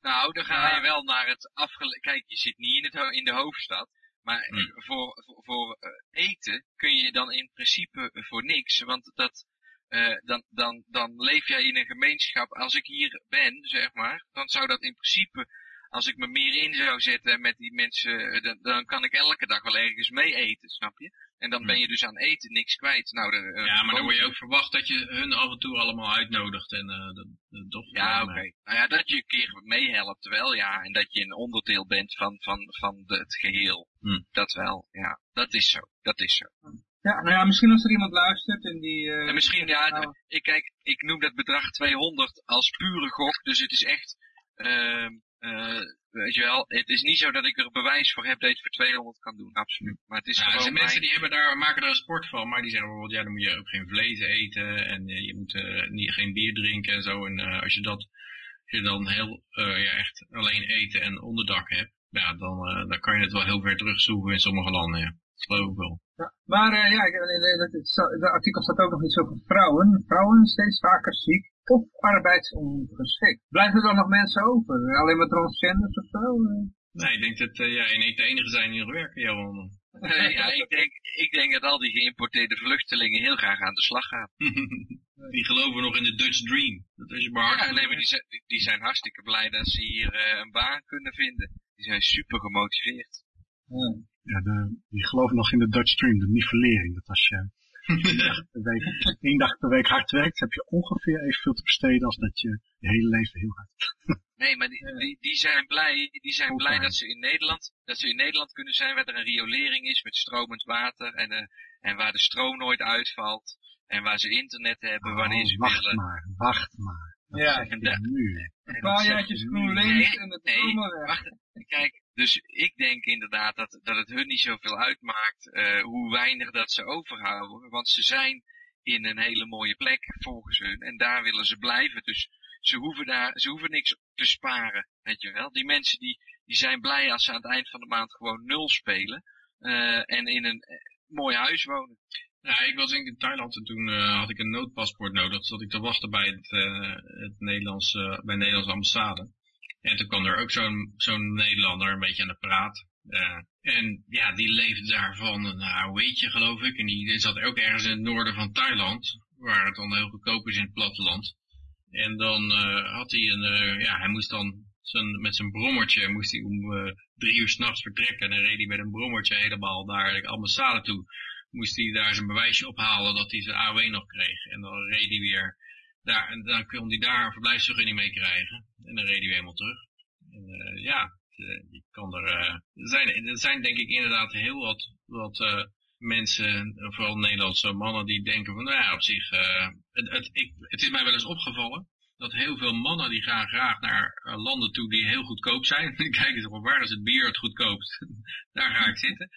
nou, dan ga je wel naar het afgele... Kijk, je zit niet in, het in de hoofdstad, maar hmm. voor, voor, voor uh, eten kun je dan in principe voor niks, want dat... Uh, dan, dan, dan leef jij in een gemeenschap, als ik hier ben, zeg maar, dan zou dat in principe als ik me meer in zou zetten met die mensen, dan, dan kan ik elke dag wel ergens mee eten, snap je? En dan ben je dus aan eten niks kwijt. Nou, de, uh, ja, maar dan word je ook verwacht dat je hun af en toe allemaal uitnodigt. En, uh, dat, dat ja, oké. Okay. Nou ja, dat je een keer meehelpt wel, ja. En dat je een onderdeel bent van, van, van de, het geheel. Hm. Dat wel, ja. Dat is zo, dat is zo. Ja, nou ja, misschien als er iemand luistert en die... Uh, en misschien, ja, nou... ik, kijk, ik noem dat bedrag 200 als pure gok. Dus het is echt... Uh, uh, weet je wel, het is niet zo dat ik er bewijs voor heb dat je het voor 200 kan doen, absoluut. Maar het is ja, gewoon er zijn mensen die hebben daar, maken er een sport van, maar die zeggen bijvoorbeeld, ja, dan moet je ook geen vlees eten en uh, je moet uh, niet, geen bier drinken en zo. En als je dat, als je dan heel, ja, echt alleen eten en onderdak hebt, ja, dan, dan kan je het wel heel ver terugzoeken in sommige landen, ja. Dat geloof ik wel. Ja, maar ja, in het artikel staat ook nog iets over vrouwen. Vrouwen steeds vaker ziek of arbeidsongeschikt. Blijven er dan nog mensen over? Alleen maar transgenders of zo? Nee, ik denk dat uh, ja, de enige zijn die nog werken, Johan. Nee, ja, ik denk, ik denk dat al die geïmporteerde vluchtelingen heel graag aan de slag gaan. die geloven nog in de Dutch Dream. Dat is maar. Ja, nee, maar die zijn, die zijn hartstikke blij dat ze hier uh, een baan kunnen vinden. Die zijn super gemotiveerd. Ja, ja de, die geloven nog in de Dutch Dream, de nivellering. Dat als je één dag, per week, één dag per week hard werkt, heb je ongeveer evenveel te besteden als dat je je hele leven heel hard. Nee, maar die, die, die zijn blij, die zijn blij dat ze in Nederland, dat ze in Nederland kunnen zijn waar er een riolering is met stromend water en, uh, en waar de stroom nooit uitvalt en waar ze internet hebben wanneer ze wacht willen. Maar, wacht maar. Dat ja, en de, nu. Een paar jaartjes GroenLinks en het nee, wacht, kijk, dus ik denk inderdaad dat, dat het hun niet zoveel uitmaakt uh, hoe weinig dat ze overhouden. Want ze zijn in een hele mooie plek volgens hun en daar willen ze blijven. Dus ze hoeven, daar, ze hoeven niks te sparen, weet je wel. Die mensen die, die zijn blij als ze aan het eind van de maand gewoon nul spelen uh, en in een mooi huis wonen. Ja, ik was in Thailand en toen had ik een noodpaspoort nodig. Zat ik te wachten bij het, het bij de Nederlandse ambassade. En toen kwam er ook zo'n zo'n Nederlander een beetje aan de praat. en ja, die leefde daarvan, nou weet je geloof ik. En die zat ook ergens in het noorden van Thailand. Waar het dan heel goedkoop is in het platteland. En dan had hij een, ja hij moest dan zijn, met zijn brommertje moest hij om drie uur s'nachts vertrekken. En dan reed hij met een brommertje helemaal naar de ambassade toe moest hij daar zijn bewijsje ophalen dat hij zijn AOW nog kreeg. En dan reed hij weer daar, en dan kon hij daar een verblijfsvergunning mee krijgen. En dan reed hij weer helemaal terug. En uh, ja, je kan er, uh, er, zijn, er zijn denk ik inderdaad heel wat, wat mensen, vooral Nederlandse mannen, die denken van, nou ja, op zich, het, het, ik, het is mij wel eens opgevallen dat heel veel mannen die gaan graag naar landen toe die heel goedkoop zijn. Kijken eens op waar is het bier het goedkoopst. daar ga ik zitten.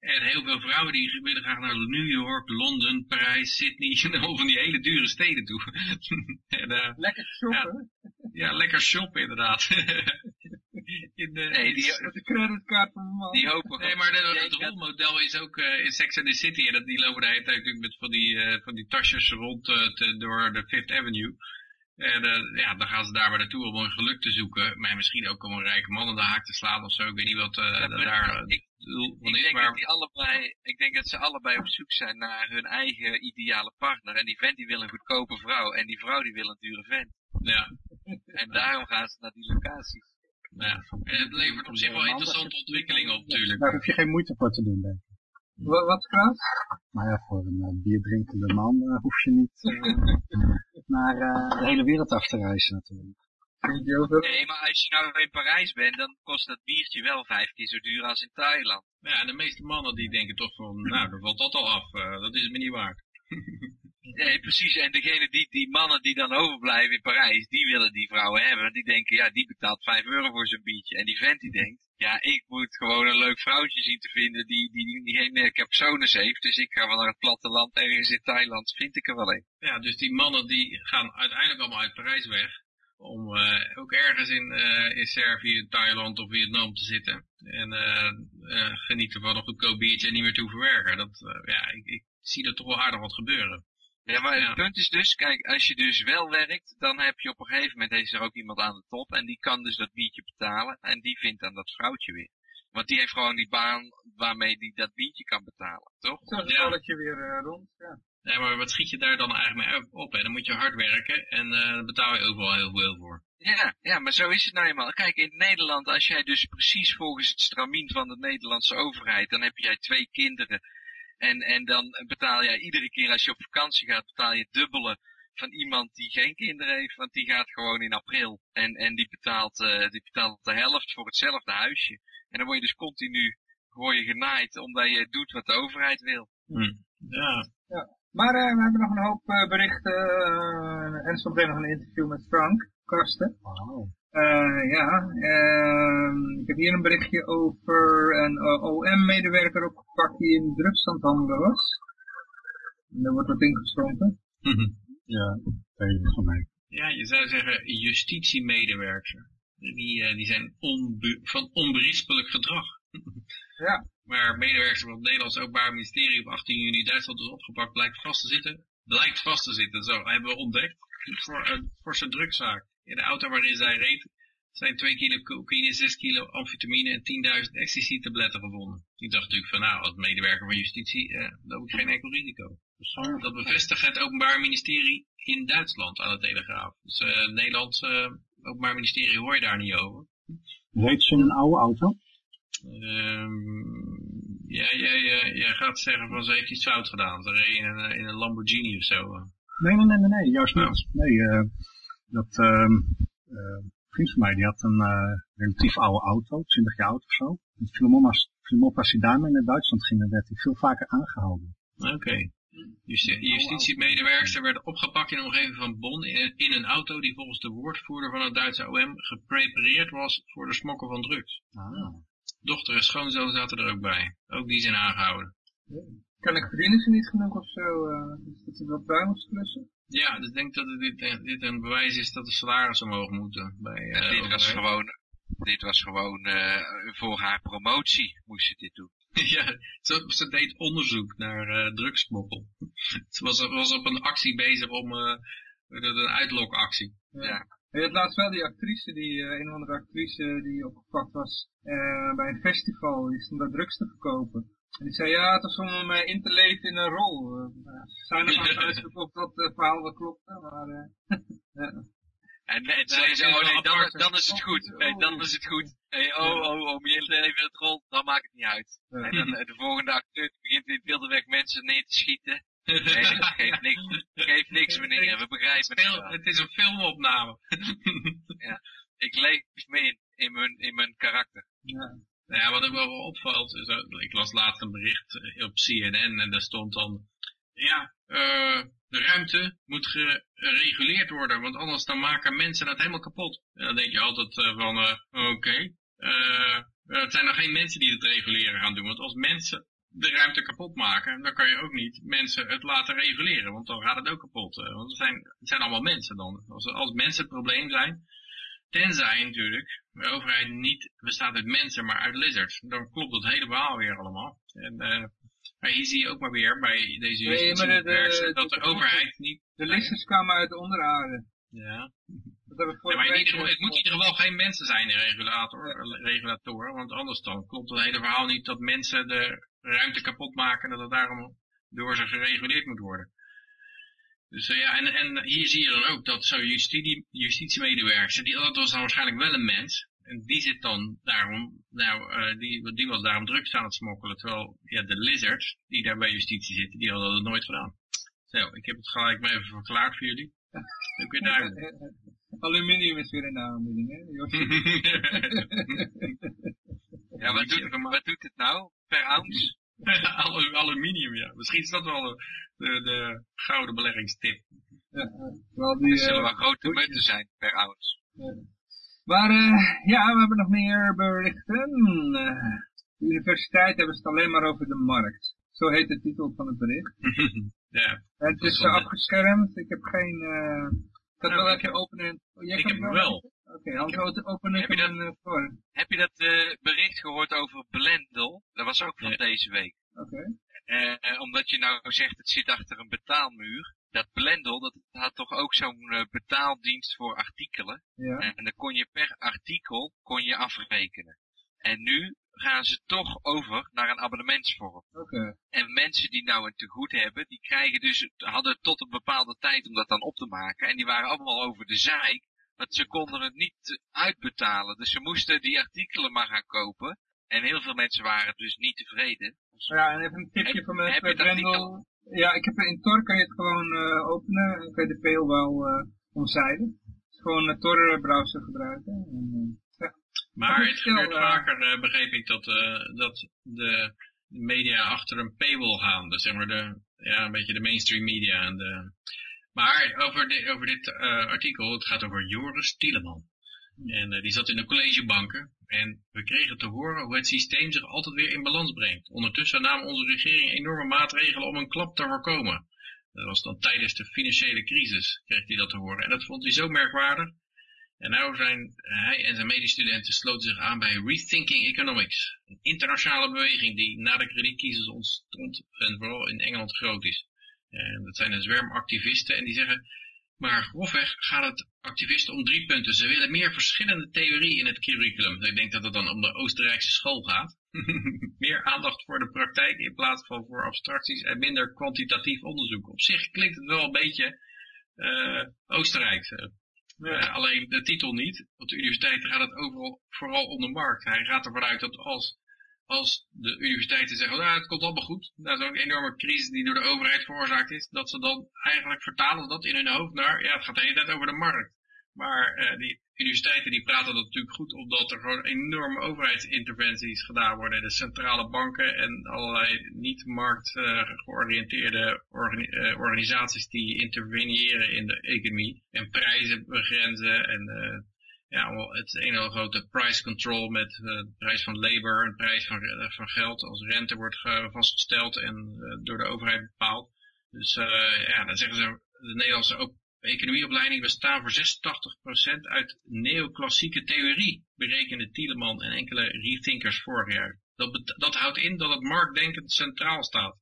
En heel veel vrouwen die willen graag naar New York, Londen, Parijs, Sydney, al van die hele dure steden toe. en, uh, lekker shoppen. Ja, ja, lekker shoppen inderdaad. in de, nee, die, de creditcard van man. Die hopen Nee, maar de, het rolmodel is ook uh, in Sex and the City. En dat, die lopen de hele tijd natuurlijk met van die, uh, van die tasjes rond uh, te, door de Fifth Avenue. En uh, ja, dan gaan ze daar maar naartoe om een geluk te zoeken. Maar misschien ook om een rijke man aan de haak te slaan of zo. Ik weet niet wat uh, ja, daar ik, doel van is. Denk maar... dat die allebei, ik denk dat ze allebei op zoek zijn naar hun eigen ideale partner. En die vent die wil een goedkope vrouw. En die vrouw die wil een dure vent. Ja. En daarom gaan ze naar die locaties. Ja. En het levert op zich wel interessante ontwikkelingen op natuurlijk. Daar hoef je geen moeite voor te doen, denk ik. Wat, wat Klaas? Nou ja, voor een uh, bierdrinkende man uh, hoef je niet uh, naar de hele wereld af te reizen natuurlijk. Nee, maar als je nou in Parijs bent, dan kost dat biertje wel vijf keer zo duur als in Thailand. Ja, de meeste mannen die denken toch van, nou, dan valt dat al af, dat is het me niet waard. nee, precies. En degene die, die mannen die dan overblijven in Parijs, die willen die vrouwen hebben. Die denken, ja, die betaalt vijf euro voor zijn biertje. En die vent die denkt, ja, ik moet gewoon een leuk vrouwtje zien te vinden die, die, die geen uh, capsones heeft. Dus ik ga wel naar het platteland, ergens in Thailand, vind ik er wel een. Ja, dus die mannen die gaan uiteindelijk allemaal uit Parijs weg. Om uh, ook ergens in, uh, in Servië, Thailand of Vietnam te zitten. En genieten van een goedkoop biertje en niet meer te hoeven werken. Dat, ja, ik, ik zie er toch wel aardig wat gebeuren. Ja, maar het punt is dus, kijk, als je dus wel werkt, dan heb je op een gegeven moment, is er ook iemand aan de top en die kan dus dat biertje betalen en die vindt dan dat vrouwtje weer. Want die heeft gewoon die baan waarmee die dat biertje kan betalen, toch? Zo is het ja. weer uh, rond, ja. Ja, maar wat schiet je daar dan eigenlijk mee op? Hè? Dan moet je hard werken en uh, daar betaal je overal heel veel voor. Ja, ja, maar zo is het nou eenmaal. Kijk, in Nederland, als jij dus precies volgens het stramien van de Nederlandse overheid, dan heb jij twee kinderen. En, en dan betaal jij iedere keer als je op vakantie gaat, betaal je dubbele van iemand die geen kinderen heeft, want die gaat gewoon in april. En, en die, betaalt, uh, die betaalt de helft voor hetzelfde huisje. En dan word je dus continu word je genaaid omdat je doet wat de overheid wil. Hm. Ja. ja. Maar uh, we hebben nog een hoop uh, berichten en zometeen nog een interview met Frank Karsten. Wow. Ja, ehm, ik heb hier een berichtje over een OM-medewerker opgepakt die in drugshandhandelen was. En daar wordt wat ingestonken. Ja, dat van mij. Ja, je zou zeggen justitiemedewerker. Die, die zijn van onberispelijk gedrag. ja. Maar medewerkers van het Nederlands Openbaar Ministerie op 18 juni Duitsland is opgepakt, blijkt vast te zitten. Blijkt vast te zitten, zo hebben we ontdekt. Voor een forse drugszaak. In de auto waarin zij reed zijn 2 kilo cocaïne, 6 kilo amfetamine en 10.000 ecstasy-tabletten gevonden. Ik dacht natuurlijk van nou, als medewerker van justitie eh, loop ik geen enkel risico. Dat bevestigt het Openbaar Ministerie in Duitsland aan de Telegraaf. Dus uh, het Nederlands uh, Openbaar Ministerie hoor je daar niet over. Reed ze in een oude auto? Um, ja, jij, jij, jij gaat zeggen van ze heeft iets fout gedaan. Ze reed in een, in een Lamborghini of zo. Nee, nee, nee, nee, nee juist niet. Nee, uh, dat uh, uh, vriend van mij die had een uh, relatief oude auto, 20 jaar oud of zo. En viel op als hij daarmee naar Duitsland ging, dan werd hij veel vaker aangehouden. Oké. Okay. Justitiemedewerkster werd opgepakt in de omgeving van Bonn in, in een auto die volgens de woordvoerder van het Duitse OM geprepareerd was voor de smokkel van drugs. Ah. Dochter en schoonzoon zaten er ook bij. Ook die zijn aangehouden. Kan ik verdienen ze niet genoeg of zo? Uh, dat ze wat bij moest klussen? Ja, dus ik denk dat dit, dit een bewijs is dat de salaris omhoog moeten. Bij, uh, ja, dit, was gewoon, dit was gewoon uh, voor haar promotie moest ze dit doen. ja, ze, ze, deed onderzoek naar uh, drugsmokkel. ze was, was op een actie bezig om een uitlokactie. Ja. ja. Je had laatst wel die actrice, die, uh, een of andere actrice die opgepakt was uh, bij een festival, die stond daar drugs te verkopen. Die zei, ja, het was om me in te leven in een rol. Uh, ze zijn er maar uitgezocht of dat uh, verhaal wel klopte, maar... ja. En, en zei ze, oh nee, dan, dan is het goed. Nee, dan is het goed. Hey, oh, oh, om je in te leven in het rol, dan maakt het niet uit. En dan de volgende acteur begint in wilde weg mensen neer te schieten. Nee, dat geeft niks, geeft niks meneer, we begrijpen het. Het is een filmopname. ja, ik leef mee in mijn, in mijn karakter. Ja. Nou ja, wat ook wel opvalt, is, ik las laatst een bericht op CNN en daar stond dan, ja, uh, de ruimte moet gereguleerd worden, want anders dan maken mensen dat helemaal kapot. En dan denk je altijd van, oké, het zijn nog geen mensen die het reguleren gaan doen, want als mensen de ruimte kapot maken, dan kan je ook niet mensen het laten reguleren, want dan gaat het ook kapot. Want het zijn, zijn allemaal mensen dan. Als, als mensen het probleem zijn, tenzij natuurlijk de overheid niet bestaat uit mensen, maar uit lizards, dan klopt dat hele verhaal weer allemaal. En, uh, maar hier zie je ook maar weer bij deze nee, maar de, de, dat de, overheid niet... De lizards kwamen uit de onderaarde. Ja. Maar in ieder geval, het moet in ieder geval geen mensen zijn, de regulator, regulatoren, want anders dan klopt het hele verhaal niet dat mensen de ruimte kapot maken, dat het daarom door ze gereguleerd moet worden. Dus uh, ja, en, en hier zie je dan ook dat zo'n justitie, justitiemedewerker, die, dat was dan waarschijnlijk wel een mens, en die zit dan daarom, nou, uh, die, die was daarom drugs aan het smokkelen, terwijl ja, de lizards, die daar bij justitie zitten, die hadden dat nooit gedaan. Zo, ik heb het gelijk maar even verklaard voor jullie. Ook weer duidelijk. Aluminium is weer een aanbieding, hè? ja, wat doet, wat doet het nou? Per ounce? Aluminium, ja. Misschien is dat wel de, de, de gouden beleggingstip. Ja, wel die, er zullen wel grote munten zijn per. Ja. Maar uh, ja, we hebben nog meer berichten. Uh, de universiteit hebben het alleen maar over de markt. Zo heet de titel van het bericht. ja. Het is uh, afgeschermd. Ik heb geen... ik kan wel even openen. Oh, jij ik heb hem wel. Oké, okay, anders openen heb je dat, een, voor. Heb je dat bericht gehoord over Blendel? Dat was ook van ja. deze week. Oké. Okay. omdat je nou zegt, het zit achter een betaalmuur dat Blendel, dat had toch ook zo'n uh, betaaldienst voor artikelen. Ja. En, en dan kon je per artikel kon je afrekenen. En nu gaan ze toch over naar een abonnementsvorm. Oké. En mensen die nou een tegoed hebben, die krijgen dus, hadden tot een bepaalde tijd om dat dan op te maken. En die waren allemaal over de zaak, want ze konden het niet uitbetalen. Dus ze moesten die artikelen maar gaan kopen. En heel veel mensen waren dus niet tevreden. Ja, en even een tipje Heb- van mijn Brendel. Ja, ik heb in Tor kan je het gewoon eh, openen en kan je de paywall eh omzeilen. Dus gewoon een Tor browser gebruiken. En, eh, Maar het gebeurt eh, vaker, eh, begreep ik, dat, eh, dat de media achter een paywall gaan. Dus zeg maar de, ja, een beetje de mainstream media. En de... Maar over, di- over dit eh, artikel, het gaat over Joris Tieleman. En eh, die zat in de collegebanken. En we kregen te horen hoe het systeem zich altijd weer in balans brengt. Ondertussen nam onze regering enorme maatregelen om een klap te voorkomen. Dat was dan tijdens de financiële crisis, kreeg hij dat te horen. En dat vond hij zo merkwaardig. En nou zijn hij en zijn medestudenten sloten zich aan bij Rethinking Economics. Een internationale beweging die na de kredietcrisis ontstond en vooral in Engeland groot is. En dat zijn een zwerm activisten en die zeggen, maar grofweg gaat het activisten om drie punten. Ze willen meer verschillende theorie in het curriculum. Ik denk dat het dan om de Oostenrijkse school gaat. meer aandacht voor de praktijk in plaats van voor abstracties en minder kwantitatief onderzoek. Op zich klinkt het wel een beetje eh Oostenrijks. eh. Eh, alleen de titel niet. Op de universiteiten gaat het overal, vooral om de markt. Hij gaat ervan uit dat als, als de universiteiten zeggen, nou, het komt allemaal goed. Dat is ook een enorme crisis die door de overheid veroorzaakt is. Dat ze dan eigenlijk vertalen dat in hun hoofd naar, ja, het gaat de hele tijd over de markt. Maar eh, die universiteiten die praten dat natuurlijk goed omdat er gewoon enorme overheidsinterventies gedaan worden. De centrale banken en allerlei niet markt eh, georiënteerde eh, organisaties die interveneren in de economie. En prijzen begrenzen en eh, ja, het hele grote price control met eh, de prijs van labor en de prijs van, eh, van geld. Als rente wordt ge- vastgesteld en eh, door de overheid bepaald. Dus ja, dan zeggen ze, de Nederlandse op- economieopleiding bestaan voor 86% uit neoclassieke theorie, berekende Tieleman en enkele rethinkers vorig jaar. Dat, dat houdt in dat het marktdenken centraal staat.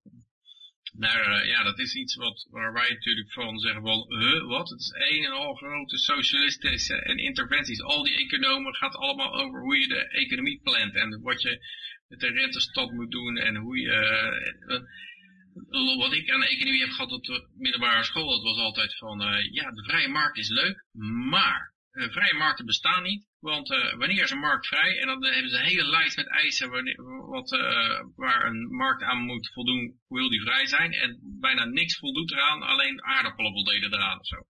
Nou eh, ja, dat is iets wat, waar wij natuurlijk van zeggen van, wat? Het is een en al grote socialistische en interventies. Al die economen gaat allemaal over hoe je de economie plant en wat je met de rentestand moet doen en hoe je... eh, wat ik aan economie heb gehad op de middelbare school, dat was altijd van, eh, ja, de vrije markt is leuk, maar eh, vrije markten bestaan niet. Want eh, wanneer is een markt vrij? En dan hebben ze een hele lijst met eisen wanneer, wat, eh, waar een markt aan moet voldoen, wil die vrij zijn. En bijna niks voldoet eraan, alleen aardappelen voldeden eraan of zo.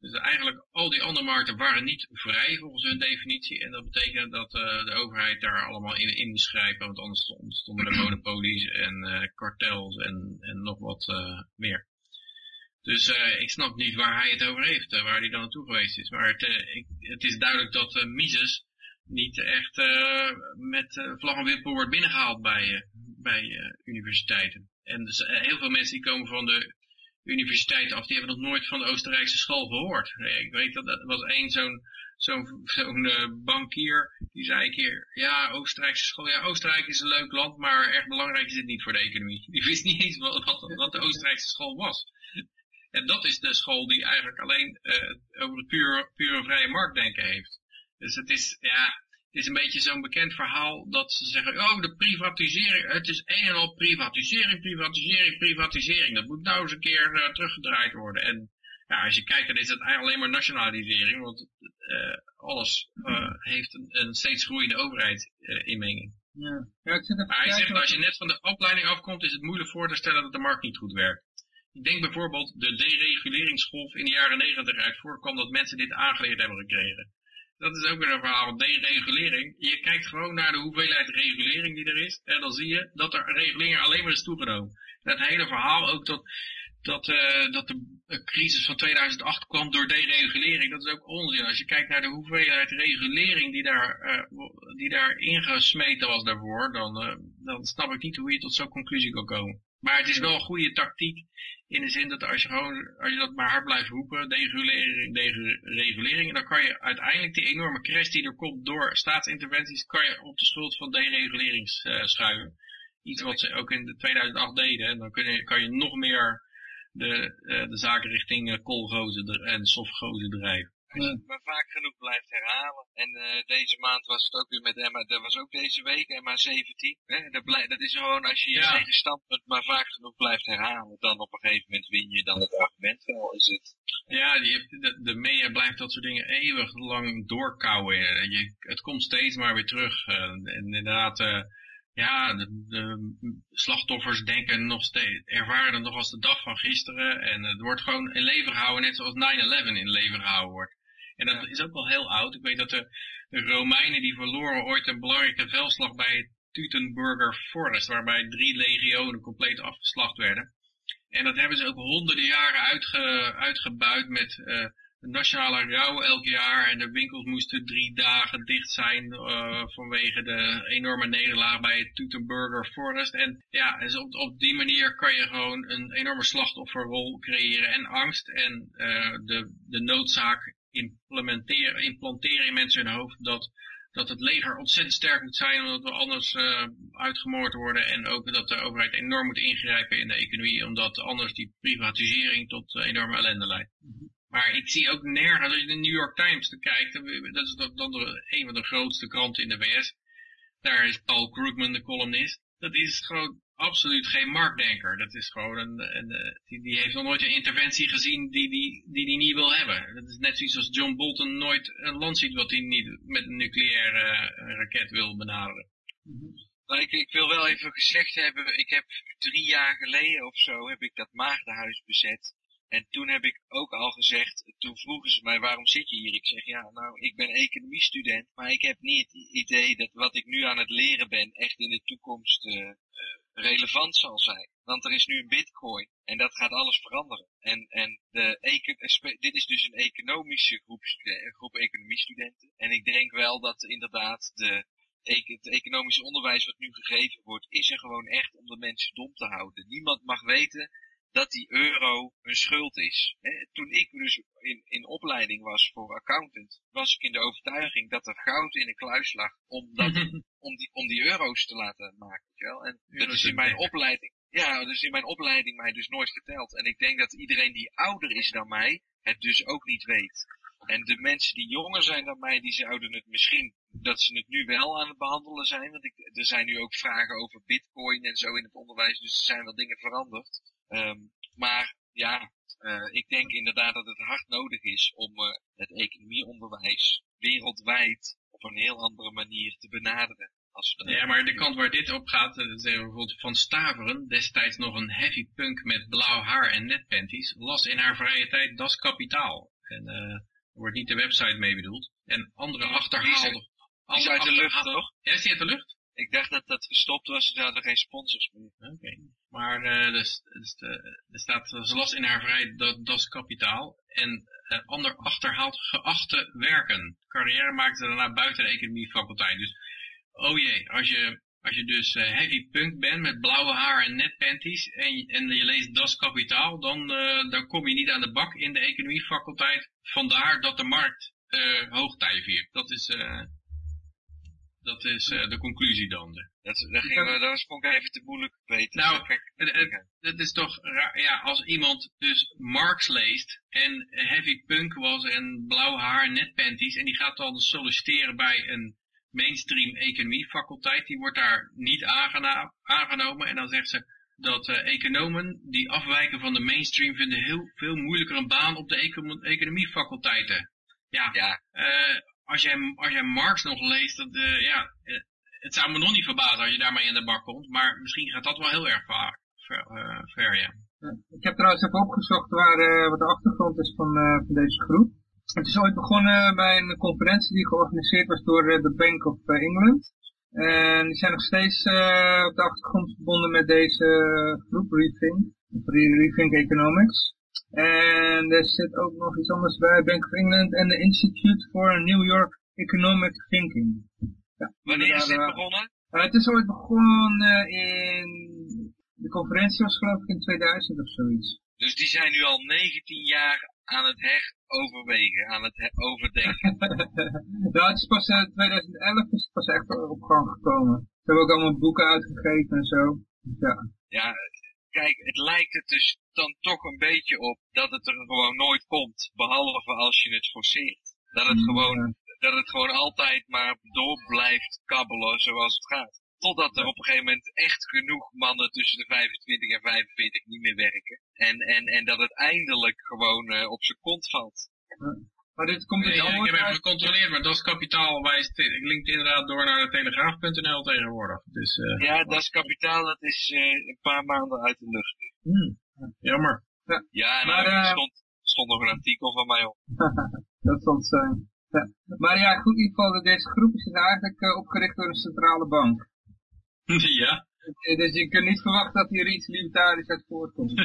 Dus eigenlijk al die andere markten waren niet vrij volgens hun definitie. En dat betekent dat eh, de overheid daar allemaal in, in. Want anders ontstonden er monopolies en eh, kartels en, en nog wat eh, meer. Dus eh, ik snap niet waar hij het over heeft, eh, waar hij dan naartoe geweest is. Maar het, eh, ik, het is duidelijk dat Mises niet echt met vlag en wimpel wordt binnengehaald bij, bij universiteiten. En dus, heel veel mensen die komen van de universiteit af, die hebben nog nooit van de Oostenrijkse school gehoord. Eh, ik weet dat er was één zo'n zo'n zo'n bankier, die zei een keer, ja, Oostenrijkse school, ja, Oostenrijk is een leuk land, maar echt belangrijk is het niet voor de economie. Die wist niet eens wat, wat de Oostenrijkse school was. En dat is de school die eigenlijk alleen uh, over het pure, pure vrije marktdenken heeft. Dus het is, ja, het is een beetje zo'n bekend verhaal dat ze zeggen, oh, de privatisering, het is een en al privatisering, privatisering, privatisering. Dat moet nou eens een keer uh, teruggedraaid worden. En ja, als je kijkt, dan is het eigenlijk alleen maar nationalisering, want uh, alles heeft een, een, steeds groeiende overheidsinmenging. ja. ja, ik zit maar hij zegt, als je net van de opleiding afkomt, is het moeilijk voor te stellen dat de markt niet goed werkt. Denk bijvoorbeeld de dereguleringsgolf in de jaren negentig uit voorkwam dat mensen dit aangeleerd hebben gekregen. Dat is ook weer een verhaal van deregulering. Je kijkt gewoon naar de hoeveelheid regulering die er is. En dan zie je dat er regulering alleen maar is toegenomen. Dat hele verhaal ook dat, dat, uh, dat de crisis van 2008 kwam door deregulering. Dat is ook onzin. Als je kijkt naar de hoeveelheid regulering die daar, uh, die daar ingesmeten was daarvoor. Dan, uh, dan snap ik niet hoe je tot zo'n conclusie kan komen. Maar het is wel een goede tactiek in de zin dat als je gewoon, als je dat maar hard blijft roepen, deregulering, deregulering, dan kan je uiteindelijk die enorme crash die er komt door staatsinterventies, kan je op de schuld van deregulering uh, schuiven. Iets wat ze ook in de 2008 deden. En dan kun je, kan je nog meer de, uh, de zaken richting uh, koolgozen en softgozen drijven. Als je het maar vaak genoeg blijft herhalen. En uh, deze maand was het ook weer met Emma, dat was ook deze week Emma 17. Hè? Dat, dat is gewoon als je je ja. eigen standpunt maar vaak genoeg blijft herhalen, dan op een gegeven moment win je dan het argument wel, is het. Ja, die, de, de media blijft dat soort dingen eeuwig lang doorkouwen. Je, het komt steeds maar weer terug. Uh, en inderdaad, uh, ja, de, de, slachtoffers denken nog steeds, ervaren het nog als de dag van gisteren. En het wordt gewoon in leven gehouden, net zoals 9-11 in leven gehouden wordt. En dat is ook wel heel oud. Ik weet dat de, Romeinen die verloren ooit een belangrijke veldslag bij het Tutenburger Forest, waarbij drie legionen compleet afgeslacht werden. En dat hebben ze ook honderden jaren uitge, uitgebuit met uh, nationale rouw elk jaar. En de winkels moesten drie dagen dicht zijn uh, vanwege de enorme nederlaag bij het Tutenburger Forest. En ja, dus op, op die manier kan je gewoon een enorme slachtofferrol creëren en angst en uh, de, de noodzaak implementeren, implanteren in mensen hun hoofd dat, dat het leger ontzettend sterk moet zijn omdat we anders uh, uitgemoord worden en ook dat de overheid enorm moet ingrijpen in de economie omdat anders die privatisering tot uh, enorme ellende leidt. Maar ik zie ook nergens, als je de New York Times te kijkt, dat is dan de, een van de grootste kranten in de VS, daar is Paul Krugman de columnist, dat is gewoon absoluut geen marktdenker. Dat is gewoon een, een, een die, die, heeft nog nooit een interventie gezien die die, die die niet wil hebben. Dat is net zoiets als John Bolton nooit een land ziet wat hij niet met een nucleaire uh, raket wil benaderen. Nou, ik, ik, wil wel even gezegd hebben, ik heb drie jaar geleden of zo heb ik dat Maagdenhuis bezet. En toen heb ik ook al gezegd, toen vroegen ze mij waarom zit je hier? Ik zeg ja, nou ik ben economiestudent, maar ik heb niet het idee dat wat ik nu aan het leren ben echt in de toekomst uh, relevant zal zijn. Want er is nu een bitcoin en dat gaat alles veranderen. En, en de, dit is dus een economische groep, groep economiestudenten. En ik denk wel dat inderdaad de, het economische onderwijs wat nu gegeven wordt, is er gewoon echt om de mensen dom te houden. Niemand mag weten dat die euro een schuld is. Toen ik dus in, in opleiding was voor accountant, was ik in de overtuiging dat er goud in een kluis lag om, dat, om, die, om die euro's te laten maken. Wel? En dat is in mijn opleiding, ja, dus in mijn opleiding mij dus nooit verteld. En ik denk dat iedereen die ouder is dan mij, het dus ook niet weet. En de mensen die jonger zijn dan mij, die zouden het misschien, dat ze het nu wel aan het behandelen zijn. Want ik, er zijn nu ook vragen over bitcoin en zo in het onderwijs, dus er zijn wel dingen veranderd. Um, maar ja, uh, ik denk inderdaad dat het hard nodig is om uh, het economieonderwijs wereldwijd op een heel andere manier te benaderen. Als ja, maar de kant waar dit op gaat, uh, zeggen bijvoorbeeld Van Staveren, destijds nog een heavy punk met blauw haar en netpanties, las in haar vrije tijd Das Kapitaal. En er wordt niet de website mee bedoeld. En andere achterhaalde... Die is, die uit de lucht, toch? Ja, is die uit de lucht? Ik dacht dat dat gestopt was, ze hadden geen sponsors meer. Oké. Okay. Maar uh, dus, dus de, er staat, ze las in haar vrij dat, dat kapitaal. En uh, ander achterhaald geachte werken. Carrière maakte ze daarna buiten de economiefaculteit. Dus, oh jee, als je, als je dus heavy punk bent met blauwe haar en netpanties en, en je leest Das Kapitaal, dan, dan kom je niet aan de bak in de economiefaculteit. Vandaar dat de markt hoogtij viert. Dat is... dat is uh, de conclusie dan. Dat, dat, ging, dat was vond ik even te moeilijk weten. Nou, het, is toch raar, ja, als iemand dus Marx leest en heavy punk was en blauw haar, netpanties en die gaat dan solliciteren bij een mainstream economiefaculteit, die wordt daar niet aangenomen en dan zegt ze dat uh, economen die afwijken van de mainstream vinden heel veel moeilijker een baan op de econ economiefaculteiten. Ja, ja. Uh, als jij, als jij Marx nog leest, dat, uh, ja, uh, het zou me nog niet verbazen als je daarmee in de bak komt, maar misschien gaat dat wel heel erg vaak, ver, uh, ja. Ik heb trouwens even opgezocht waar, wat de achtergrond is van, van deze groep. Het is ooit begonnen bij een conferentie die georganiseerd was door de Bank of England. En die zijn nog steeds op de achtergrond verbonden met deze groep, Rethink, Rethink Economics. En er zit ook nog iets anders bij, Bank of England en de Institute for New York Economic Thinking. Ja, Wanneer is dit begonnen? Uh, het is ooit begonnen in, de conferentie was geloof ik in 2000 of zoiets. Dus die zijn nu al 19 jaar aan het heroverwegen, aan het overdenken. nou, het is pas in 2011 is het pas echt op gang gekomen. Ze hebben ook allemaal boeken uitgegeven en zo. Ja. ja, kijk, het lijkt het dus dan toch een beetje op dat het er gewoon nooit komt, behalve als je het forceert. Dat het gewoon, dat het gewoon altijd maar door blijft kabbelen zoals het gaat. Totdat er op een gegeven moment echt genoeg mannen tussen de 25 en 45 niet meer werken. En, en, en dat het eindelijk gewoon uh, op zijn kont valt. Maar dit komt dus Nee, allemaal ik heb even gecontroleerd, maar Das Kapitaal wijst, linkt inderdaad door naar de telegraaf.nl tegenwoordig. Dus, eh, Ja, dat is kapitaal, dat is uh, een paar maanden uit de lucht. hmm, jammer. Ja, Maar, nou, er eh, stond, stond nog een artikel van mij op. dat zal het zijn. Ja. Maar ja, goed, in ieder geval, deze groep is dus eigenlijk eh, opgericht door een centrale bank. ja. Eh, Dus je kunt niet verwachten dat hier iets libertarisch uit voortkomt.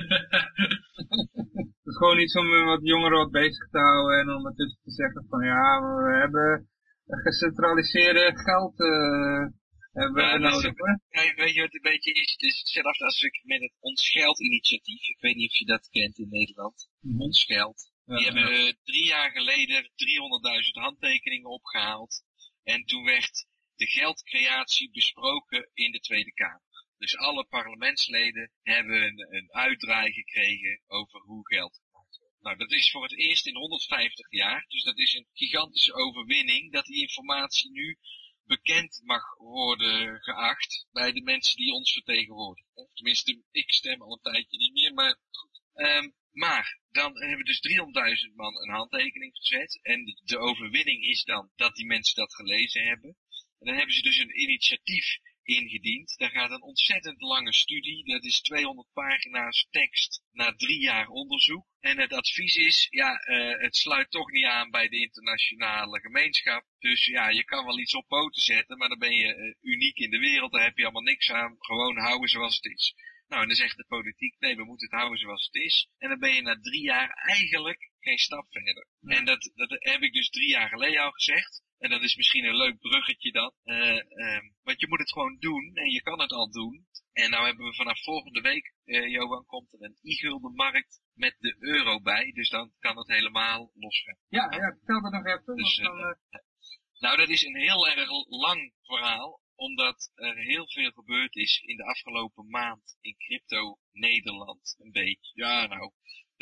Het is gewoon iets om eh, wat jongeren wat bezig te houden en ondertussen te zeggen van ja, we hebben gecentraliseerde geld eh hebben Ja, we is nodig. hoor. Weet je wat het een beetje is? Het is hetzelfde als ik met het Ons Geld initiatief. Ik weet niet of je dat kent in Nederland. Ons Geld. Ja, Die hebben drie jaar geleden 300.000 handtekeningen opgehaald. En toen werd de geldcreatie besproken in de Tweede Kamer. Dus alle parlementsleden hebben een, een uitdraai gekregen over hoe geld gemaakt wordt. Nou, dat is voor het eerst in 150 jaar. Dus dat is een gigantische overwinning dat die informatie nu bekend mag worden geacht bij de mensen die ons vertegenwoordigen. Tenminste, ik stem al een tijdje niet meer, maar. Ehm, maar dan hebben dus 300.000 man een handtekening gezet. En de overwinning is dan dat die mensen dat gelezen hebben. En dan hebben ze dus een initiatief ingediend. Daar gaat een ontzettend lange studie. Dat is 200 pagina's tekst na drie jaar onderzoek. En het advies is, ja, eh, het sluit toch niet aan bij de internationale gemeenschap. Dus ja, je kan wel iets op poten zetten, maar dan ben je eh, uniek in de wereld. Daar heb je allemaal niks aan. Gewoon houden zoals het is. Nou, en dan zegt de politiek, nee, we moeten het houden zoals het is. En dan ben je na drie jaar eigenlijk geen stap verder. En dat, dat heb ik dus drie jaar geleden al gezegd. En dat is misschien een leuk bruggetje dan. Eh, ehm, want je moet het gewoon doen en je kan het al doen. En nou hebben we vanaf volgende week, eh, Johan, komt er een e-guldenmarkt met de euro bij. Dus dan kan het helemaal losgaan. Ja, ja, vertel dat nog even. Dus, dan, eh, Nou, dat is een heel erg lang verhaal, omdat er heel veel gebeurd is in de afgelopen maand in crypto Nederland. Een beetje. Ja, nou,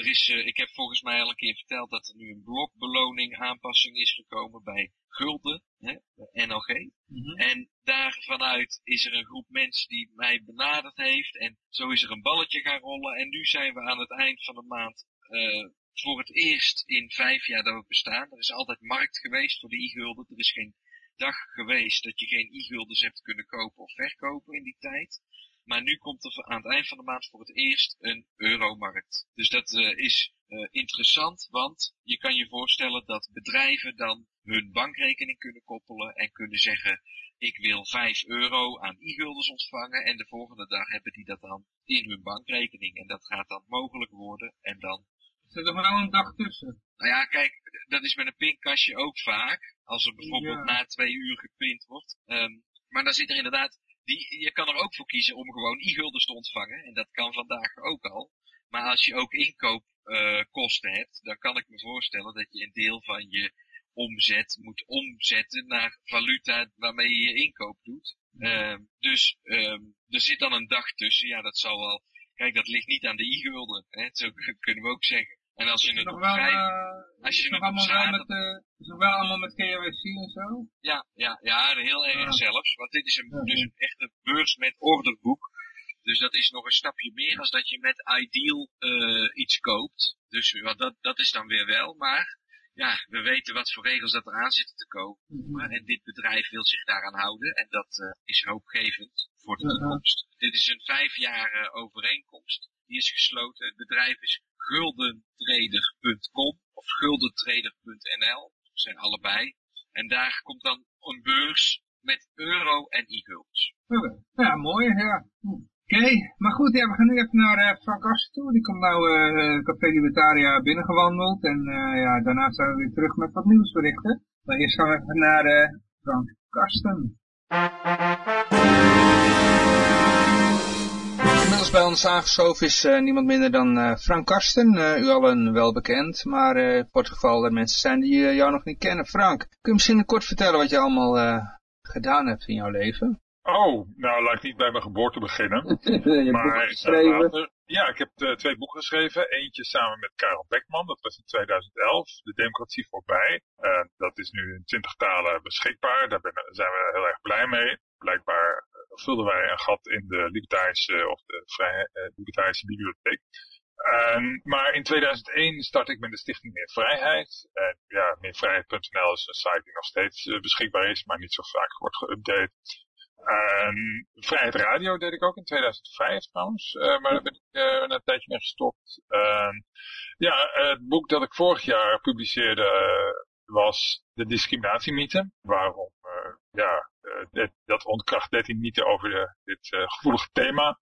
er is, eh, ik heb volgens mij al een keer verteld dat er nu een blokbeloning aanpassing is gekomen bij Gulden, hè, de NLG. mhm. En daar vanuit is er een groep mensen die mij benaderd heeft. En zo is er een balletje gaan rollen. En nu zijn we aan het eind van de maand eh, voor het eerst in vijf jaar dat we bestaan. Er is altijd markt geweest voor de e-gulden. Er is geen dag geweest dat je geen e-guldens hebt kunnen kopen of verkopen in die tijd. Maar nu komt er aan het eind van de maand voor het eerst een euromarkt. Dus dat eh, is eh, interessant, want je kan je voorstellen dat bedrijven dan hun bankrekening kunnen koppelen en kunnen zeggen, ik wil 5 euro aan e-guldens ontvangen en de volgende dag hebben die dat dan in hun bankrekening. En dat gaat dan mogelijk worden en dan Er zit nog wel een dag tussen. nou ja, kijk, dat is met een pinkastje ook vaak. Als er bijvoorbeeld Ja. na twee uur geprint wordt. Ehm, maar dan zit er inderdaad, die, je kan er ook voor kiezen om gewoon e-guldens te ontvangen. En dat kan vandaag ook al. Maar als je ook inkoopkosten hebt, dan kan ik me voorstellen dat je een deel van je omzet moet omzetten naar valuta waarmee je je inkoop doet. Ehm, dus ehm, er zit dan een dag tussen. Ja, dat zal wel. Kijk, dat ligt niet aan de e-gulden. Zo kunnen we ook zeggen. En als je Is het nog wel, eh, als je nog het op allemaal met, eh, is nog wel allemaal met KYC en zo? Ja, ja, ja, heel erg zelfs. Want dit is een, Ja. dus een echte beurs met orderboek. Dus dat is nog een stapje meer als dat je met Ideal eh, iets koopt. Dus wat dat, dat is dan weer wel. Maar ja, we weten wat voor regels dat eraan zitten te komen. Mhm. En dit bedrijf wil zich daaraan houden. En dat eh, is hoopgevend voor de Ja. toekomst. Dit is een vijfjarige overeenkomst. Die is gesloten. Het bedrijf is guldentrader.com of guldentrader.nl. Zijn allebei. En daar komt dan een beurs met euro en. Oké. Ja, mooi, ja. Oké, maar goed, ja, we gaan nu even naar eh, Frank Assen toe. Die komt nou eh Café Libertaria binnengewandeld. En ja, daarna zijn we weer terug met wat nieuwsberichten. Maar eerst gaan we even naar Frank Karsten. Inmiddels bij ons aangeschoven is eh, niemand minder dan eh, Frank Karsten. Eh, u allen wel bekend, maar voor het geval er mensen zijn die jou nog niet kennen. Frank, kun je misschien kort vertellen wat je allemaal gedaan hebt in jouw leven? Oh, nou laat ik niet bij mijn geboorte beginnen. je Maar geschreven. Ja, ik heb twee boeken geschreven. Eentje samen met Karel Beckman, dat was in 2011, De Democratie voorbij. Dat is nu in twintig talen beschikbaar. Daar ben, zijn we heel erg blij mee. Blijkbaar vulden wij een gat in de libertarische of de vrije, uh, libertarische bibliotheek. Um, maar in 2001 start ik met de Stichting Meer Vrijheid. En ja, meervrijheid.nl is een site die nog steeds uh, beschikbaar is, maar niet zo vaak wordt geüpdate. Um, Vrijheid Radio deed ik ook in 2005 trouwens, uh, maar daar ben ik een tijdje mee gestopt. Um, ja, het boek dat ik vorig jaar publiceerde was De Discriminatiemythe. Waarom, ja, dit, dat ontkracht 13 mythen over de, dit gevoelige thema.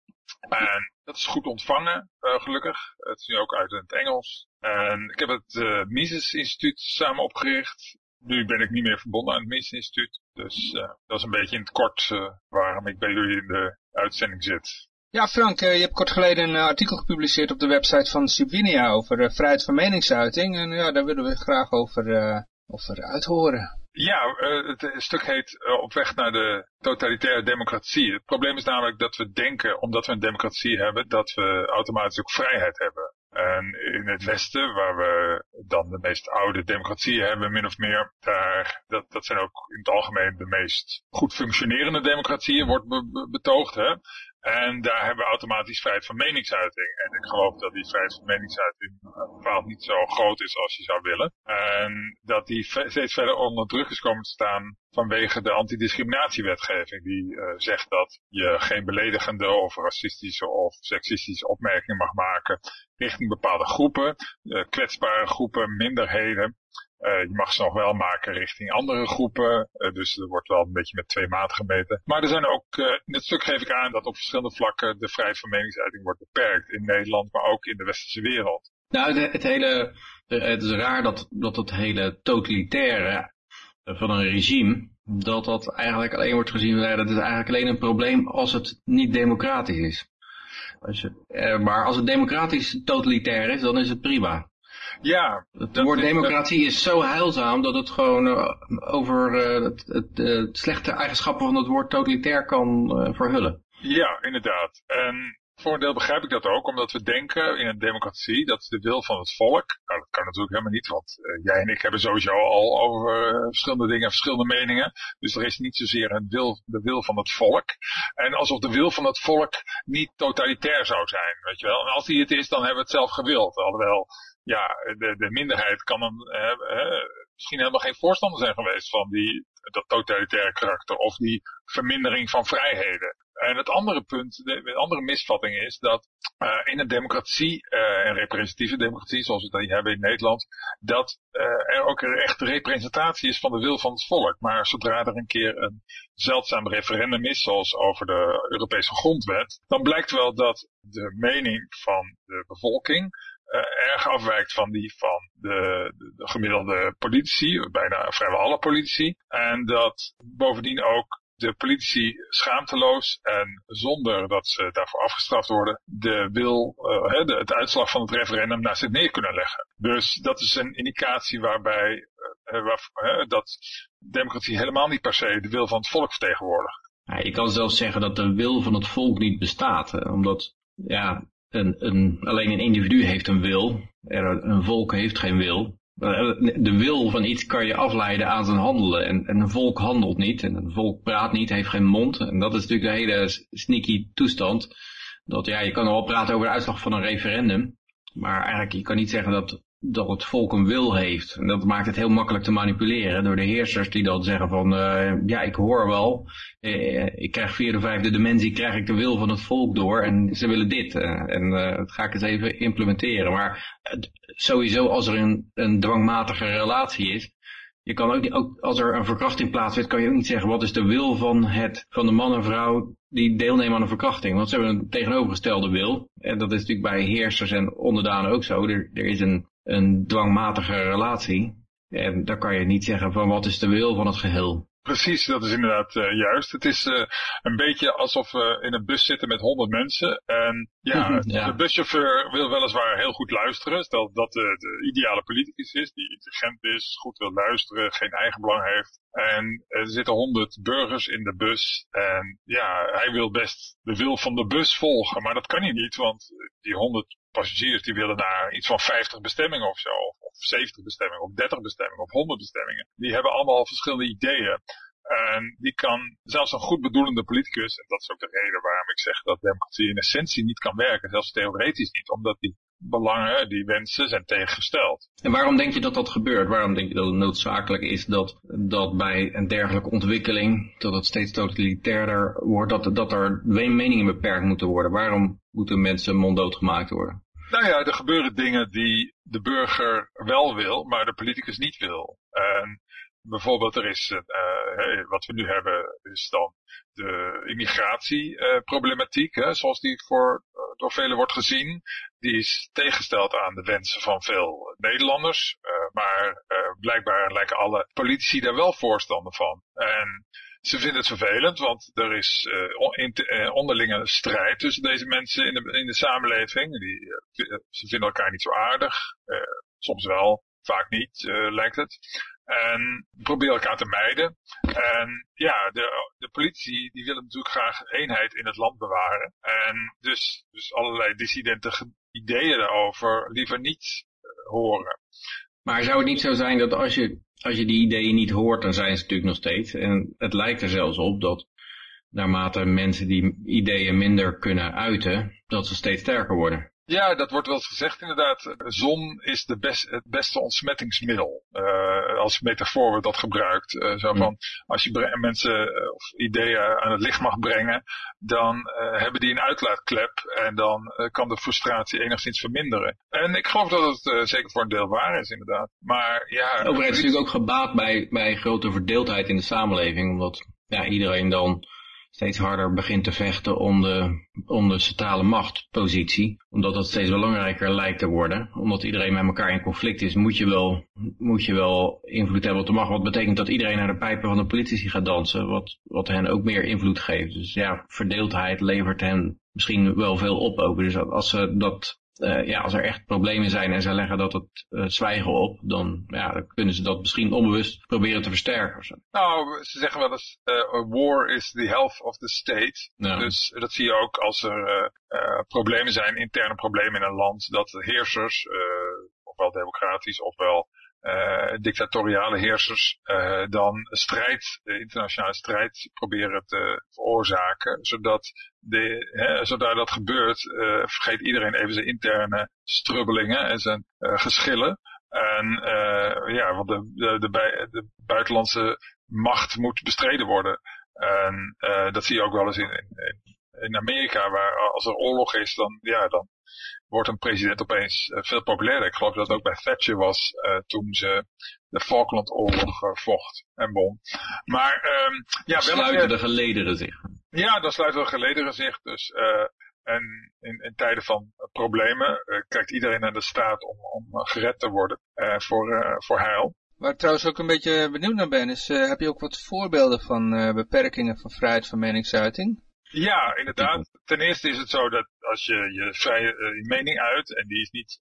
En dat is goed ontvangen, uh, gelukkig. Het is nu ook uit het Engels. En ik heb het uh, Mises Instituut samen opgericht. Nu ben ik niet meer verbonden aan het Mises Instituut. Dus uh, dat is een beetje in het kort waarom ik bij jullie in de uitzending zit. Ja, Frank, je hebt kort geleden een artikel gepubliceerd op de website van Civinia over vrijheid van meningsuiting. En ja, daar willen we graag over, over uithoren. Ja, het stuk heet Op weg naar de totalitaire democratie. Het probleem is namelijk dat we denken, omdat we een democratie hebben, dat we automatisch ook vrijheid hebben. En in het Westen, waar we dan de meest oude democratieën hebben, min of meer, daar, dat, dat zijn ook in het algemeen de meest goed functionerende democratieën, wordt be betoogd. Hè? En daar hebben we automatisch vrijheid van meningsuiting. En ik geloof dat die vrijheid van meningsuiting bepaald niet zo groot is als je zou willen. En dat die steeds verder onder druk is komen te staan vanwege de antidiscriminatiewetgeving. Die uh, zegt dat je geen beledigende of racistische of seksistische opmerkingen mag maken richting bepaalde groepen, uh, kwetsbare groepen, minderheden. Uh, je mag ze nog wel maken richting andere groepen. Dus er wordt wel een beetje met twee maten gemeten. Maar er zijn ook, in het stuk geef ik aan dat op verschillende vlakken de vrijheid van meningsuiting wordt beperkt. In Nederland, maar ook in de westerse wereld. Nou, het, het hele, het is raar dat, dat het hele totalitaire van een regime, dat dat eigenlijk alleen wordt gezien, dat is eigenlijk alleen een probleem als het niet democratisch is. Als je, maar als het democratisch totalitair is, dan is het prima. Ja. Het woord democratie is zo heilzaam dat het gewoon uh, over uh, het, het, uh, slechte eigenschappen van het woord totalitair kan verhullen. Ja, inderdaad. En voor een deel begrijp ik dat ook, omdat we denken in een democratie, dat de wil van het volk. Nou, dat kan natuurlijk helemaal niet, want jij en ik hebben sowieso al over verschillende dingen verschillende meningen. Dus er is niet zozeer een wil, de wil van het volk. En alsof de wil van het volk niet totalitair zou zijn, weet je wel. En als die het is, dan hebben we het zelf gewild. Alhoewel ja, de, de minderheid kan hem, uh, misschien helemaal geen voorstander zijn geweest van die, dat totalitaire karakter of die vermindering van vrijheden. En het andere punt, de, andere misvatting is dat uh, in een democratie, uh, een representatieve democratie zoals we dat hebben in Nederland, dat uh, er ook een echte representatie is van de wil van het volk. Maar zodra er een keer een zeldzaam referendum is, zoals over de Europese grondwet, dan blijkt wel dat de mening van de bevolking uh, erg afwijkt van die van de, de, de, gemiddelde politici, bijna vrijwel alle politici. En dat bovendien ook de politici schaamteloos en zonder dat ze daarvoor afgestraft worden, de wil, uh, de, het uitslag van het referendum naar zich neer kunnen leggen. Dus dat is een indicatie waarbij waar, dat democratie helemaal niet per se de wil van het volk vertegenwoordigt. Ja, je kan zelfs zeggen dat de wil van het volk niet bestaat, omdat ja, een, een, alleen een individu heeft een wil, er, een volk heeft geen wil. De wil van iets kan je afleiden aan zijn handelen. En, en een volk handelt niet. En een volk praat niet, heeft geen mond. En dat is natuurlijk de hele sneaky toestand. Dat ja, je kan wel praten over de uitslag van een referendum. Maar eigenlijk, je kan niet zeggen dat dat het volk een wil heeft. En dat maakt het heel makkelijk te manipuleren door de heersers die dan zeggen van, uh, ja, ik hoor wel, uh, ik krijg via de vijfde dimensie, krijg ik de wil van het volk door en ze willen dit. Uh, en dat ga ik eens even implementeren. Maar sowieso als er een, een dwangmatige relatie is, je kan ook, ook als er een verkrachting plaatsvindt, kan je ook niet zeggen wat is de wil van, het, van de man en vrouw die deelnemen aan een verkrachting. Want ze hebben een tegenovergestelde wil. En dat is natuurlijk bij heersers en onderdanen ook zo. Er, er is een een dwangmatige relatie. En daar kan je niet zeggen van wat is de wil van het geheel. Precies, dat is inderdaad uh, juist. Het is uh, een beetje alsof we in een bus zitten met honderd mensen. En ja, ja, de buschauffeur wil weliswaar heel goed luisteren. Stel dat de, de ideale politicus is, die intelligent is, goed wil luisteren, geen eigen belang heeft. En er zitten honderd burgers in de bus. En ja, hij wil best de wil van de bus volgen. Maar dat kan hij niet, want die honderd passagiers die willen naar iets van 50 bestemmingen of zo. Of 70 bestemmingen, of 30 bestemmingen, of 100 bestemmingen. Die hebben allemaal verschillende ideeën. En die kan, zelfs een goed bedoelende politicus, en dat is ook de reden waarom ik zeg dat democratie in essentie niet kan werken, zelfs theoretisch niet, omdat die belangen, die wensen zijn tegengesteld. En waarom denk je dat dat gebeurt? Waarom denk je dat het noodzakelijk is dat, dat bij een dergelijke ontwikkeling, dat het steeds totalitairder wordt, dat, dat er meningen beperkt moeten worden? Waarom moeten mensen monddood gemaakt worden? Nou ja, er gebeuren dingen die de burger wel wil, maar de politicus niet wil. En bijvoorbeeld er is, uh, wat we nu hebben, is dan de immigratieproblematiek, zoals die voor, door velen wordt gezien. Die is tegengesteld aan de wensen van veel Nederlanders, maar blijkbaar lijken alle politici daar wel voorstander van. En ze vinden het vervelend, want er is uh, onderlinge strijd tussen deze mensen in de, in de samenleving. Die, ze vinden elkaar niet zo aardig. soms wel, vaak niet, lijkt het. En proberen elkaar te mijden. En ja, de, de politie die willen natuurlijk graag eenheid in het land bewaren. En dus, dus allerlei dissidente ideeën daarover liever niet horen. Maar zou het niet zo zijn dat als je, als je die ideeën niet hoort, dan zijn ze natuurlijk nog steeds. En het lijkt er zelfs op dat naarmate mensen die ideeën minder kunnen uiten, dat ze steeds sterker worden. Ja, dat wordt wel eens gezegd inderdaad. Zon is de best, het beste ontsmettingsmiddel. Uh, als metafoor wordt dat gebruikt. Uh, zo van, als je mensen uh, of ideeën aan het licht mag brengen, dan hebben die een uitlaatklep en dan kan de frustratie enigszins verminderen. En ik geloof dat het zeker voor een deel waar is inderdaad. Maar ja... De overheid is natuurlijk ook gebaat bij, bij grote verdeeldheid in de samenleving, omdat ja, iedereen dan steeds harder begint te vechten om de, om de centrale machtpositie. Omdat dat steeds belangrijker lijkt te worden. Omdat iedereen met elkaar in conflict is, moet je wel, moet je wel invloed hebben op de macht. Wat betekent dat iedereen naar de pijpen van de politici gaat dansen. Wat, wat hen ook meer invloed geeft. Dus ja, verdeeldheid levert hen misschien wel veel op ook. Dus als ze dat uh, ja, als er echt problemen zijn en ze leggen dat het uh, zwijgen op, dan, ja, dan kunnen ze dat misschien onbewust proberen te versterken. Nou, ze zeggen wel eens, uh, war is the health of the state. Ja. Dus dat zie je ook als er problemen zijn, interne problemen in een land, dat de heersers, ofwel democratisch ofwel dictatoriale heersers uh, dan strijd, internationale strijd proberen te veroorzaken, zodat, de, hè, zodra dat gebeurt, uh, vergeet iedereen even zijn interne strubbelingen en zijn geschillen. En ja, want de, de, de, bij, de, buitenlandse macht moet bestreden worden. En dat zie je ook wel eens in, in, in Amerika, waar als er oorlog is, dan, ja, dan wordt een president opeens uh, veel populairder. Ik geloof dat het ook bij Thatcher was uh, toen ze de Falklandoorlog uh, vocht en won. Maar um, ja, sluiten de gelederen zich. Ja, dan sluiten de gelederen zich. Dus, en in, in, tijden van problemen kijkt iedereen naar de staat om, om gered te worden voor, voor heil. Waar ik trouwens ook een beetje benieuwd naar ben, is heb je ook wat voorbeelden van beperkingen van vrijheid van meningsuiting? Ja, inderdaad. Ten eerste is het zo dat als je je vrije uh, mening uit, en die is niet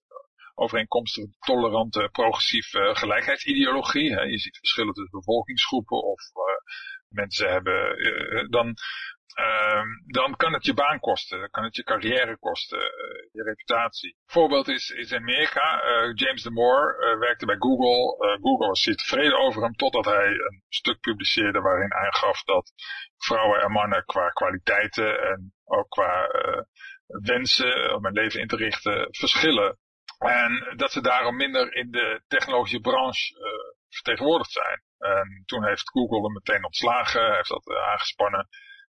overeenkomstig tolerante, progressieve gelijkheidsideologie, hè, je ziet verschillen tussen bevolkingsgroepen of uh, mensen hebben, dan dan kan het je baan kosten, dan kan het je carrière kosten, uh, je reputatie. Voorbeeld is, in Amerika, uh, James Damore uh, werkte bij Google. Google was zeer tevreden over hem totdat hij een stuk publiceerde waarin aangaf dat vrouwen en mannen qua kwaliteiten en ook qua wensen om hun leven in te richten verschillen. En dat ze daarom minder in de technologische branche vertegenwoordigd zijn. En toen heeft Google hem meteen ontslagen, heeft dat aangespannen.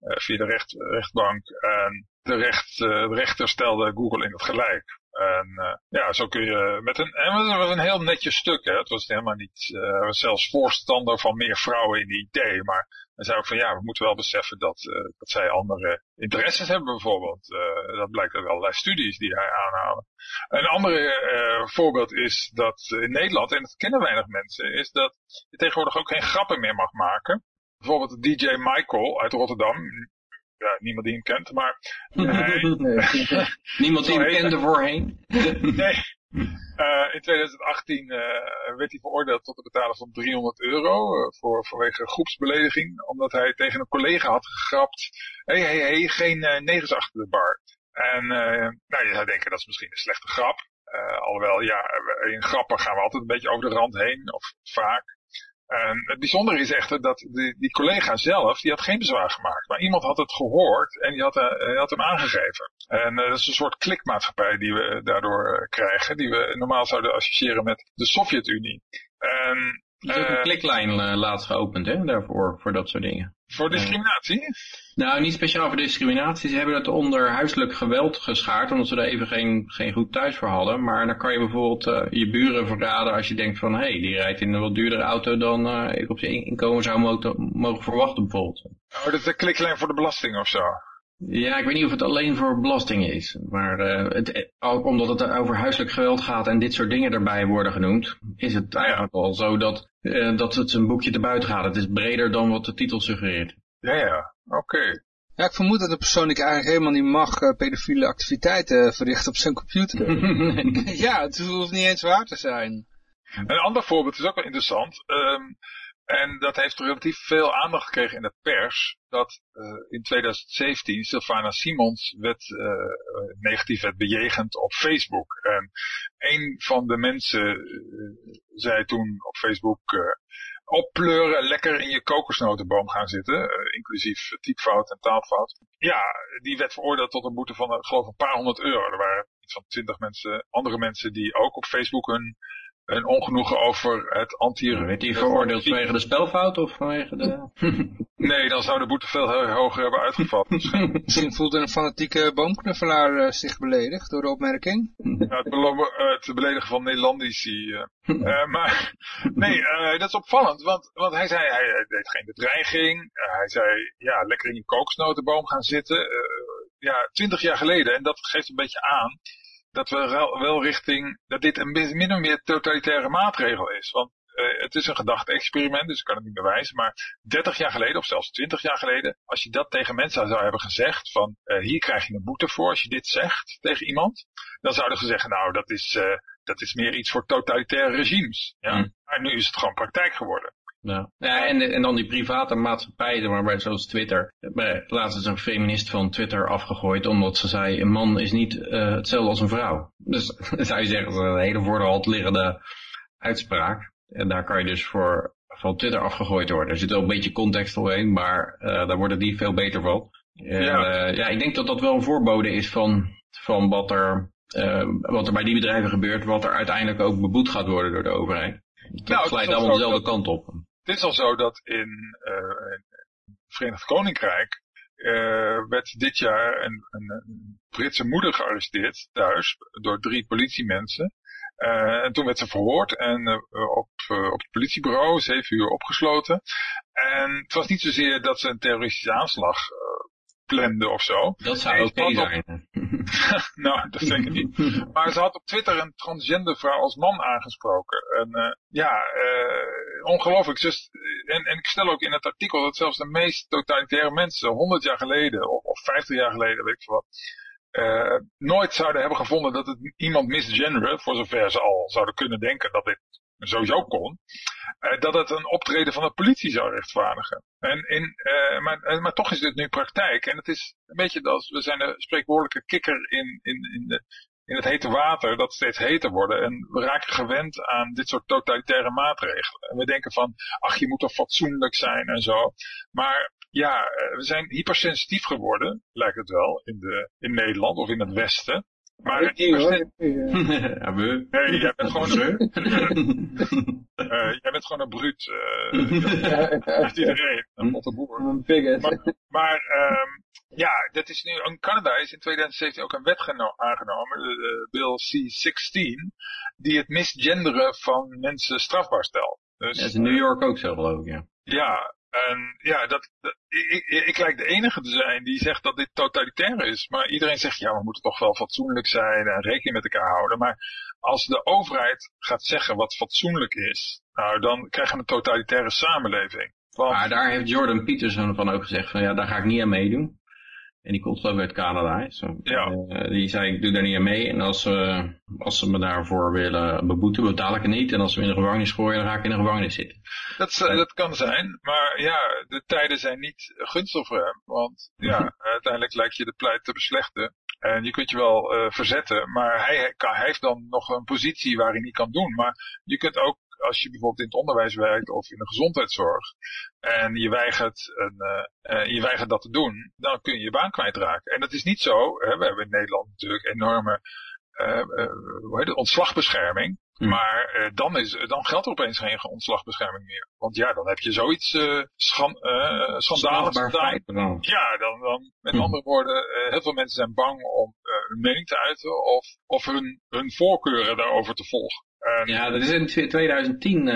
Eh, via de recht, rechtbank. En de, recht, eh, rechter stelde Google in het gelijk. En uh, ja, zo kun je met een, en het was een heel netjes stuk, hè. Het was helemaal niet, uh, zelfs voorstander van meer vrouwen in de IT, maar hij zei ook van ja, we moeten wel beseffen dat, dat zij andere interesses hebben bijvoorbeeld. dat blijkt uit allerlei studies die hij aanhalen. Een andere voorbeeld is dat in Nederland, en dat kennen weinig mensen, is dat je tegenwoordig ook geen grappen meer mag maken bijvoorbeeld DJ Michael uit Rotterdam. Ja, niemand die hem kent, maar... Niemand die hem kende voorheen? nee, in 2018 werd hij veroordeeld tot het betalen van 300 euro voor, vanwege groepsbelediging. Omdat hij tegen een collega had gegrapt. Hé, hé, hé, geen negers achter de bar. En nou, je zou denken dat is misschien een slechte grap. alhoewel, ja, in grappen gaan we altijd een beetje over de rand heen, of vaak. En het bijzondere is echter dat die, die, collega zelf, die had geen bezwaar gemaakt. Maar iemand had het gehoord en die had, had hem aangegeven. En uh, dat is een soort klikmaatschappij die we daardoor uh, krijgen. Die we normaal zouden associëren met de Sovjet-Unie. En er is ook een kliklijn laatst geopend, hè, daarvoor, voor dat soort dingen. Voor discriminatie? Nou, niet speciaal voor discriminatie. Ze hebben het onder huiselijk geweld geschaard, omdat ze daar even geen, geen goed thuis voor hadden. Maar dan kan je bijvoorbeeld uh, je buren verraden als je denkt van, hé, hey, die rijdt in een wat duurdere auto dan uh, ik op zijn inkomen zou mogen, verwachten bijvoorbeeld. Oh, dat is de kliklijn voor de belasting of zo? Ja, ik weet niet of het alleen voor belastingen is. Maar uh, het, omdat het over huiselijk geweld gaat en dit soort dingen erbij worden genoemd, is het eigenlijk al zo dat, uh, dat het een boekje te buiten gaat. Het is breder dan wat de titel suggereert. Ja, ja, oké. Ja, ik vermoed dat de persoon die eigenlijk helemaal niet mag uh, pedofiele activiteiten verrichten op zijn computer. ja, het hoeft niet eens waar te zijn. Een ander voorbeeld is ook wel interessant. Um, en dat heeft relatief veel aandacht gekregen in de pers. Dat uh, in 2017 Sylvana Simons werd, uh, negatief werd bejegend op Facebook. En een van de mensen uh, zei toen op Facebook oppleuren, lekker in je kokosnotenboom gaan zitten, inclusief typfout en taalfout. Ja, die werd veroordeeld tot een boete van, geloof een paar honderd euro. Er waren iets van twintig mensen, andere mensen die ook op Facebook hun een ongenoegen over het anti... Werd hij veroordeeld vanwege de spelfout of vanwege de... nee, dan zou de boete veel hoger hebben uitgevallen. Misschien voelde een fanatieke boomknuffelaar uh, zich beledigd door de opmerking. Ja, het, het, beledigen van Nederlandici. Uh. uh, maar nee, dat is opvallend, want, want hij zei, hij, deed geen bedreiging. hij zei, ja, lekker in je kokosnotenboom gaan zitten. ja, twintig jaar geleden, en dat geeft een beetje aan dat we wel richting, dat dit een min of meer totalitaire maatregel is. Want uh, het is een gedachte-experiment, dus ik kan het niet bewijzen. Maar 30 jaar geleden, of zelfs 20 jaar geleden, als je dat tegen mensen zou hebben gezegd, van uh, hier krijg je een boete voor als je dit zegt tegen iemand, dan zouden ze zeggen, nou dat is, uh, dat is meer iets voor totalitaire regimes. Ja? Mm. Maar nu is het gewoon praktijk geworden. Ja, ja en, en dan die private maatschappijen, waarbij zoals Twitter. Laatst is een feminist van Twitter afgegooid omdat ze zei, een man is niet uh, hetzelfde als een vrouw. Dus zou je zeggen, dat is een hele voor de hand liggende uitspraak. En daar kan je dus voor van Twitter afgegooid worden. Er zit wel een beetje context omheen, maar uh, daar wordt het niet veel beter van. ja. Uh, ja, ik denk dat dat wel een voorbode is van, van wat, er, wat er bij die bedrijven gebeurt, wat er uiteindelijk ook beboet gaat worden door de overheid. Het nou, glijdt allemaal dezelfde kant op. Het is al zo dat in, uh, Verenigd Koninkrijk uh, werd dit jaar een, een, Britse moeder gearresteerd thuis door drie politiemensen. Uh, en toen werd ze verhoord en op, op het politiebureau, zeven uur opgesloten. En het was niet zozeer dat ze een terroristische aanslag of zo. Dat zou oké okay zijn. nou, dat denk ik niet. Maar ze had op Twitter een transgender vrouw als man aangesproken. En uh, ja, uh, ongelooflijk. Dus, en, en ik stel ook in het artikel dat zelfs de meest totalitaire mensen, 100 jaar geleden of, of 50 jaar geleden, weet ik wat, uh, nooit zouden hebben gevonden dat het iemand misgenderen, voor zover ze al zouden kunnen denken dat dit sowieso kon, uh, dat het een optreden van de politie zou rechtvaardigen. En in, uh, maar, uh, maar toch is dit nu praktijk. En het is een beetje als, we zijn een spreekwoordelijke kikker in, in, in, de, in het hete water, dat steeds heter worden. En we raken gewend aan dit soort totalitaire maatregelen. En we denken van, ach je moet toch fatsoenlijk zijn en zo. Maar ja, we zijn hypersensitief geworden, lijkt het wel, in, de, in Nederland of in het Westen. Maar ik hoor. ja, we. Nee, jij bent gewoon een... uh, jij bent gewoon een bruut. Uh, echt iedereen. Een botte boer. Maar, maar um, ja, dat is nu, in Canada is in 2017 ook een wet aangenomen, de Bill C-16, die het misgenderen van mensen strafbaar stelt. Dus, ja, dat is in New York ook zo geloof ik, ja. Ja, en ja, dat, ik, ik, ik, lijk de enige te zijn die zegt dat dit totalitair is. Maar iedereen zegt, ja, we moeten toch wel fatsoenlijk zijn en rekening met elkaar houden. Maar als de overheid gaat zeggen wat fatsoenlijk is, nou, dan krijgen we een totalitaire samenleving. Maar daar heeft Jordan Peterson van ook gezegd van, ja, daar ga ik niet aan meedoen. En die komt geloof ik uit Canada. Zo. Ja. Uh, die zei, ik doe daar niet aan mee. En als, uh, als ze me daarvoor willen beboeten, betaal ik het niet. En als ze me in de gevangenis gooien, dan ga ik in de gevangenis zitten. Dat, dat kan zijn. Maar ja, de tijden zijn niet gunstig voor hem. Want ja, uiteindelijk lijkt je de pleit te beslechten. En je kunt je wel uh, verzetten, maar hij, hij heeft dan nog een positie waar hij niet kan doen. Maar je kunt ook als je bijvoorbeeld in het onderwijs werkt of in de gezondheidszorg en je weigert, een, uh, je weigert dat te doen, dan kun je je baan kwijtraken. En dat is niet zo, hè, we hebben in Nederland natuurlijk enorme uh, hoe heet het, ontslagbescherming. Hmm. Maar uh, dan, is, dan geldt er opeens geen ontslagbescherming meer. Want ja, dan heb je zoiets uh, schan, uh, schandaligs gedaan. Ja, dan, dan met hmm. andere woorden, heel veel mensen zijn bang om hun mening te uiten of, of hun, hun voorkeuren daarover te volgen. Ja, dat is in 2010,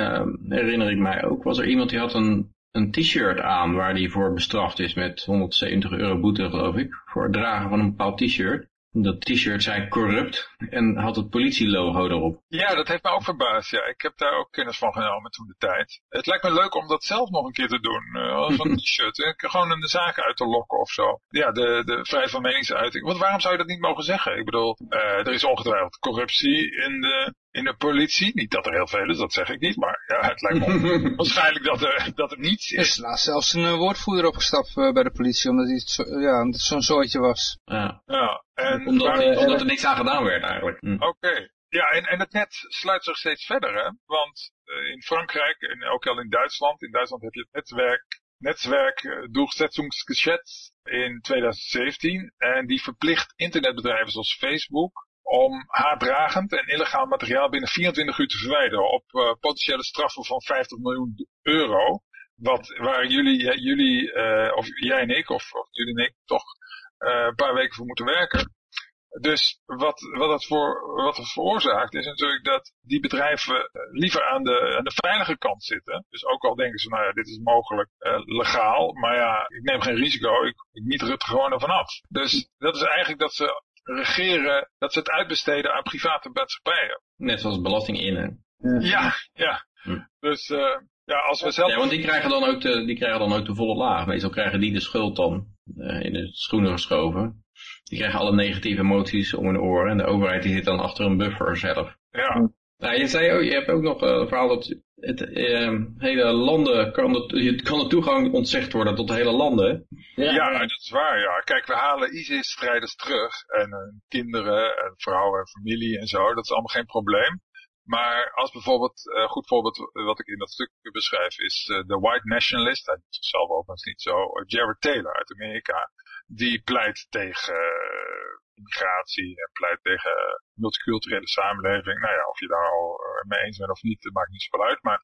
herinner ik mij ook, was er iemand die had een, een t-shirt aan waar die voor bestraft is met 170 euro boete, geloof ik, voor het dragen van een bepaald t-shirt. Dat t-shirt zei corrupt en had het politielogo erop. Ja, dat heeft me ook verbaasd. Ja. Ik heb daar ook kennis van genomen toen de tijd. Het lijkt me leuk om dat zelf nog een keer te doen. Uh, t-shirt. Gewoon een zaak uit te lokken of zo. Ja, de, de vrijheid van meningsuiting. Want waarom zou je dat niet mogen zeggen? Ik bedoel, uh, er is ongetwijfeld corruptie in de in de politie. Niet dat er heel veel is, dat zeg ik niet, maar ja, het lijkt me waarschijnlijk dat er, dat er niets is. Er is laatst zelfs een woordvoerder opgestapt uh, bij de politie, omdat hij zo, ja, zo'n zooitje was. Ja. ja en omdat, waar, uh, omdat er niks aan gedaan werd eigenlijk. Hm. Oké. Ja, en, en het net sluit zich steeds verder, hè? Want uh, in Frankrijk en ook al in Duitsland, in Duitsland heb je het netwerk, netwerk Durchsetzungsgesetz in 2017 en die verplicht internetbedrijven zoals Facebook om haatdragend en illegaal materiaal binnen 24 uur te verwijderen op uh, potentiële straffen van 50 miljoen euro. Wat, waar jullie, jullie uh, of jij en ik, of, jullie en ik, toch een paar weken voor moeten werken. Dus wat, wat, het voor, wat het veroorzaakt is natuurlijk dat die bedrijven liever aan de, aan de veilige kant zitten. Dus ook al denken ze, nou ja, dit is mogelijk legaal, maar ja, ik neem geen risico, ik, ik niet er gewoon ervan af. Dus dat is eigenlijk dat ze regeren, dat ze het uitbesteden aan private maatschappijen. Net zoals belasting in, Ja, ja. Hm. Dus uh, ja, als we zelf... Ja, want die krijgen dan ook de, die krijgen dan ook de volle laag. Meestal krijgen die de schuld dan uh, in de schoenen geschoven. Die krijgen alle negatieve emoties om hun oren. En de overheid die zit dan achter een buffer zelf. Ja. Nou, je zei ook, je hebt ook nog uh, een verhaal dat het uh, hele landen, kan de, kan de toegang ontzegd worden tot hele landen. Ja, ja dat is waar, ja. Kijk, we halen ISIS-strijders terug en uh, kinderen en vrouwen en familie en zo, dat is allemaal geen probleem. Maar als bijvoorbeeld, een uh, goed voorbeeld wat ik in dat stuk beschrijf is de white nationalist, hij doet zichzelf overigens niet zo, Jared Taylor uit Amerika, die pleit tegen immigratie en pleit tegen multiculturele samenleving. Nou ja, of je daar al mee eens bent of niet, dat maakt niet zoveel uit. Maar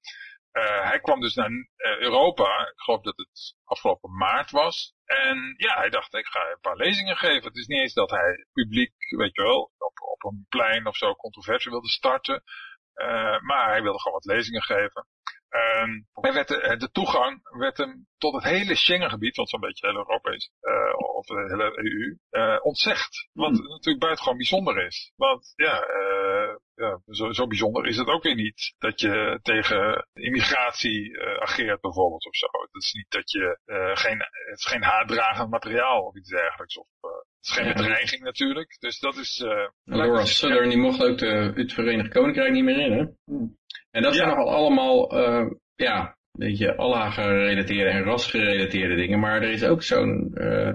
uh, hij kwam dus naar uh, Europa, ik geloof dat het afgelopen maart was. En ja, hij dacht, ik ga een paar lezingen geven. Het is niet eens dat hij publiek, weet je wel, op, op een plein of zo controversie wilde starten. Uh, maar hij wilde gewoon wat lezingen geven. Um, werd de, de, toegang werd hem tot het hele Schengengebied, wat zo'n beetje heel Europa is, uh, of de hele EU, uh, ontzegd. Wat hmm. natuurlijk buitengewoon bijzonder is. Want ja, uh, ja zo, zo, bijzonder is het ook weer niet dat je tegen immigratie ageert bijvoorbeeld of zo. Het is niet dat je geen, het is geen haatdragend materiaal of iets dergelijks. Of, geen ja. bedreiging natuurlijk. Dus dat is... Uh, Laura Southern die mocht ook de, het Verenigd Koninkrijk niet meer in, hè? En dat zijn nogal allemaal, uh, ja, een beetje Allah-gerelateerde en ras-gerelateerde dingen. Maar er is ook zo'n, uh,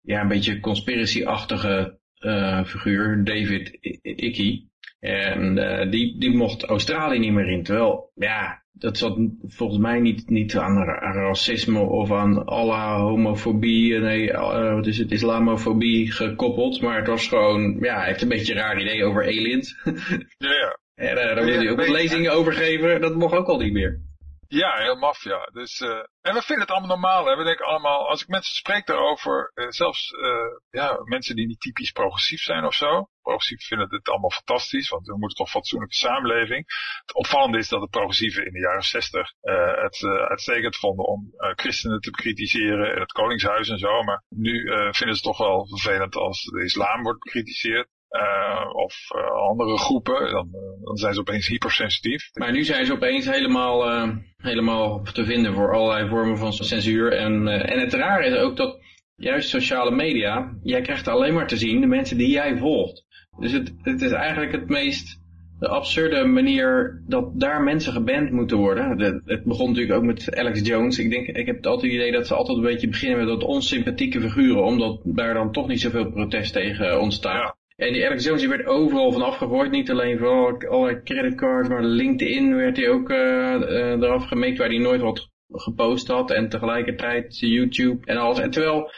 ja, een beetje conspiracy-achtige uh, figuur, David Icke. En uh, die, die mocht Australië niet meer in. Terwijl, ja, dat zat volgens mij niet, niet aan, racisme of aan Allah, homofobie, nee, uh, wat is het, islamofobie gekoppeld. Maar het was gewoon, ja, hij heeft een beetje een raar idee over aliens. ja, ja. En uh, daar wil hij ook lezingen over geven, dat mocht ook al niet meer. Ja, heel maf, ja. Dus, uh, en we vinden het allemaal normaal. Hè. We denken allemaal, als ik mensen spreek daarover, uh, zelfs uh, ja, mensen die niet typisch progressief zijn of zo. Progressief vinden het allemaal fantastisch, want we moeten toch fatsoenlijke samenleving. Het opvallende is dat de progressieven in de jaren zestig het uitstekend vonden om christenen te bekritiseren en het koningshuis en zo. Maar nu vinden ze het toch wel vervelend als de islam wordt bekritiseerd. Uh, of uh, andere groepen, dan, uh, dan, zijn ze opeens hypersensitief. Maar nu zijn ze opeens helemaal, helemaal te vinden voor allerlei vormen van censuur. En, en het rare is ook dat juist sociale media, jij krijgt alleen maar te zien de mensen die jij volgt. Dus het, het is eigenlijk het meest de absurde manier dat daar mensen geband moeten worden. De, het begon natuurlijk ook met Alex Jones. Ik denk, ik heb altijd het idee dat ze altijd een beetje beginnen met dat onsympathieke figuren, omdat daar dan toch niet zoveel protest tegen ontstaat. En die Alex Jones die werd overal van afgegooid. Niet alleen van alle creditcards, maar LinkedIn werd hij ook uh, uh, eraf gemeekt waar hij nooit wat gepost had. En tegelijkertijd YouTube en alles. En terwijl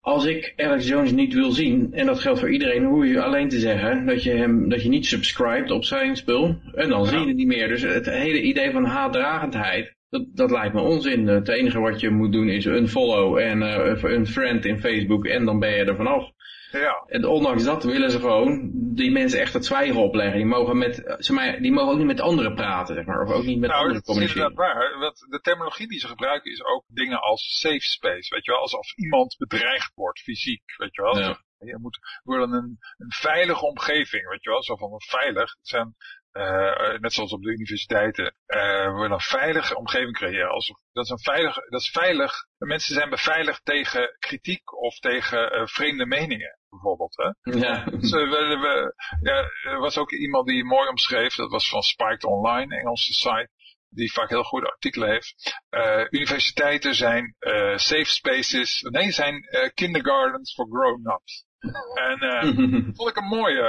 als ik Alex Jones niet wil zien, en dat geldt voor iedereen, hoef je alleen te zeggen dat je hem, dat je niet subscribt op zijn spul, en dan zie je het niet meer. Dus het hele idee van haatdragendheid, dat, dat lijkt me onzin. Het enige wat je moet doen is unfollow en uh, een friend in Facebook, en dan ben je er vanaf. Ja. En ondanks dat willen ze gewoon die mensen echt het zwijgen opleggen. Die mogen, met, zeg maar, die mogen ook niet met anderen praten, zeg maar. Of ook niet met nou, anderen communiceren. Nou, dat is inderdaad waar. Want de terminologie die ze gebruiken is ook dingen als safe space. Weet je wel, alsof iemand bedreigd wordt, fysiek. Weet je wel. Ja. Je moet willen een, een veilige omgeving, weet je wel. Zo van veilig. Het zijn, uh, net zoals op de universiteiten, uh, we een veilige omgeving creëren. Alsof, dat, is een veilig, dat is veilig. Mensen zijn beveiligd tegen kritiek of tegen uh, vreemde meningen, bijvoorbeeld. Hè? Ja. Dus, we, we, ja, er was ook iemand die mooi omschreef, dat was van Spiked Online, Engelse site, die vaak heel goede artikelen heeft. universiteiten zijn safe spaces, nee, zijn kindergardens for grown-ups. En uh, vond ik een mooie,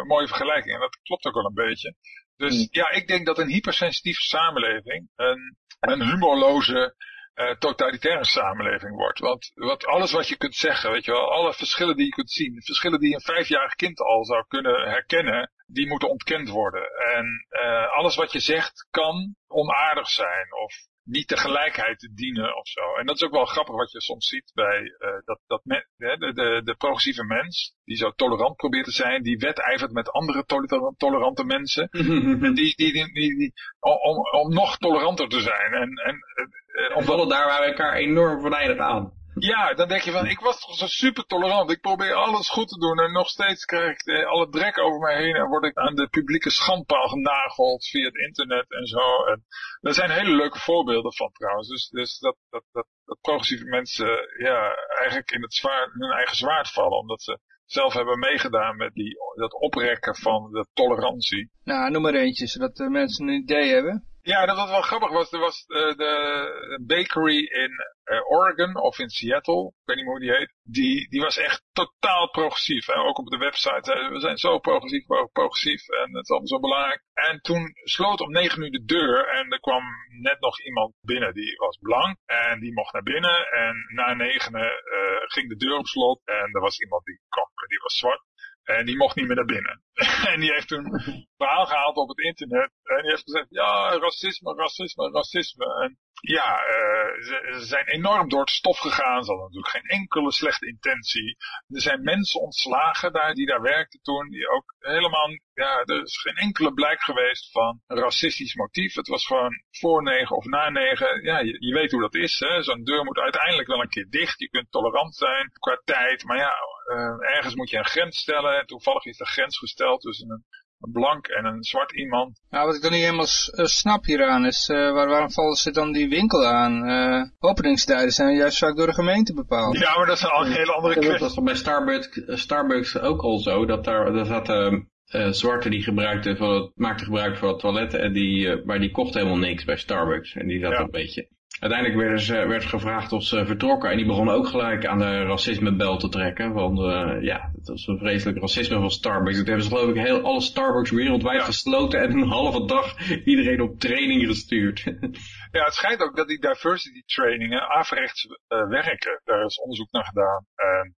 uh, mooie vergelijking. En dat klopt ook wel een beetje. Dus ja, ik denk dat een hypersensitieve samenleving een, een humorloze, uh, totalitaire samenleving wordt. Want wat, alles wat je kunt zeggen, weet je wel, alle verschillen die je kunt zien, verschillen die een vijfjarig kind al zou kunnen herkennen, die moeten ontkend worden. En alles wat je zegt kan onaardig zijn of niet de gelijkheid te dienen of zo. En dat is ook wel grappig wat je soms ziet bij uh, dat, dat me, de, de, de progressieve mens, die zo tolerant probeert te zijn, die wedijvert met andere toler tolerante mensen, en die, die, die, die, om, om nog toleranter te zijn. En, en, uh, om vallen daar waar we elkaar enorm venijnig aan. Ja, dan denk je van, ik was toch zo super tolerant. Ik probeer alles goed te doen en nog steeds krijg ik eh, alle drek over mij heen en word ik aan de publieke schandpaal genageld via het internet en zo. En er zijn hele leuke voorbeelden van trouwens. Dus, dus dat, dat, dat, progressieve mensen ja, eigenlijk in het zwaard, hun eigen zwaard vallen, omdat ze zelf hebben meegedaan met die, dat oprekken van de tolerantie. Nou, noem maar eentje, zodat de mensen een idee hebben. Ja, dat wat wel grappig was, er was uh, de bakery in uh, Oregon of in Seattle, ik weet niet meer hoe die heet, die, die was echt totaal progressief. Hè? Ook op de website, we zijn zo progressief, progressief en het is allemaal zo belangrijk. En toen sloot om negen uur de deur en er kwam net nog iemand binnen, die was blank en die mocht naar binnen. En na negenen uh, ging de deur op slot en er was iemand die kwam, die was zwart. En die mocht niet meer naar binnen. en die heeft toen verhaal gehaald op het internet. En die heeft gezegd, ja, racisme, racisme, racisme. En ja, uh, ze, zijn enorm door het stof gegaan. Ze hadden natuurlijk geen enkele slechte intentie. Er zijn mensen ontslagen daar, die daar werkten toen, die ook helemaal, ja, er is geen enkele blijk geweest van racistisch motief. Het was gewoon voor negen of na negen. Ja, je, weet hoe dat is. Zo'n deur moet uiteindelijk wel een keer dicht. Je kunt tolerant zijn qua tijd, maar ja, uh, ergens moet je een grens stellen. En toevallig is de grens gesteld tussen een een blank en een zwart iemand. Nou, wat ik dan niet helemaal uh, snap hieraan is, uh, waar, waarom vallen ze dan die winkel aan? Uh, openingstijden zijn juist vaak door de gemeente bepaald. Ja, maar dat is een hele andere kwestie. Dat was bij Starbucks, Starbucks ook al zo, dat daar, daar zaten zwarte die gebruikten voor het, maakten gebruik van het toilet, en die, maar die kochten helemaal niks bij Starbucks. En die zaten ja. een beetje... Uiteindelijk werden ze, werd gevraagd of ze vertrokken en die begonnen ook gelijk aan de racismebel te trekken. Want uh, ja, dat was een vreselijk racisme van Starbucks. Dat hebben ze geloof ik heel alle Starbucks wereldwijd ja. gesloten en een halve dag iedereen op training gestuurd. ja, het schijnt ook dat die diversity trainingen averechts uh, werken. Daar is onderzoek naar gedaan. En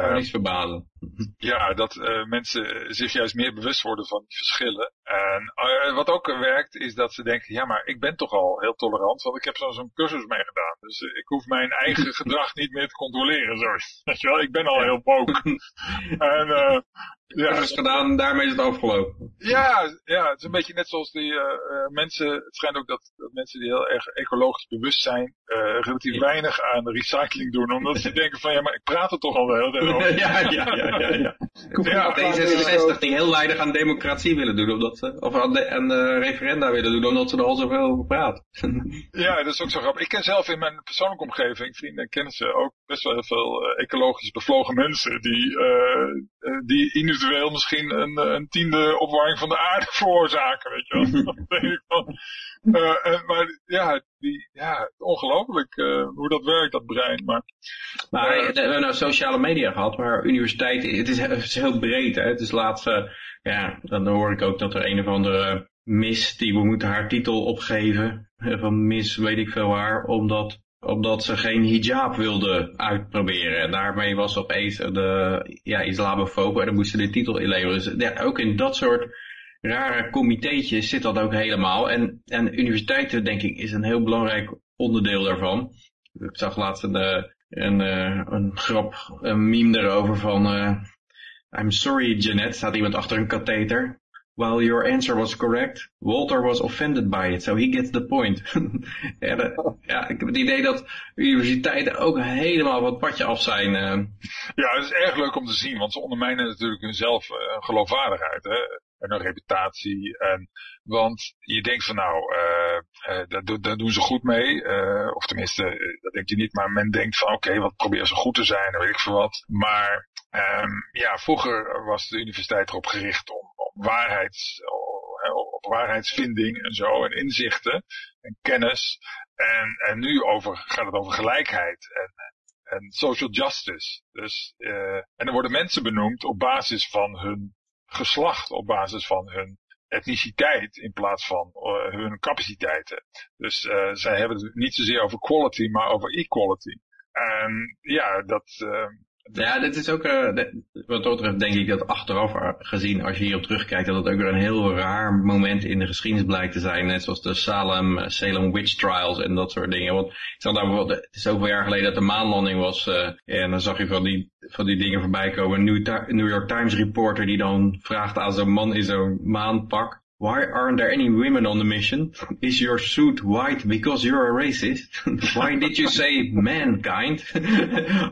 Uh, niks verbazen. Ja, dat uh, mensen zich juist meer bewust worden van die verschillen. En uh, wat ook werkt, is dat ze denken, ja, maar ik ben toch al heel tolerant, want ik heb zo'n zo cursus meegedaan. Dus ik hoef mijn eigen gedrag niet meer te controleren. Zo. Weet je wel, ik ben al heel woke. en, ja. cursus gedaan, daarmee is het afgelopen. Ja, ja, het is een beetje net zoals die mensen, het schijnt ook dat, dat, mensen die heel erg ecologisch bewust zijn, relatief weinig aan recycling doen, omdat ze denken van, ja, maar ik praat er toch al wel. ja, ja, ja, ja, ja. Ja. D66 die heel weinig aan democratie willen doen, omdat ze, of aan, de, aan de referenda willen doen, omdat ze er al zoveel over praten. Ja, dat is ook zo grappig. Ik ken zelf in mijn persoonlijke omgeving, vrienden en kennissen, ook best wel heel veel eh, ecologisch bevlogen mensen die, eh, eh, die individueel misschien een, een tiende opwarming van de aarde veroorzaken, weet je wel. Dan denk ik van, en- maar ja, die, ja ongelooflijk eh, hoe dat werkt, dat brein. Maar Maar eh, we hebben nou sociale media gehad, maar universiteit, het is, het is heel breed. Hè? Het is laatst, eh, ja, dan hoor ik ook dat er een of andere mis, die we moeten haar titel opgeven, eh, van mis weet ik veel waar, omdat, omdat ze geen hijab wilde uitproberen. En daarmee was opeens de ja, islamofobe en dan moest ze de titel inleveren. Dus ja, ook in dat soort rare comiteetjes zit dat ook helemaal. En, en universiteiten, denk ik, is een heel belangrijk onderdeel daarvan. Ik zag laatst een, eh, een, eh, een grap, een meme erover van... eh, I'm sorry, Jeanette, staat iemand achter een katheter. While your answer was correct, Walter was offended by it, so he gets the point. ja, ja, ik heb het idee dat universiteiten ook helemaal wat padje af zijn. Ja, het is erg leuk om te zien, want ze ondermijnen natuurlijk hunzelf eh, een geloofwaardigheid hè? En een reputatie. En, want je denkt van nou, eh, eh, daar, do- daar doen ze goed mee. eh, of tenminste, eh, dat denkt je niet, maar men denkt van oké, wat proberen ze goed te zijn en weet ik veel wat. Maar ehm, ja, vroeger was de universiteit erop gericht om, om waarheids, op waarheidsvinding en zo en inzichten en kennis. En, en nu over, gaat het over gelijkheid en, en social justice. Dus, eh, en er worden mensen benoemd op basis van hun geslacht, op basis van hun etniciteit in plaats van eh, hun capaciteiten. Dus eh, zij hebben het niet zozeer over quality, maar over equality. En ja, dat, eh, Ja, dit is ook, eh, wat dat betreft denk ik dat achteraf gezien, als je hierop terugkijkt, dat het ook weer een heel raar moment in de geschiedenis blijkt te zijn. Net zoals de Salem, eh, Salem Witch Trials en dat soort dingen. Want ik zag daar bijvoorbeeld, het is zoveel jaar geleden dat de maanlanding was. eh, en dan zag je van die, van die dingen voorbij komen. Een New, New York Times reporter die dan vraagt aan zo'n man in zo'n maanpak. Why aren't there any women on the mission? Is your suit white because you're a racist? Why did you say mankind?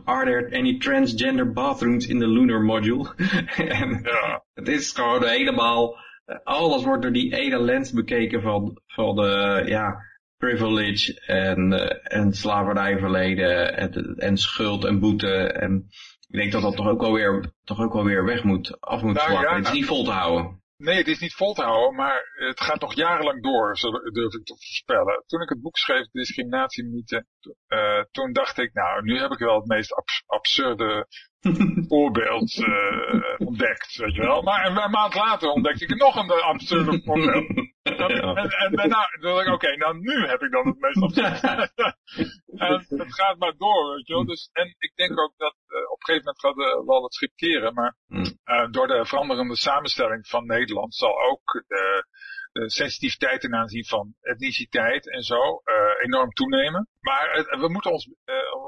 Are there any transgender bathrooms in the lunar module? en ja, het is gewoon helemaal, alles wordt door die ene lens bekeken van, van de, ja, privilege en, eh, en slavernijverleden en, en schuld en boete en ik denk dat dat toch ook alweer, toch ook alweer weg moet, af moet Nou, ja, het is niet vol te houden. Nee, het is niet vol te houden, maar het gaat nog jarenlang door, durf ik te voorspellen. Toen ik het boek schreef, Discriminatiemythe, eh toen dacht ik, nou, nu heb ik wel het meest abs- absurde voorbeeld eh, ontdekt, weet je wel. Maar een, een maand later ontdekte ik nog een absurde voorbeeld. Dat-. En, en daarna dacht ik, oké, nou nu heb ik dan het meest en het gaat maar door, weet je wel. Dus, en ik denk ook dat eh, op een gegeven moment gaat eh, wel het schip keren, maar Hmm. eh, door de veranderende samenstelling van Nederland zal ook de, de sensitiviteit ten aanzien van etniciteit en zo enorm toenemen. Maar we moeten ons,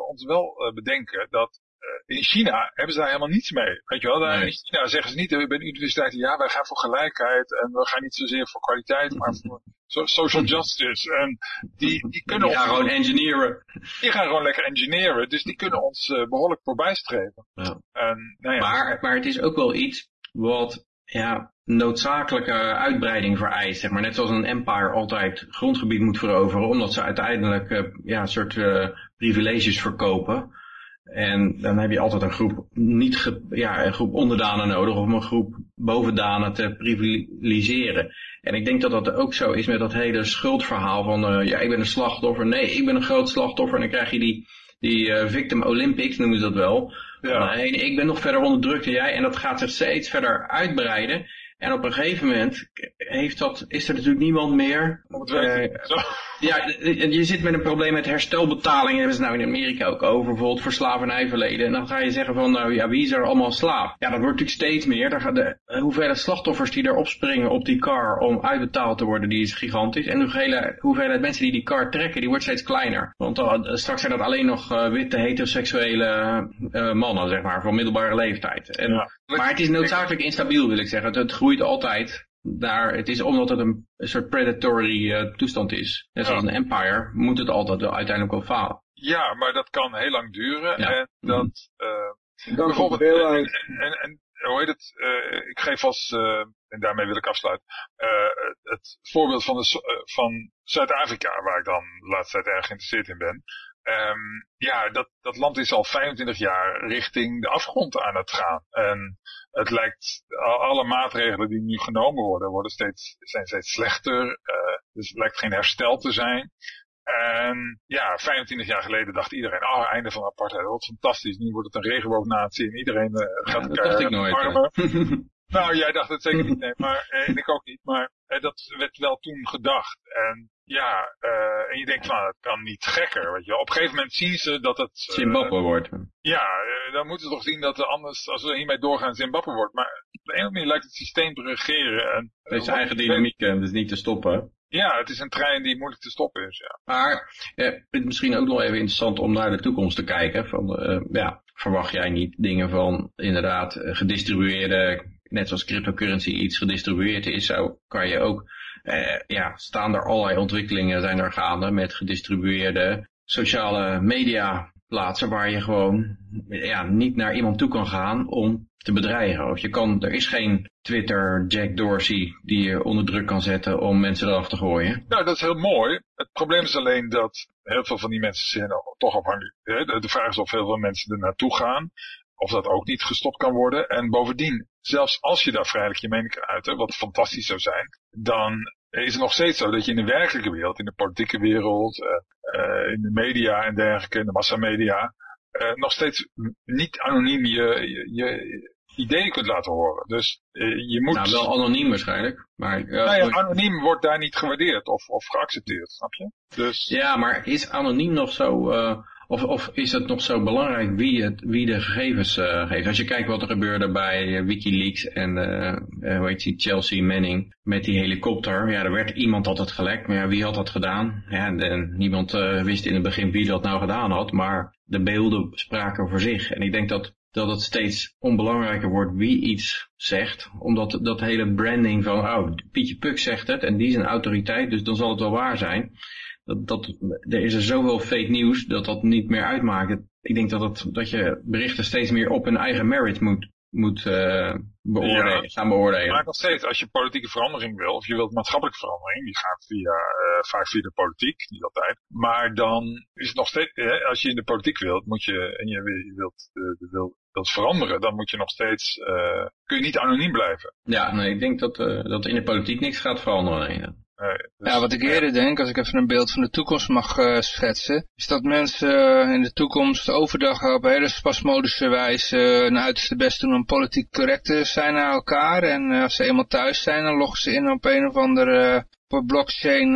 ons wel bedenken dat in China hebben ze daar helemaal niets mee. Weet je wel, daar Nee. in China zeggen ze niet eh, bij de universiteiten, ja, wij gaan voor gelijkheid en we gaan niet zozeer voor kwaliteit, maar voor so- social justice. En die, die kunnen Die gaan ons, gewoon engineeren. die gaan gewoon lekker engineeren, dus die kunnen ons eh, behoorlijk voorbijstreven. Ja. En, nou ja, Maar, maar het is ook wel iets wat ja, noodzakelijke uitbreiding vereist. Zeg maar. Net zoals een empire altijd grondgebied moet veroveren, omdat ze uiteindelijk eh, ja, een soort eh, privileges verkopen. En dan heb je altijd een groep, niet ge- ja, een groep onderdanen nodig om een groep bovendanen te privilegiseren. En ik denk dat dat ook zo is met dat hele schuldverhaal van eh, ja, ik ben een slachtoffer. Nee, ik ben een groot slachtoffer. En dan krijg je die, die eh, victim Olympics, noemen ze dat wel. ja. Nee, ik ben nog verder onderdrukt dan jij. En dat gaat zich steeds verder uitbreiden. En op een gegeven moment heeft dat, is er natuurlijk niemand meer. Om het werk zo. Ja, je zit met een probleem met herstelbetalingen. hebben ze nou in Amerika ook over, bijvoorbeeld voor slavernijverleden. En dan ga je zeggen van, nou ja, wie is er allemaal slaaf? Ja, dat wordt natuurlijk steeds meer. Daar de hoeveelheid slachtoffers die erop springen op die car om uitbetaald te worden, die is gigantisch. En de hoeveelheid, hoeveelheid mensen die die car trekken, die wordt steeds kleiner. Want eh, straks zijn dat alleen nog eh, witte heteroseksuele eh, mannen, zeg maar, van middelbare leeftijd. En, Ja. Maar het is noodzakelijk instabiel, wil ik zeggen. Het, het groeit altijd. Daar, het is omdat het een, een soort predatory eh, toestand is. Net zoals Ja. een empire moet het altijd wel uiteindelijk wel falen. Ja, maar dat kan heel lang duren. Ja. En dat, eh, Dan komt bijvoorbeeld, veel en, en, en hoe heet het, ik geef als, en daarmee wil ik afsluiten, het voorbeeld van, de, van Zuid-Afrika, waar ik dan de laatste tijd erg geïnteresseerd in ben. Um, ja, dat, dat land is al 25 jaar richting de afgrond aan het gaan. En het lijkt, alle maatregelen die nu genomen worden, worden steeds, zijn steeds slechter. Uh, dus het lijkt geen herstel te zijn. En ja, 25 jaar geleden dacht iedereen, oh, einde van apartheid, wat fantastisch. Nu wordt het een regenboognatie en iedereen uh, gaat ja, dacht ik nooit. nou, jij dacht het zeker niet, nee, maar eh, en ik ook niet. Maar eh, dat werd wel toen gedacht. En ja, uh, en je denkt van, het kan niet gekker, weet je. Op een gegeven moment zien ze dat het... Uh, Zimbabwe wordt. Ja, uh, dan moeten ze toch zien dat er anders, als we hiermee doorgaan, Zimbabwe wordt. Maar op de ene manier lijkt het systeem te regeren. En, het is eigen dynamiek, en dus niet te stoppen. Ja, het is een trein die moeilijk te stoppen is, ja. Maar ja, het is misschien ook nog even interessant om naar de toekomst te kijken. Van, ja, verwacht jij niet dingen van inderdaad gedistribueerde, net zoals cryptocurrency iets gedistribueerd is, zo kan je ook uh, ja, staan er allerlei ontwikkelingen zijn er gaande met gedistribueerde sociale media plaatsen waar je gewoon ja, niet naar iemand toe kan gaan om te bedreigen. Of je kan, er is geen Twitter Jack Dorsey die je onder druk kan zetten om mensen eraf te gooien. Nou, dat is heel mooi. Het probleem is alleen dat heel veel van die mensen zijn toch afhankelijk. De vraag is of heel veel mensen er naartoe gaan. Of dat ook niet gestopt kan worden. En bovendien, zelfs als je daar vrijelijk je mening kan uiten, wat fantastisch zou zijn, dan is het nog steeds zo dat je in de werkelijke wereld, in de politieke wereld, uh, uh, in de media en dergelijke, in de massamedia, uh, nog steeds niet anoniem je, je, je, ideeën kunt laten horen. Dus je moet... Nou, wel anoniem waarschijnlijk. Maar, nou ja, anoniem wordt daar niet gewaardeerd of, of geaccepteerd, snap je? Dus... Ja, maar is anoniem nog zo of, of is het nog zo belangrijk wie, het, wie de gegevens uh, geeft? Als je kijkt wat er gebeurde bij uh, Wikileaks en uh, hoe heet die, Chelsea Manning met die helikopter. Ja, er werd iemand altijd gelekt, maar ja, wie had dat gedaan? Ja, en, niemand wist in het begin wie dat nou gedaan had, maar de beelden spraken voor zich. En ik denk dat, dat het steeds onbelangrijker wordt wie iets zegt, omdat dat hele branding van, oh, Pietje Puk zegt het en die is een autoriteit, dus dan zal het wel waar zijn dat, dat, er is er zoveel fake nieuws dat dat niet meer uitmaakt. Ik denk dat, het, dat je berichten steeds meer op hun eigen merit moet, moet uh, beoordelen, ja, gaan beoordelen. Maar nog steeds, als je politieke verandering wil, of je wilt maatschappelijke verandering, die gaat via, uh, vaak via de politiek, niet altijd. Maar dan is het nog steeds, hè, als je in de politiek wilt, moet je, en je, je wilt, uh, wil, wilt veranderen, dan moet je nog steeds, kun je niet anoniem blijven. Ja, nee, ik denk dat, dat in de politiek niks gaat veranderen. Nee. Ja, wat ik eerder denk, als ik even een beeld van de toekomst mag uh, schetsen, is dat mensen uh, in de toekomst overdag op hele spasmodische wijze uh, hun uiterste best doen om politiek correct te zijn naar elkaar. En als ze eenmaal thuis zijn, dan loggen ze in op een of andere op blockchain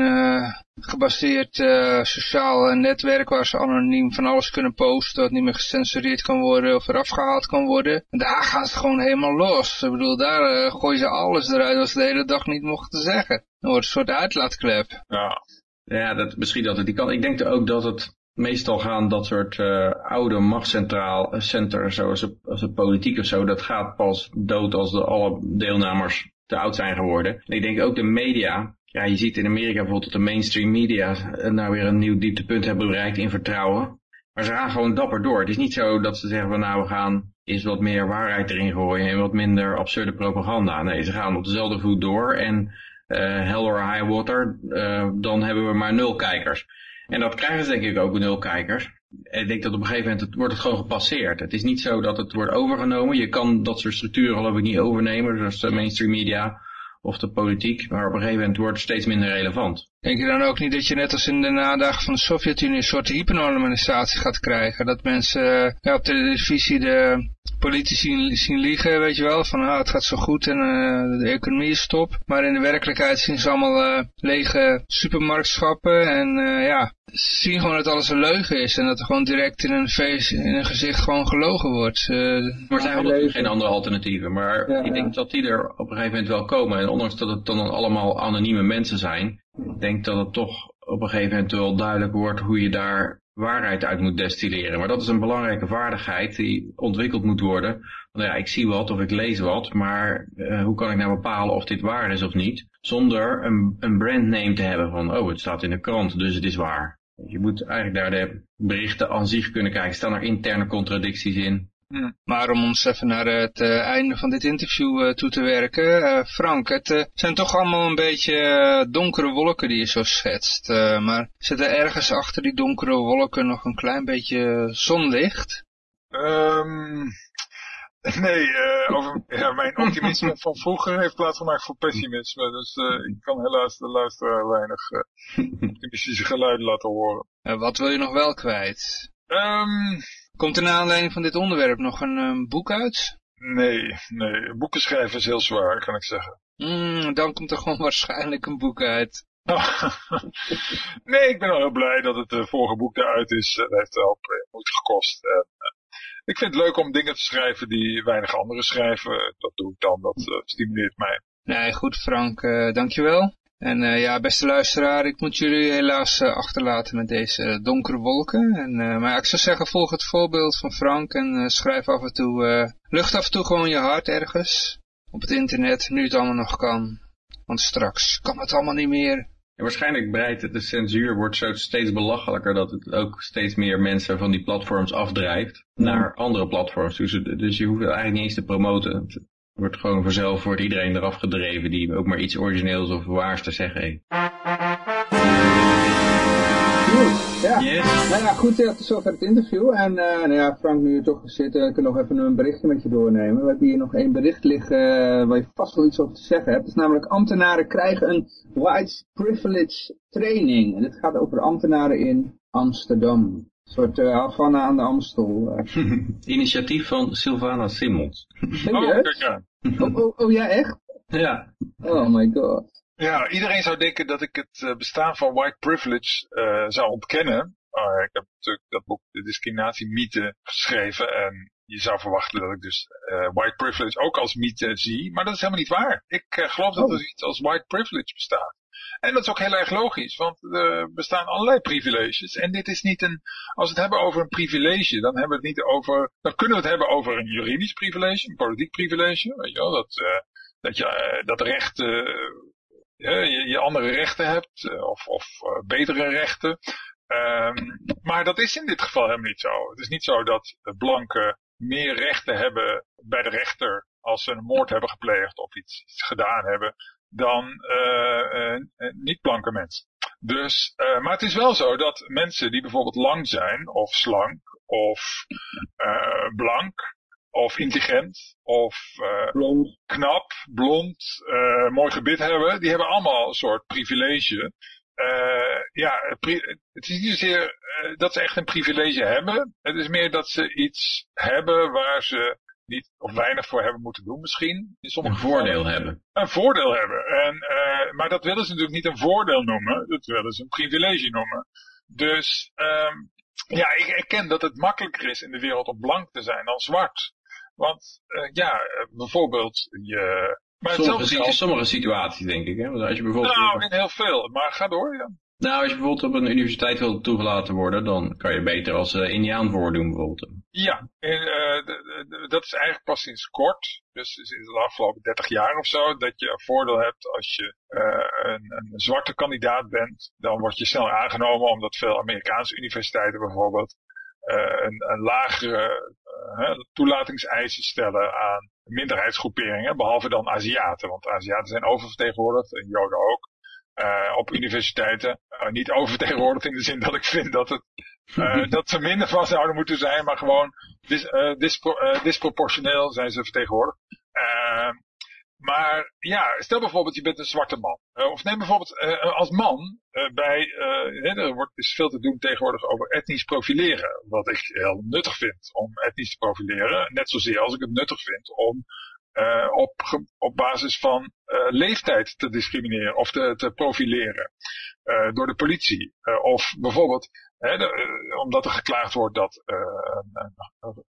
gebaseerd sociaal netwerk waar ze anoniem van alles kunnen posten wat niet meer gecensureerd kan worden of eraf gehaald kan worden. En daar gaan ze gewoon helemaal los. Ik bedoel, daar gooien ze alles eruit wat ze de hele dag niet mochten zeggen. Wordt een soort uitlaatklep. Ja. Ja, dat, misschien dat het die kan. Ik denk ook dat het meestal gaan dat soort uh, oude machtscentraal uh, center, zoals het, als het politiek of zo, dat gaat pas dood als de alle deelnemers te oud zijn geworden. En ik denk ook de media, ja, je ziet in Amerika bijvoorbeeld dat de mainstream media uh, nou weer een nieuw dieptepunt hebben bereikt in vertrouwen. Maar ze gaan gewoon dapper door. Het is niet zo dat ze zeggen van nou we gaan eens wat meer waarheid erin gooien en wat minder absurde propaganda. Nee, ze gaan op dezelfde voet door en hell or high water, uh, dan hebben we maar nul kijkers. En dat krijgen ze denk ik ook nul kijkers. Ik denk dat op een gegeven moment het, wordt het gewoon gepasseerd. Het is niet zo dat het wordt overgenomen. Je kan dat soort structuren geloof ik niet overnemen, zoals mainstream media of de politiek. Maar op een gegeven moment wordt het steeds minder relevant. Denk je dan ook niet dat je net als in de nadagen van de Sovjet-Unie een soort hypernormalisatie gaat krijgen? Dat mensen uh, ja, op televisie de politici zien liegen, weet je wel, van ah, het gaat zo goed en uh, de economie is top. Maar in de werkelijkheid zien ze allemaal uh, lege supermarktschappen en ja, zien gewoon dat alles een leugen is en dat er gewoon direct in een, face, in een gezicht gewoon gelogen wordt. er zijn geen andere alternatieven, maar ik denk dat die er op een gegeven moment wel komen. En ondanks dat het dan allemaal anonieme mensen zijn, ik denk dat het toch op een gegeven moment wel duidelijk wordt hoe je daar waarheid uit moet destilleren. Maar dat is een belangrijke vaardigheid die ontwikkeld moet worden. Want ja, ik zie wat of ik lees wat, maar uh, hoe kan ik nou bepalen of dit waar is of niet? Zonder een, een brandname te hebben van, oh het staat in de krant, dus het is waar. Je moet eigenlijk daar de berichten aan zich kunnen kijken. Staan er interne contradicties in? Hmm. Maar om ons even naar het uh, einde van dit interview uh, toe te werken. Uh, Frank, het zijn toch allemaal een beetje donkere wolken die je zo schetst. maar zit er ergens achter die donkere wolken nog een klein beetje zonlicht? Um, nee, over, ja, mijn optimisme van vroeger heeft plaatsgemaakt voor pessimisme. Dus ik kan helaas de luisteraar weinig optimistische geluiden laten horen. wat wil je nog wel kwijt? Um, Komt er naar aanleiding van dit onderwerp nog een um, boek uit? Nee, nee. Boeken schrijven is heel zwaar, kan ik zeggen. Mm, dan komt er gewoon waarschijnlijk een boek uit. nee, ik ben al heel blij dat het uh, vorige boek eruit is. Dat heeft wel moeite gekost. En, uh, ik vind het leuk om dingen te schrijven die weinig anderen schrijven. Dat doe ik dan, dat uh, stimuleert mij. Nee, goed Frank, dankjewel. En uh, ja, beste luisteraar, ik moet jullie helaas achterlaten met deze donkere wolken. En, maar ik zou zeggen, volg het voorbeeld van Frank en schrijf af en toe, lucht af en toe gewoon je hart ergens. Op het internet, nu het allemaal nog kan. Want straks kan het allemaal niet meer. Ja, waarschijnlijk breidt de censuur, wordt zo steeds belachelijker dat het ook steeds meer mensen van die platforms afdrijft naar andere platforms. Dus, dus je hoeft eigenlijk niet eens te promoten wordt gewoon vanzelf wordt iedereen eraf gedreven die ook maar iets origineels of waars te zeggen heeft. Ja. Nou ja, goed, ja, tot zover het interview. En uh, nou ja, Frank, nu je toch zit, uh, ik nog even een berichtje met je doornemen. We hebben hier nog één bericht liggen uh, waar je vast wel iets over te zeggen hebt. Het is namelijk ambtenaren krijgen een white privilege training. En dit gaat over ambtenaren in Amsterdam. Een soort uh, Havana aan de Amstel. Initiatief van Sylvana Simmons. Oh, aan. Oh, oh, oh, ja, echt? Ja. Oh my god. Ja, iedereen zou denken dat ik het bestaan van white privilege uh, zou ontkennen. Uh, ik heb natuurlijk dat boek De Discriminatie-mythe geschreven en je zou verwachten dat ik dus uh, white privilege ook als mythe zie, maar dat is helemaal niet waar. Ik geloof dat er iets als white privilege bestaat. En dat is ook heel erg logisch, want er bestaan allerlei privileges. En dit is niet een, als we het hebben over een privilege, dan hebben we het niet over, dan kunnen we het hebben over een juridisch privilege, een politiek privilege. Weet je wel, dat, uh, dat je uh, dat recht, uh, je, je, andere rechten hebt, of, of betere rechten. Um, maar dat is in dit geval helemaal niet zo. Het is niet zo dat blanken meer rechten hebben bij de rechter als ze een moord hebben gepleegd of iets, gedaan hebben, dan niet-blanke mensen. Dus, maar het is wel zo dat mensen die bijvoorbeeld lang zijn, of slank, of blank, of intelligent, of blond. knap, blond, mooi gebit hebben, die hebben allemaal een soort privilege. ja, het is niet zozeer dat ze echt een privilege hebben. Het is meer dat ze iets hebben waar ze niet of weinig voor hebben moeten doen misschien. In sommige een voordeel gevallen, hebben. Een voordeel hebben. En, uh, maar dat willen ze natuurlijk niet een voordeel noemen. Dat willen ze een privilege noemen. Dus um, ja, ik erken dat het makkelijker is in de wereld om blank te zijn dan zwart. Want uh, ja, bijvoorbeeld je... Maar sommige, sommige situaties denk ik. Hè? Want als je bijvoorbeeld... Nou, in heel veel. Maar ga door, ja. Nou, als je bijvoorbeeld op een universiteit wil toegelaten worden, dan kan je beter als uh, indiaan voordoen bijvoorbeeld. Ja, en, uh, dat is eigenlijk pas sinds kort, dus in de afgelopen 30 jaar of zo, dat je een voordeel hebt als je uh, een, een, zwarte kandidaat bent. Dan word je snel aangenomen, omdat veel Amerikaanse universiteiten bijvoorbeeld een, een, lagere toelatingseisen stellen aan minderheidsgroeperingen, behalve dan Aziaten. Want Aziaten zijn oververtegenwoordigd, en Joden ook. Uh, op universiteiten. Uh, niet oververtegenwoordigd in de zin dat ik vind dat, het, uh, dat ze minder van zouden moeten zijn, maar gewoon dis, dispro disproportioneel zijn ze vertegenwoordigd. Maar ja, stel bijvoorbeeld je bent een zwarte man. of neem bijvoorbeeld als man bij, er wordt, is veel te doen tegenwoordig over etnisch profileren. Wat ik heel nuttig vind om etnisch te profileren. Net zozeer als ik het nuttig vind om op, op basis van leeftijd te discrimineren of te, te profileren door de politie. of bijvoorbeeld, omdat er geklaagd wordt dat een,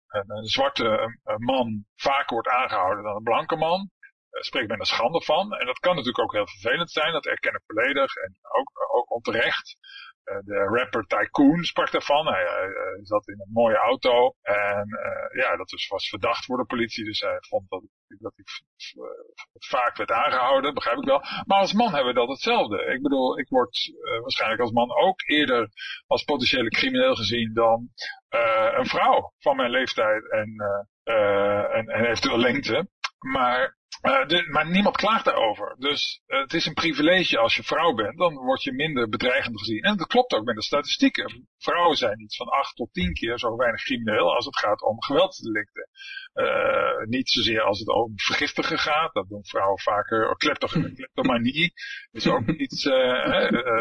een, een, zwarte man vaker wordt aangehouden dan een blanke man. Spreekt men er schande van. En dat kan natuurlijk ook heel vervelend zijn, dat erken ik volledig en ook, ook onterecht. de rapper Tycoon sprak daarvan. Hij, hij, zat in een mooie auto. En ja, dat was, was verdacht voor de politie. Dus hij vond dat dat hij vaak werd aangehouden, begrijp ik wel. Maar als man hebben we dat hetzelfde. Ik bedoel, ik word waarschijnlijk als man ook eerder als potentiële crimineel gezien dan een vrouw van mijn leeftijd en, en, en eventueel lengte. Maar uh, de, maar niemand klaagt daarover. Dus uh, het is een privilege als je vrouw bent, dan word je minder bedreigend gezien. En dat klopt ook met de statistieken. Vrouwen zijn iets van 8 tot 10 keer zo weinig crimineel als het gaat om geweldsdelicten. Uh, niet zozeer als het om vergiftigen gaat, dat doen vrouwen vaker, kleptomanie is ook iets,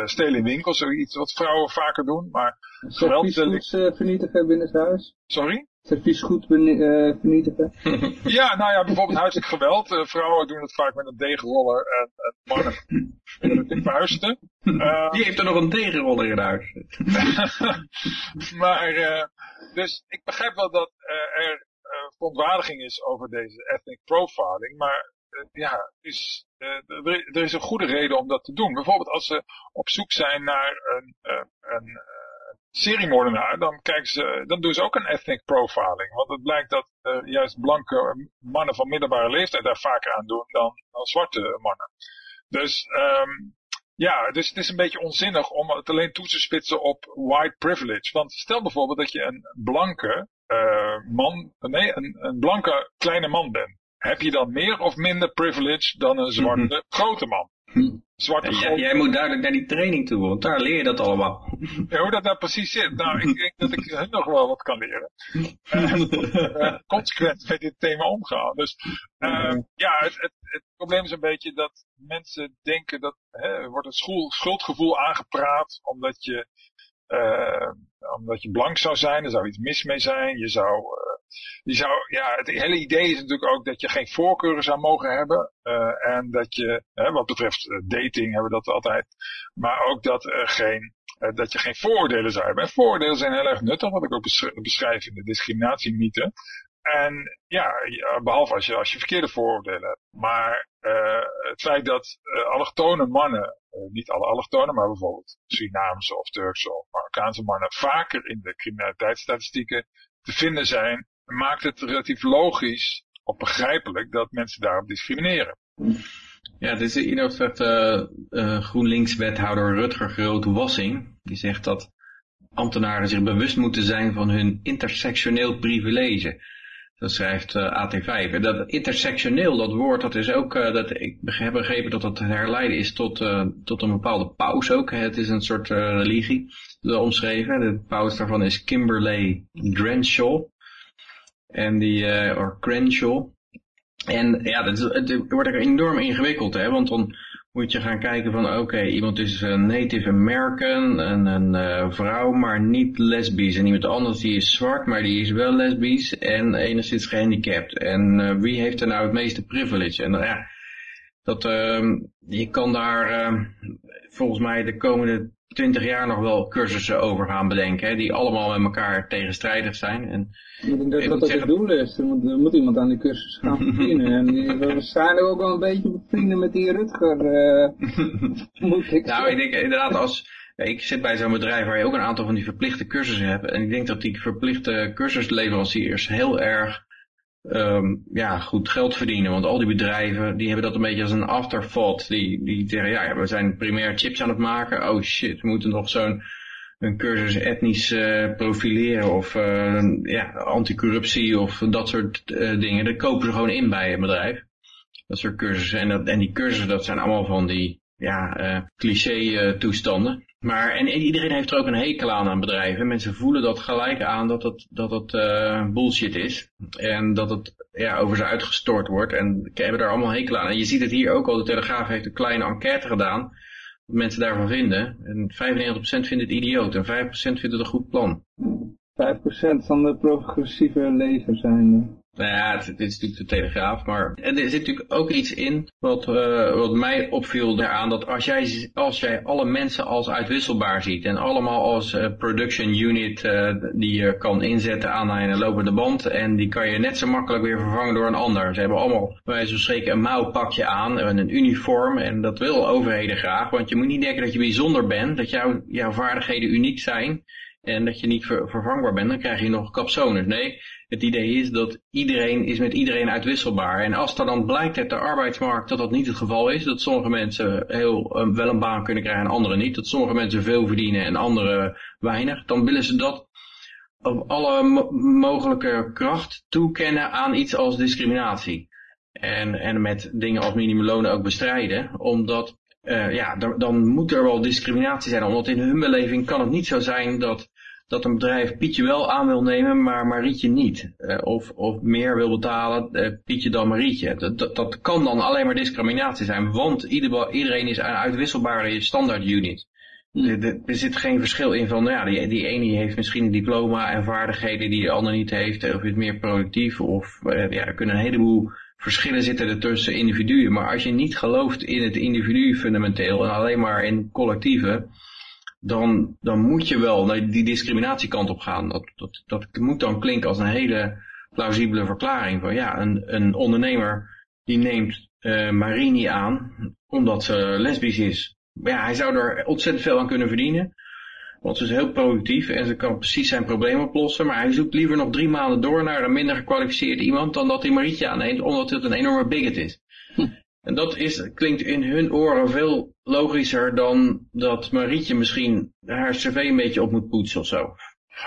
stelen in winkels, iets wat vrouwen vaker doen, maar geweldsdelicten... vernietigen binnen het huis? Sorry? Servies goed uh, vernietigen? ja, nou ja, bijvoorbeeld huiselijk geweld. Uh, vrouwen doen het vaak met een degenroller en, en mannen met een vuisten. Uh, Die heeft er nog een degenroller in huis. maar, uh, dus ik begrijp wel dat er verontwaardiging is over deze ethnic profiling, maar ja, is, er is een goede reden om dat te doen. Bijvoorbeeld als ze op zoek zijn naar een, een seriemoordenaar, dan, kijken ze, dan doen ze ook een ethnic profiling. Want het blijkt dat uh, juist blanke mannen van middelbare leeftijd daar vaker aan doen dan, dan zwarte mannen. Dus um, ja, dus het is een beetje onzinnig om het alleen toe te spitsen op white privilege. Want stel bijvoorbeeld dat je een blanke uh, man, nee, een, een blanke kleine man bent. Heb je dan meer of minder privilege dan een zwarte grote man? Zwarte ja, jij moet duidelijk naar die training toe, want daar leer je dat allemaal. Ja, hoe dat nou precies zit. Nou, ik denk dat ik nog wel wat kan leren. Uh, consequent met dit thema omgaan. Dus uh, ja, het, het, het, probleem is een beetje dat mensen denken dat hè, er wordt een school, schuldgevoel aangepraat omdat je, uh, omdat je blank zou zijn. Er zou iets mis mee zijn. Je zou die zou, ja, het hele idee is natuurlijk ook dat je geen voorkeuren zou mogen hebben. Uh, en dat je, wat betreft eh, dating hebben we dat altijd. Maar ook dat geen, dat je geen vooroordelen zou hebben. En vooroordelen zijn heel erg nuttig, wat ik ook beschrijf in de discriminatiemythe. En ja, behalve als je, als je verkeerde vooroordelen hebt. Maar uh, het feit dat uh, allochtone mannen, uh, niet alle allochtonen, maar bijvoorbeeld Surinaamse of Turkse of Marokkaanse mannen, vaker in de criminaliteitsstatistieken te vinden zijn, maakt het relatief logisch of begrijpelijk dat mensen daarop discrimineren. Ja, dit is zegt uh, uh, GroenLinks-wethouder Rutger Groot-Wassing. Die zegt dat ambtenaren zich bewust moeten zijn van hun intersectioneel privilege. Dat schrijft uh, AT5. En dat intersectioneel, dat woord, dat is ook, uh, dat, ik heb begrepen dat dat herleiden is tot, uh, tot een bepaalde paus ook. Het is een soort religie omschreven. De paus daarvan is Kimberley Crenshaw. En die, uh, or Crenshaw. En ja, dat, het wordt er enorm ingewikkeld, hè, want dan moet je gaan kijken van, oké, iemand is een Native American, en een uh, vrouw, maar niet lesbisch. En iemand anders die is zwart, maar die is wel lesbisch en enigszins gehandicapt. En uh, wie heeft er nou het meeste privilege? En ja, dat, uh, je kan daar volgens mij de komende twintig jaar nog wel cursussen over gaan bedenken, hè, die allemaal met elkaar tegenstrijdig zijn. En, ik denk dat dat het doel is. Er moet, er moet, iemand aan die cursus gaan verdienen. en die, we waarschijnlijk ook wel een beetje bevrienden met die Rutger, uh, moet ik Nou, ik denk inderdaad als... ik zit bij zo'n bedrijf waar je ook een aantal van die verplichte cursussen hebt. En ik denk dat die verplichte cursusleveranciers heel erg um, ja, goed geld verdienen. Want al die bedrijven, die hebben dat een beetje als een afterthought. Die, die zeggen, ja, we zijn primair chips aan het maken. Oh shit, we moeten nog zo'n een cursus etnisch uh, profileren of uh, ja, anticorruptie of dat soort uh, dingen. Dat kopen ze gewoon in bij een bedrijf. Dat soort cursussen. En, dat, en die cursussen, dat zijn allemaal van die ja, cliché toestanden. Maar, en iedereen heeft er ook een hekel aan aan bedrijven. Mensen voelen dat gelijk aan dat het, dat het uh, bullshit is. En dat het ja, over ze uitgestort wordt. En hebben daar allemaal hekel aan. En je ziet het hier ook al. De Telegraaf heeft een kleine enquête gedaan. Wat mensen daarvan vinden. En 95% vindt het idioot. En 5% vindt het een goed plan. 5% van de progressieve lezers zijn. Nou ja, het, dit is natuurlijk de Telegraaf, maar er zit natuurlijk ook iets in wat, uh, wat mij opviel daaraan, dat als jij, als jij alle mensen als uitwisselbaar ziet en allemaal als uh, production unit uh, die je kan inzetten aan een lopende band en die kan je net zo makkelijk weer vervangen door een ander. Ze hebben allemaal bij wijze van een mouwpakje aan en een uniform en dat wil overheden graag, want je moet niet denken dat je bijzonder bent, dat jouw jouw vaardigheden uniek zijn en dat je niet ver- vervangbaar bent, dan krijg je nog capsones. Nee, het idee is dat iedereen is met iedereen uitwisselbaar. En als er dan blijkt uit de arbeidsmarkt dat dat niet het geval is, dat sommige mensen heel, eh, wel een baan kunnen krijgen en anderen niet, dat sommige mensen veel verdienen en anderen weinig, dan willen ze dat op alle mo- mogelijke kracht toekennen aan iets als discriminatie. En, en met dingen als minimumlonen ook bestrijden, omdat eh, ja, dan moet er wel discriminatie zijn, omdat in hun beleving kan het niet zo zijn dat, dat een bedrijf Pietje wel aan wil nemen, maar Marietje niet. Eh, of, of meer wil betalen, eh, Pietje dan Marietje. Dat, dat, dat kan dan alleen maar discriminatie zijn, want ieder, iedereen is een uitwisselbare standaard unit. Er- Er er zit geen verschil in van, nou ja, die, die ene heeft misschien een diploma en vaardigheden die de ander niet heeft, of is meer productief, of eh, ja, er kunnen een heleboel verschillen zitten er tussen individuen. Maar als je niet gelooft in het individu fundamenteel en alleen maar in collectieven, dan, dan moet je wel naar die discriminatiekant op gaan. Dat, dat, dat moet dan klinken als een hele plausibele verklaring van ja, een, een ondernemer die neemt eh Marini aan omdat ze lesbisch is. Maar ja, hij zou er ontzettend veel aan kunnen verdienen. Want ze is heel productief en ze kan precies zijn probleem oplossen. Maar hij zoekt liever nog drie maanden door naar een minder gekwalificeerd iemand dan dat hij Marietje aanneemt, omdat het een enorme bigot is. En dat is, klinkt in hun oren veel logischer dan dat Marietje misschien haar cv een beetje op moet poetsen of zo.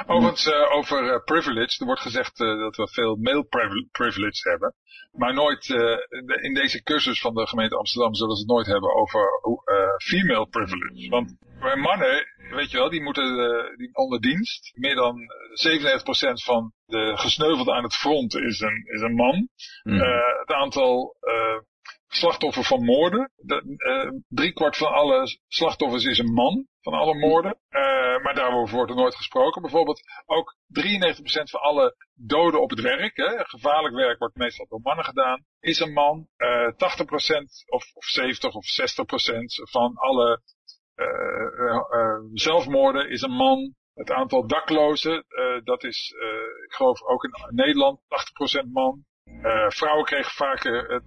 Overigens, eh, over eh, privilege. Er wordt gezegd eh, dat we veel male privi- privilege hebben. Maar nooit, de- in deze cursus van de gemeente Amsterdam zullen ze het nooit hebben over female privilege. Want bij mannen, weet je wel, die moeten die onder dienst. Meer dan 97% van de gesneuvelden aan het front is een, is een man. Hmm. Het aantal eh, slachtoffers van moorden. De, eh, driekwart van alle slachtoffers is een man, van alle moorden. Eh, maar daarover wordt er nooit gesproken. Bijvoorbeeld ook 93% van alle doden op het werk, hè, gevaarlijk werk wordt meestal door mannen gedaan, is een man. Eh 80% of, of 70 of 60% van alle eh, eh, eh, zelfmoorden is een man. Het aantal daklozen, eh, dat is, eh, ik geloof ook in Nederland, 80% man. Eh, vrouwen kregen vaker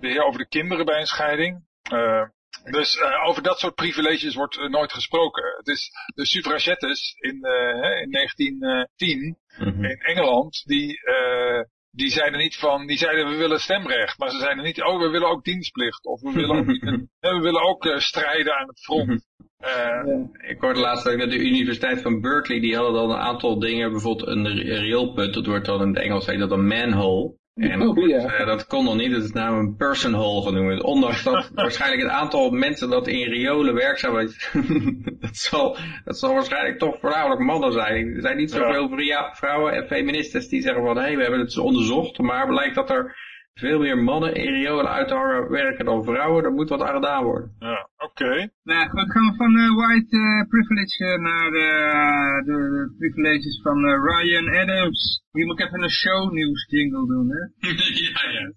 beheer over de kinderen bij een scheiding. Eh, dus eh, over dat soort privileges wordt eh, nooit gesproken. Het is de suffragettes in, eh, hè, in 1910 Mhm. in Engeland, die, eh, die zeiden niet van, die zeiden we willen stemrecht. Maar ze zeiden niet, oh we willen ook dienstplicht. Of we willen ook, we willen ook eh, strijden aan het front. Eh, Ik hoorde laatst ook dat de Universiteit van Berkeley, die hadden dan een aantal dingen, bijvoorbeeld een ri- rioolput, dat wordt dan in het Engels heet dat een manhole. En dat, Oh, ja. eh, dat kon nog niet, dat is namelijk een personhole genoemd. Ondanks dat waarschijnlijk het aantal mensen dat in riolen werkzaam is, dat zal, dat zal waarschijnlijk toch voornamelijk mannen zijn. Er zijn niet zoveel vria- vrouwen en feministes die zeggen van, hé, hey, we hebben het onderzocht, maar blijkt dat er veel meer mannen in riolen uithangen werken dan vrouwen, er moet wat aan gedaan worden. ja, oké. Nou goed, gaan we van eh, white eh, privilege eh, naar eh, de, de privileges van eh, Ryan Adams. Hier moet ik even een shownieuws jingle doen, hè? ja, ja.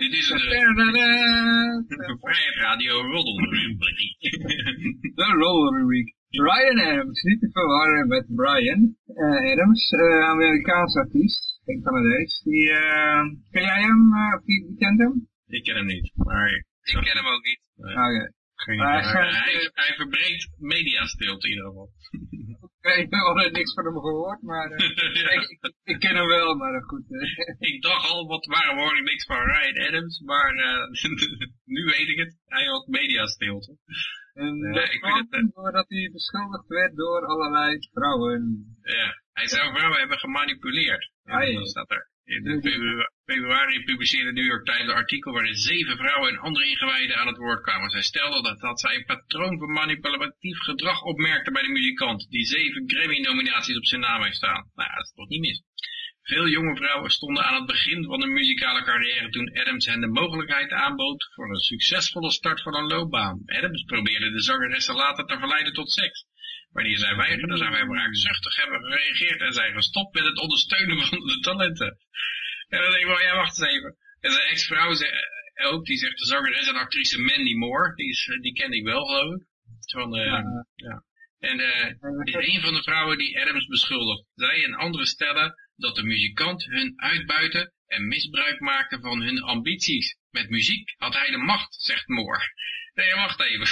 Dit is een vrije radio roddelrubriek. De Roller Week. Ryan Adams, niet te verwarren met Brian Adams, Amerikaans artiest, geen Canadees. Die, eh, ken jij hem? eh, of wie, wie kent hem? Ik ken hem niet, maar ik Ik ken hem ook niet. Oké. geen Maar hij hij, hij verbreekt mediastilte in ieder geval. Ik heb nog niks van hem gehoord, maar eh, Ja. ik, ik, ik ken hem wel, maar eh, goed. Ik dacht al, wat waarom hoor ik niks van Ryan Adams, maar eh, nu weet ik het. Hij had mediastilte. En Nee, dat ik vind het, kwam doordat hij beschuldigd werd door allerlei vrouwen. Ja, hij zou vrouwen hebben gemanipuleerd. Ah. Dat staat er. In februari publiceerde de New York Times een artikel waarin zeven vrouwen en andere ingewijden aan het woord kwamen. Zij stelden dat, dat zij een patroon van manipulatief gedrag opmerkten bij de muzikant, die zeven Grammy-nominaties op zijn naam heeft staan. Nou, dat is toch niet mis. Veel jonge vrouwen stonden aan het begin van hun muzikale carrière toen Adams hen de mogelijkheid aanbood voor een succesvolle start van een loopbaan. Adams probeerde de zangeressen later te verleiden tot seks. Wanneer zij weigerden, zijn wij wraakzuchtig hebben gereageerd en zijn gestopt met het ondersteunen van de talenten. En dan denk ik wel, ja wacht eens even. En zijn ex-vrouw eh, ook, die zegt de zangeres en actrice Mandy Moore, die, is, eh, die kende ik wel geloof ik. Van, eh, Ja. ja. En eh, is een van de vrouwen die Adams beschuldigt. Zij en anderen stellen dat de muzikant hun uitbuiten en misbruik maakte van hun ambities. Met muziek had hij de macht, zegt Moore. Nee, wacht even.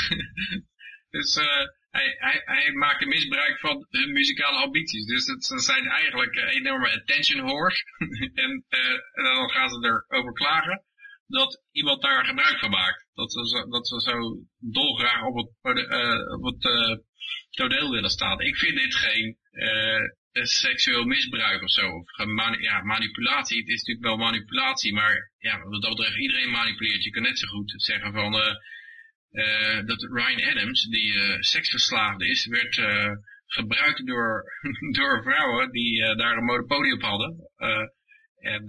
dus eh, hij, hij, hij maakte misbruik van hun muzikale ambities. Dus het, zijn eigenlijk eh, enorme attention whores. en, uh, en dan gaan ze erover klagen dat iemand daar gebruik van maakt. Dat ze, zo- dat zo dolgraag op het, uh, op het uh, toneel willen staan. Ik vind dit geen seksueel misbruik of zo. Of ja, manipulatie. Het is natuurlijk wel manipulatie, maar ja, wat dat betreft iedereen manipuleert. Je kan net zo goed zeggen van... dat Ryan Adams, die uh, seksverslaafd is, werd uh, gebruikt door, door vrouwen die daar een monopolie op hadden. En,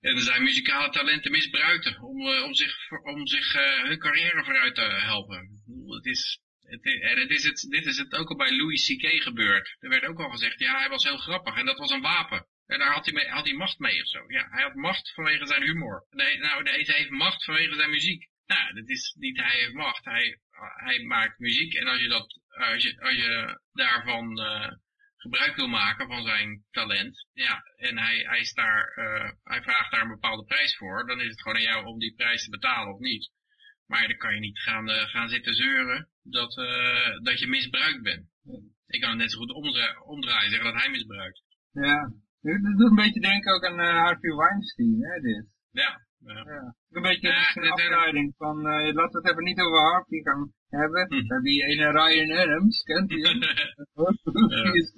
en zijn muzikale talenten misbruikten om, om zich, om zich hun carrière vooruit te helpen. Het is, het is, en het is het, dit is het ook al bij Louis C.K. gebeurd. Er werd ook al gezegd, ja, hij was heel grappig en dat was een wapen. En daar had hij, mee, had hij macht mee of zo. Ja, hij had macht vanwege zijn humor. Nee, nou, hij heeft macht vanwege zijn muziek. Nou, dat is niet hij heeft macht. Hij, hij maakt muziek en als je, dat, als je, als je daarvan uh, gebruik wil maken van zijn talent, ja, en hij, hij, is daar, uh, hij vraagt daar een bepaalde prijs voor, dan is het gewoon aan jou om die prijs te betalen of niet. Maar dan kan je niet gaan, uh, gaan zitten zeuren dat, dat je misbruikt bent. Ik kan het net zo goed omdraaien, omdraaien zeggen dat hij misbruikt. Ja, het doet een beetje denken ook aan Harvey Weinstein, hè, dit. Ja, ja. ja. Een beetje ja, een afleiding van, uh, laten we het even niet over Harvey gaan hebben. Hm. We hebben die ene Ryan Adams, kent u hem? ja. is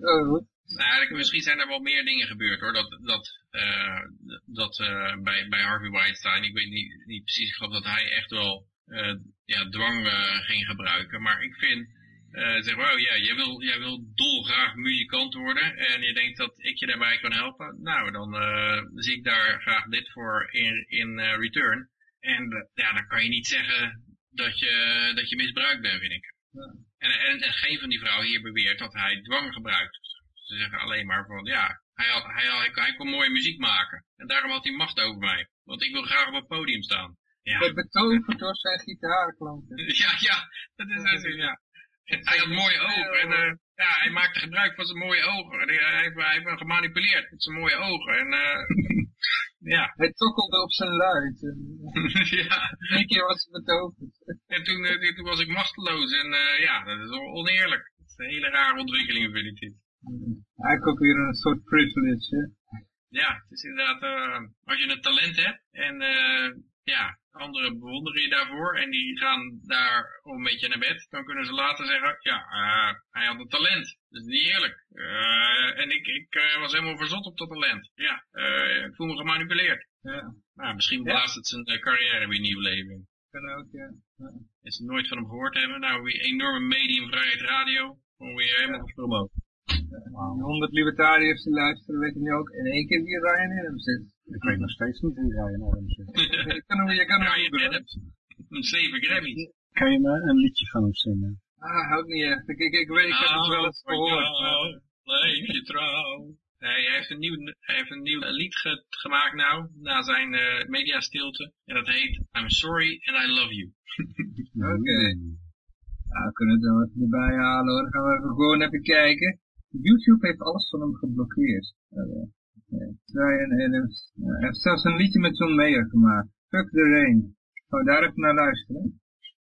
oh. nou, misschien zijn er wel meer dingen gebeurd hoor, dat, dat, uh, dat uh, bij, bij Harvey Weinstein, ik weet niet, niet precies, ik geloof dat hij echt wel ja, dwang ging gebruiken, maar ik vind, uh, zeg, wow, ja, jij wil, jij wil dolgraag muzikant worden en je denkt dat ik je daarbij kan helpen. Nou, dan uh, zie ik daar graag dit voor in, in uh, return. En ja, dan kan je niet zeggen dat je, dat je misbruikt bent, vind ik. Ja. En, en, en, geen van die vrouwen hier beweert dat hij dwang gebruikt. Ze zeggen alleen maar van, ja, hij, had, hij, hij, hij kon mooie muziek maken. En daarom had hij macht over mij. Want ik wil graag op het podium staan. Ja. Betoverd door zijn gitaarklanken. Ja, ja, dat is natuurlijk, ja. Hij had mooie ogen en uh, ja, hij maakte gebruik van zijn mooie ogen. En hij, hij, hij heeft gemanipuleerd met zijn mooie ogen. En uh, ja. Hij tokkelde op zijn luid. ja. Eén keer was hij betoverd. En toen, uh, toen was ik machteloos. En ja, dat is oneerlijk. Dat is een hele rare ontwikkeling, vind ik dit. Eigenlijk ook weer een soort privilege, hè? Ja, het is inderdaad, als je een talent hebt en ja, anderen bewonderen je daarvoor en die gaan daar een beetje naar bed. Dan kunnen ze later zeggen, ja, uh, hij had een talent. Dat is niet eerlijk. Uh, en ik, ik uh, was helemaal verzot op dat talent. Ja, ik voel me gemanipuleerd. Ja. Nou, misschien blaast het zijn carrière weer nieuw leven. Kan ook, ja. ja. Als ze nooit van hem gehoord hebben, nou, weer enorme mediumvrijheid radio, gewoon weer helemaal ja. promoot. Wow. 100 libertariërs die luisteren weten nu ook in één keer wie Ryan Adams is. Ik weet nog steeds niet wie Ryan Adams is. je kan hem, je kan Ryan Adams. Een zeven Grammys. Kan je me een liedje van hem zingen? Ah, ook niet echt. Ik, ik, ik weet, ik heb het wel eens gehoord. Leef je trouw. Nee, hij heeft een nieuw, hij heeft een nieuw lied ge gemaakt nou, na zijn uh, mediastilte. En dat heet I'm Sorry and I Love You. Oké. Okay. Nou, we kunnen het dan even erbij halen hoor. Dan gaan we even gewoon even kijken. YouTube heeft alles van hem geblokkeerd. Adams. Hij heeft zelfs een liedje met John Mayer gemaakt. Fuck the Rain. Oh, daar even naar luisteren.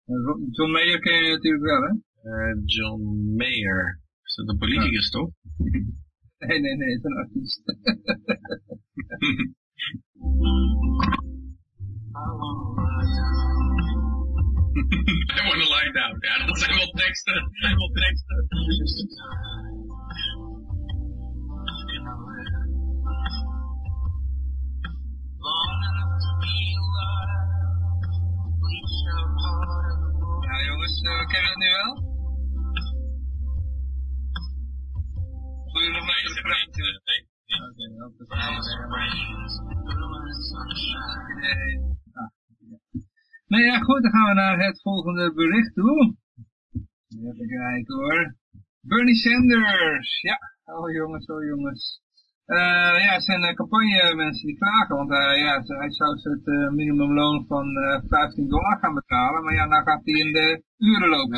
Uh, John Mayer ken je natuurlijk wel, hè? Uh, John Mayer. Is dat een politicus, ja. toch? nee, nee, nee, het is een artiest. I wanna lie down. Ja, dat zijn wel teksten. Dat zijn wel teksten. Ja jongens, kennen we het nu wel? Wil je nog maar even praten? Oké, dat is Nou ja, goed, dan gaan we naar het volgende bericht toe. Even kijken hoor. Bernie Sanders. Ja, oh jongens, oh jongens. Uh, ja, het zijn uh, campagne mensen die klagen, want uh, ja, hij zou het uh, minimumloon van 15 dollar gaan betalen, maar ja, nou gaat hij in de uren lopen.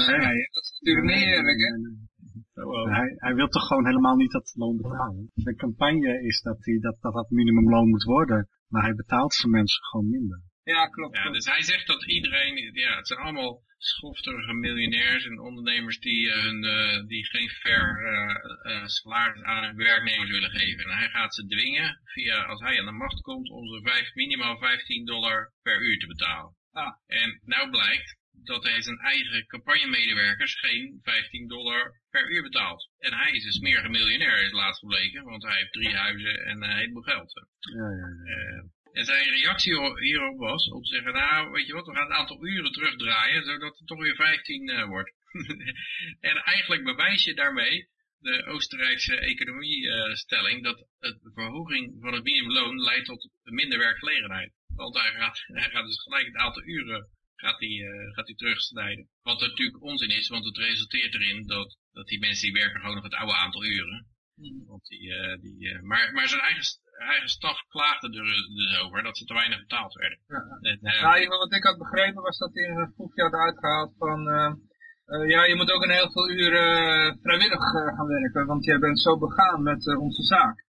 Dat is natuurlijk niet eerlijk, hè? Oh, hij, hij wil toch gewoon helemaal niet dat loon betalen. De campagne is dat hij, dat, dat, dat minimumloon moet worden, maar hij betaalt zijn mensen gewoon minder. Ja, klopt. Ja, dus hij zegt dat iedereen, ja, het zijn allemaal schofterige miljonairs en ondernemers die, eh, hun, eh, die geen fair eh, eh, salaris aan hun werknemers willen geven. En hij gaat ze dwingen, via, als hij aan de macht komt, om ze vijf, minimaal 15 dollar per uur te betalen. Ah. En nou blijkt dat hij zijn eigen campagnemedewerkers geen 15 dollar per uur betaalt. En hij is een smerige miljonair, is laatst gebleken, want hij heeft drie huizen en een heleboel geld. Ja, ja, ja. En zijn reactie hierop was om te zeggen, nou, weet je wat, we gaan het aantal uren terugdraaien, zodat het toch weer 15 eh, wordt. en eigenlijk bewijs je daarmee de Oostenrijkse economiestelling dat de verhoging van het minimumloon leidt tot minder werkgelegenheid. Want hij gaat, hij gaat dus gelijk het aantal uren gaat hij, eh, gaat hij terugsnijden. Wat natuurlijk onzin is, want het resulteert erin dat, dat die mensen die werken gewoon nog het oude aantal uren. Want die, eh, die, eh, maar, maar zijn eigen, eigen staf klaagde er dus over dat ze te weinig betaald werden. Ja. En, eh, wat ik had begrepen was dat hij een voetje had uitgehaald van... ja, je moet ook een heel veel uren vrijwillig gaan werken, want jij bent zo begaan met onze zaak.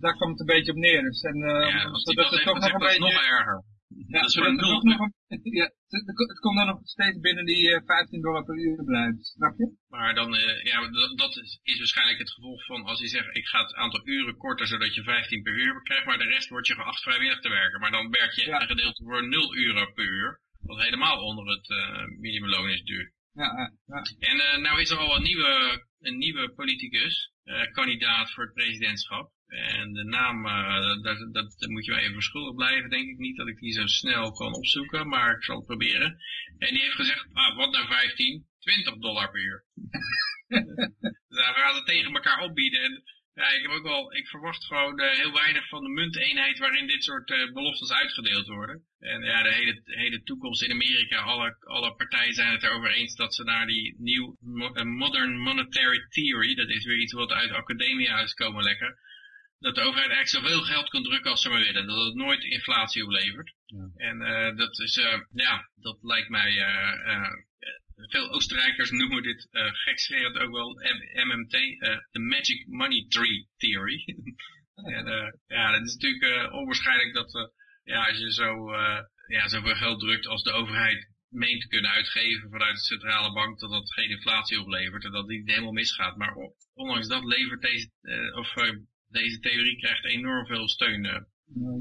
Daar kwam het een beetje op neer. Dus, en, ja, zodat dat het toch nog een beetje... nog erger. Ja, dat is zodat voor een het nul. toch nog een- ja, het, komt dan nog steeds binnen die eh, 15 dollar per uur blijft, snap je? Maar dan, eh, ja, dat, dat is, is waarschijnlijk het gevolg van als je zegt, ik ga het aantal uren korten zodat je 15 per uur krijgt, maar de rest wordt je geacht vrijwillig te werken. Maar dan werk je Ja. een gedeelte voor 0 euro per uur, wat helemaal onder het eh, minimumloon is duur. Ja, ja, ja. En eh, nou is er al een nieuwe, een nieuwe politicus, eh, kandidaat voor het presidentschap. En de naam, eh, dat, dat, moet je wel even verschuldigd blijven, denk ik niet dat ik die zo snel kan opzoeken, maar ik zal het proberen. En die heeft gezegd, ah, wat nou 15? 20 dollar per uur. daar gaan ze tegen elkaar opbieden. En ik heb ook wel, ik verwacht gewoon eh, heel weinig van de munteenheid waarin dit soort eh, beloftes uitgedeeld worden. En ja, de hele, hele toekomst in Amerika, alle, alle partijen zijn het erover eens dat ze naar die nieuw mo- modern monetary theory, dat is weer iets wat uit academia is komen lekker, dat de overheid eigenlijk zoveel geld kan drukken als ze maar willen. Dat het nooit inflatie oplevert. En eh, dat is, eh, ja, dat lijkt mij, eh, veel Oostenrijkers noemen dit uh, gekscherend ook wel M MMT, de Magic Money Tree Theory. en ja, dat is natuurlijk onwaarschijnlijk dat ja, als je zo, ja, zoveel geld drukt als de overheid meent te kunnen uitgeven vanuit de centrale bank, dat dat geen inflatie oplevert en dat die helemaal misgaat. Maar ondanks dat levert deze, of deze theorie krijgt enorm veel steun. eh.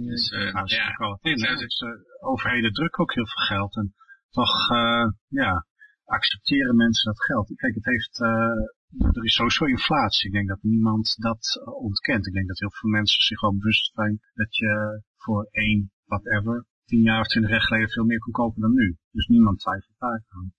dus eh, Nou, dat is ja, ook in, hè? Ja, Dus, eh, overheden drukken ook heel veel geld. En toch, eh, ja, accepteren mensen dat geld. Kijk, het heeft, eh, er is sowieso inflatie. Ik denk dat niemand dat ontkent. Ik denk dat heel veel mensen zich wel bewust zijn dat je voor één, whatever, tien jaar of twintig jaar geleden veel meer kon kopen dan nu. Dus niemand twijfelt daar aan.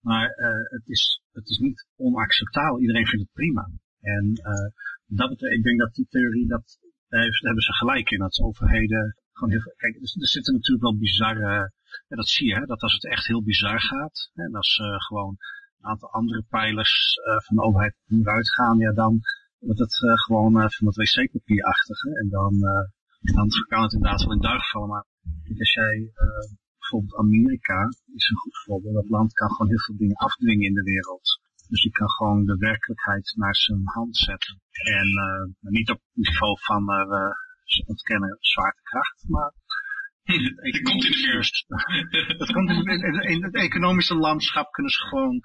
Maar eh, het, is, het is niet onacceptabel. Iedereen vindt het prima. En eh, dat betekent, ik denk dat die theorie, dat, daar hebben ze gelijk in. Dat overheden gewoon heel veel, kijk, er, zitten natuurlijk wel bizarre, dat zie je, hè, dat als het echt heel bizar gaat, hè, en als uh, gewoon een aantal andere pijlers uh, van de overheid vooruit gaan, ja, dan wordt het gewoon van het wc-papierachtige. En dan, dan kan het inderdaad wel in duigen vallen. Maar als jij bijvoorbeeld Amerika is een goed voorbeeld. Dat land kan gewoon heel veel dingen afdwingen in de wereld. Dus die kan gewoon de werkelijkheid naar zijn hand zetten. En uh, niet op het niveau van uh, ontkennen zwaartekracht, maar het komt in de komt in, het economische landschap kunnen ze gewoon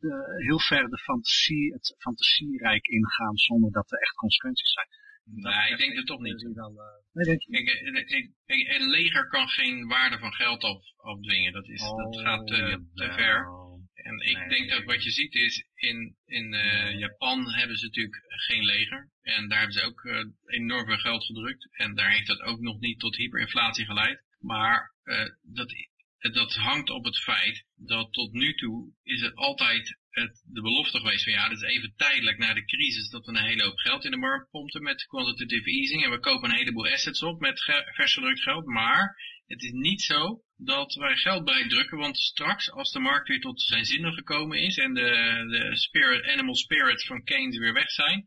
uh, heel ver de fantasie, het fantasierijk ingaan zonder dat er echt consequenties zijn. Nee, ik denk het toch niet. Dan, uh, nee, denk ik, ik, ik, een leger kan geen waarde van geld af, afdwingen. Dat, is, oh, dat gaat te, te ver. En ik nee, denk dat wat je ziet is, in, in uh, Japan hebben ze natuurlijk geen leger. En daar hebben ze ook uh, enorm veel geld gedrukt. En daar heeft dat ook nog niet tot hyperinflatie geleid. Maar uh, dat, dat hangt op het feit dat tot nu toe is het altijd het, de belofte geweest van ja, dat is even tijdelijk na de crisis dat we een hele hoop geld in de markt pompten met quantitative easing. En we kopen een heleboel assets op met vers gedrukt geld. Maar het is niet zo dat wij geld bijdrukken, want straks als de markt weer tot zijn zinnen gekomen is en de, de spirit, animal spirits van Keynes weer weg zijn,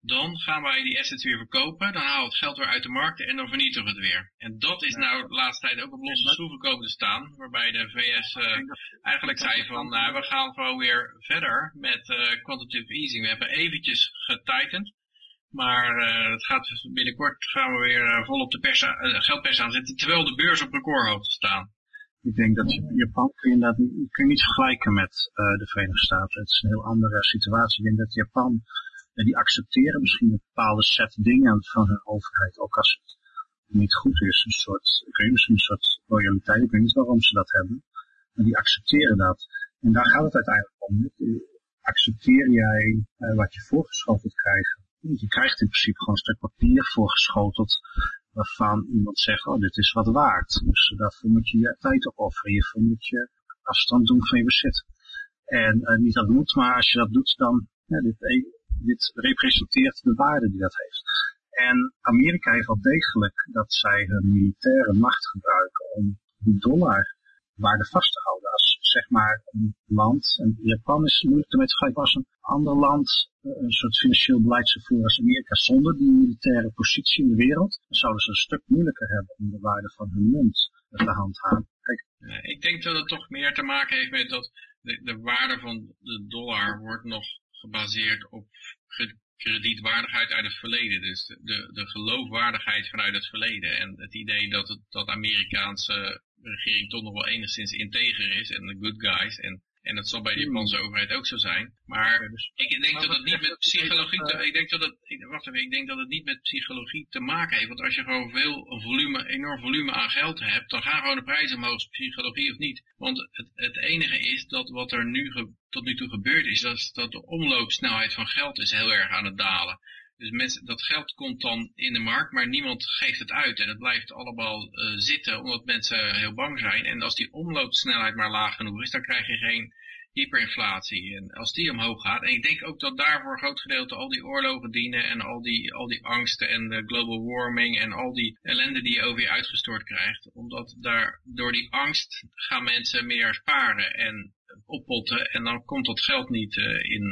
dan gaan wij die assets weer verkopen, dan halen we het geld weer uit de markt en dan vernietigen we het weer. En dat is nou de laatste tijd ook op losse schroeven komen te staan, waarbij de VS uh, eigenlijk zei van, nou, we gaan gewoon weer verder met uh, quantitative easing. We hebben eventjes getigend, Maar uh, het gaat dus binnenkort gaan we weer uh, volop de pers, uh, geldpers aanzetten, terwijl de beurs op recordhoogte staan. Ik denk dat Japan kun je, inderdaad, kun je niet vergelijken met de Verenigde Staten. Het is een heel andere situatie. Ik denk dat Japan, die accepteren misschien een bepaalde set dingen van hun overheid, ook als het niet goed is. Een soort, ik weet misschien een soort loyaliteit, ik weet niet waarom ze dat hebben. Maar die accepteren dat. En daar gaat het uiteindelijk om. Accepteer jij wat je voorgeschoteld krijgt? Je krijgt in principe gewoon een stuk papier voorgeschoteld waarvan iemand zegt, oh dit is wat waard. Dus daarvoor moet je je tijd opofferen, hiervoor moet je afstand doen van je bezit. En uh, niet dat moet, maar als je dat doet, dan, ja, dit, eh, dit representeert de waarde die dat heeft. En Amerika heeft wel degelijk dat zij hun militaire macht gebruiken om die dollar waarde vast te houden. Zeg maar een land, en Japan is moeilijk ermee te vergelijken als een ander land, eh, een soort financieel beleidsvoer als Amerika, zonder die militaire positie in de wereld, dan zouden ze een stuk moeilijker hebben om de waarde van hun munt te handhaven. Kijk. Ik denk dat het toch meer te maken heeft met dat de waarde van de dollar wordt nog gebaseerd op kredietwaardigheid uit het verleden. Dus de, de geloofwaardigheid vanuit het verleden. En het idee dat, het, dat Amerikaanse regering toch nog wel enigszins integer is en de good guys. En, en dat zal bij de Japanse overheid ook zo zijn. Maar ik denk dat het niet met psychologie te, ik denk dat het, wacht even, ik denk dat het niet met psychologie te maken heeft. Want als je gewoon veel een volume, enorm volume aan geld hebt, dan gaan gewoon de prijzen omhoog, psychologie of niet. Want het, het enige is dat wat er nu tot nu toe gebeurd is, dat, dat de omloopsnelheid van geld is heel erg aan het dalen. Dus mensen, dat geld komt dan in de markt, maar niemand geeft het uit. En het blijft allemaal uh, zitten, omdat mensen heel bang zijn. En als die omloopsnelheid maar laag genoeg is, dan krijg je geen hyperinflatie. En als die omhoog gaat, en ik denk ook dat daarvoor een groot gedeelte al die oorlogen dienen en al die, al die angsten en de global warming en al die ellende die je over je uitgestort krijgt. Omdat daar, door die angst gaan mensen meer sparen en oppotten en dan komt dat geld niet uh, in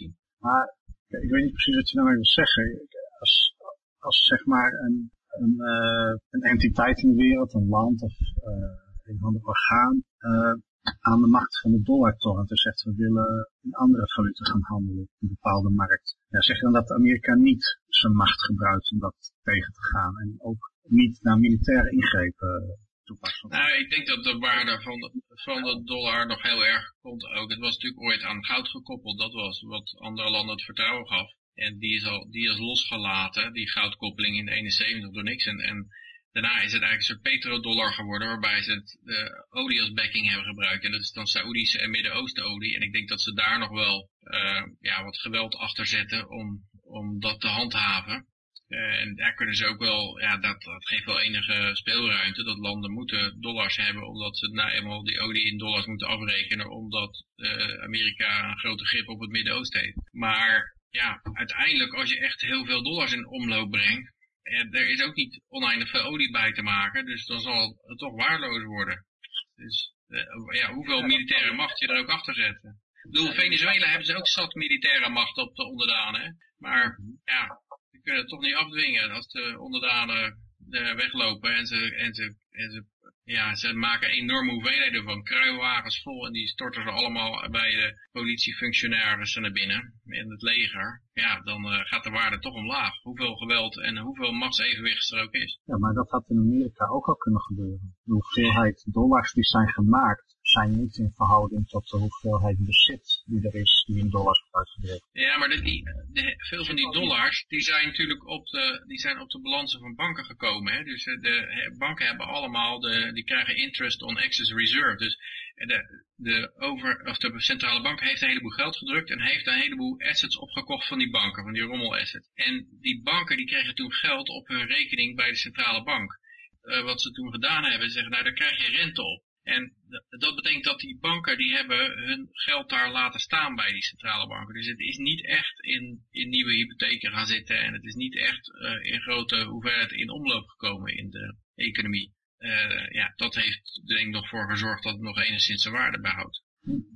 uh. Maar ik weet niet precies wat je nou wil zeggen. Als, als zeg maar een, een, uh, een entiteit in de wereld, een land of uh, een ander orgaan, uh, aan de macht van de dollar torent en zegt we willen een andere valuta gaan handelen een bepaalde markt. Ja, zeg je dan dat Amerika niet zijn macht gebruikt om dat tegen te gaan en ook niet naar militaire ingrepen toepassen? Nou, ik denk dat de waarde van de, van de dollar nog heel erg komt ook. Het was natuurlijk ooit aan goud gekoppeld. Dat was wat andere landen het vertrouwen gaf. En die is al die is losgelaten, die goudkoppeling in de 71 door niks. En, en daarna is het eigenlijk soort petrodollar geworden, waarbij ze het, de olie als backing hebben gebruikt. En dat is dan Saoedische en Midden-Oosten olie. En ik denk dat ze daar nog wel uh, ja, wat geweld achter zetten om, om dat te handhaven. Uh, en daar kunnen ze ook wel, ja, dat, dat geeft wel enige speelruimte, dat landen moeten dollars hebben, omdat ze nou eenmaal die olie in dollars moeten afrekenen, omdat uh, Amerika een grote grip op het Midden-Oosten heeft. Maar ja, uiteindelijk als je echt heel veel dollars in omloop brengt, en er is ook niet oneindig veel olie bij te maken, dus dan zal het toch waardeloos worden. Dus uh, ja, hoeveel militaire macht je er ook achter zetten. Ik bedoel, Venezuela hebben ze ook zat militaire macht op de onderdanen, maar ja, kunnen het toch niet afdwingen als de onderdanen uh, weglopen en ze, en, ze, en ze, ja, ze maken enorme hoeveelheden van kruiwagens vol en die storten ze allemaal bij de politiefunctionarissen naar binnen in het leger. Ja, dan uh, gaat de waarde toch omlaag. Hoeveel geweld en hoeveel machtsevenwicht er ook is. Ja, maar dat had in Amerika ook al kunnen gebeuren. De hoeveelheid dollars die zijn gemaakt zijn niet in verhouding tot de hoeveelheid bezit die er is, die in dollars wordt uitgedrukt. Ja, maar de, die, de, veel van die dollars, die zijn natuurlijk op de, die zijn op de balansen van banken gekomen. Hè? Dus eh, de banken hebben allemaal, de, die krijgen interest on excess reserve. Dus de, de, over, of de centrale bank heeft een heleboel geld gedrukt en heeft een heleboel assets opgekocht van die banken, van die rommelassets. En die banken die kregen toen geld op hun rekening bij de centrale bank. Uh, wat ze toen gedaan hebben, zeggen, nou daar krijg je rente op. En dat betekent dat die banken die hebben hun geld daar laten staan bij die centrale banken. Dus het is niet echt in, in nieuwe hypotheken gaan zitten en het is niet echt uh, in grote hoeveelheid in omloop gekomen in de economie. Uh, ja, dat heeft denk ik nog voor gezorgd dat het nog enigszins zijn waarde behoudt.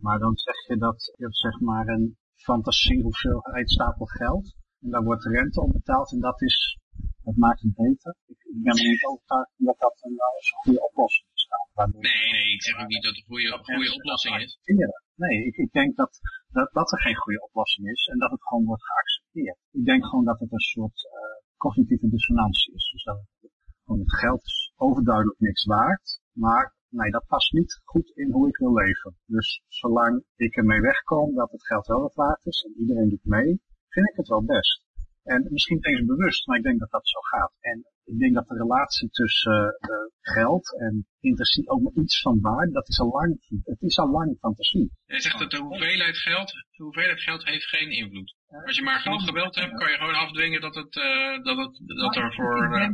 Maar dan zeg je dat je hebt zeg maar een fantasie hoeveelheid stapel geld en daar wordt rente op betaald en dat is, dat maakt het beter. Ik, ik ben niet overtuigd dat dat een, een goede oplossing is. Nee, nee, ik zeg ook niet dat het een goede, goede oplossing is. Nee, ik, ik denk dat, dat dat er geen goede oplossing is en dat het gewoon wordt geaccepteerd. Ik denk gewoon dat het een soort uh, cognitieve dissonantie is. Dus dat het, gewoon het geld is overduidelijk niks waard, maar nee, dat past niet goed in hoe ik wil leven. Dus zolang ik ermee wegkom dat het geld wel wat waard is en iedereen doet mee, vind ik het wel best. En misschien eens bewust, maar ik denk dat dat zo gaat. En ik denk dat de relatie tussen uh, geld en fantasie ook maar iets van waarde, dat is al lang, het is al lang fantasie. Je zegt dat de hoeveelheid geld, de hoeveelheid geld heeft geen invloed. Als je maar genoeg geweld hebt, kan je gewoon afdwingen dat het, uh, dat het, dat er voor... Uh...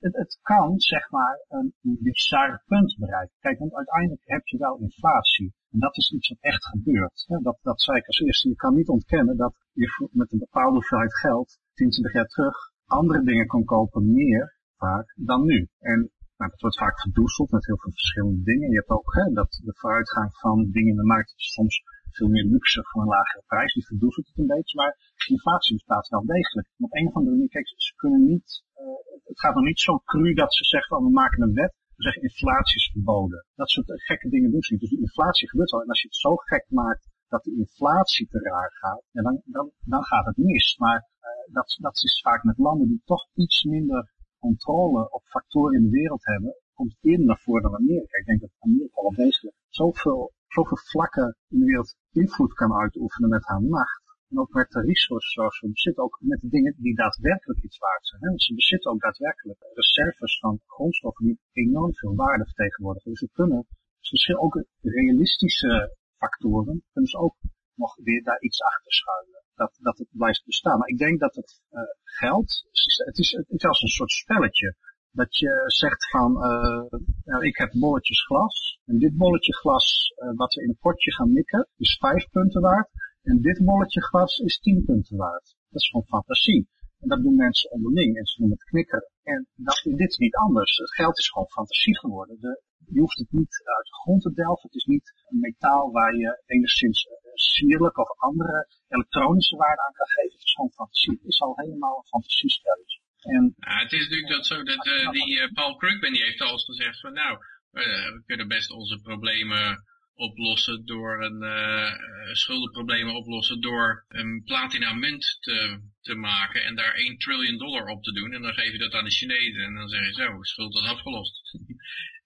Het, het, kan, zeg maar, een bizar punt bereiken. Kijk, want uiteindelijk heb je wel inflatie. En dat is iets wat echt gebeurt. Dat, dat zei ik als eerste. Je kan niet ontkennen dat je met een bepaalde hoeveelheid geld, 10, 20 jaar terug, andere dingen kon kopen, meer vaak, dan nu. En nou, dat wordt vaak gedoezeld met heel veel verschillende dingen. Je hebt ook hè, dat de vooruitgang van dingen in de markt soms veel meer luxe voor een lagere prijs. Die verdoezelt het een beetje, maar inflatie bestaat wel degelijk. Op een of andere manier, kijk, ze kunnen niet, uh, het gaat nog niet zo cru dat ze zeggen, oh, we maken een wet, we zeggen inflatie is verboden. Dat soort gekke dingen doen ze niet. Dus die inflatie gebeurt al. En als je het zo gek maakt dat de inflatie te raar gaat, dan, dan, dan gaat het mis. Maar uh, dat, dat is vaak met landen die toch iets minder controle op factoren in de wereld hebben, komt eerder naar voren dan Amerika. Ik denk dat Amerika wel degelijk zoveel, zoveel vlakken in de wereld invloed kan uitoefenen met haar macht. En ook met de resources zoals ze bezitten, ook met de dingen die daadwerkelijk iets waard zijn. Hè? Ze bezitten ook daadwerkelijk reserves van grondstoffen die enorm veel waarde vertegenwoordigen. Dus ze kunnen, dus misschien ook realistische factoren, kunnen ze ook nog weer daar iets achter schuilen. Dat, dat het blijft bestaan. Maar ik denk dat het uh, geld, het is, het is als een soort spelletje. Dat je zegt van, uh, nou, ik heb bolletjes glas. En dit bolletje glas, uh, wat we in een potje gaan mikken, is vijf punten waard. En dit bolletje glas is tien punten waard. Dat is gewoon fantasie. En dat doen mensen onderling en ze noemen het knikkeren. En dat, dit is niet anders. Het geld is gewoon fantasie geworden. De, je hoeft het niet uit de grond te delven. Het is niet een metaal waar je enigszins sierlijk of andere elektronische waarde aan kan geven. Het is gewoon fantasie. Het is al helemaal een fantasiespelletje. En, het is natuurlijk dat zo dat uh, die uh, Paul Krugman die heeft al eens gezegd van nou, uh, we kunnen best onze problemen oplossen door een schuldenproblemen oplossen door een platina munt te, te maken en daar 1 triljoen dollar op te doen en dan geef je dat aan de Chinezen en dan zeg je zo, schuld is afgelost.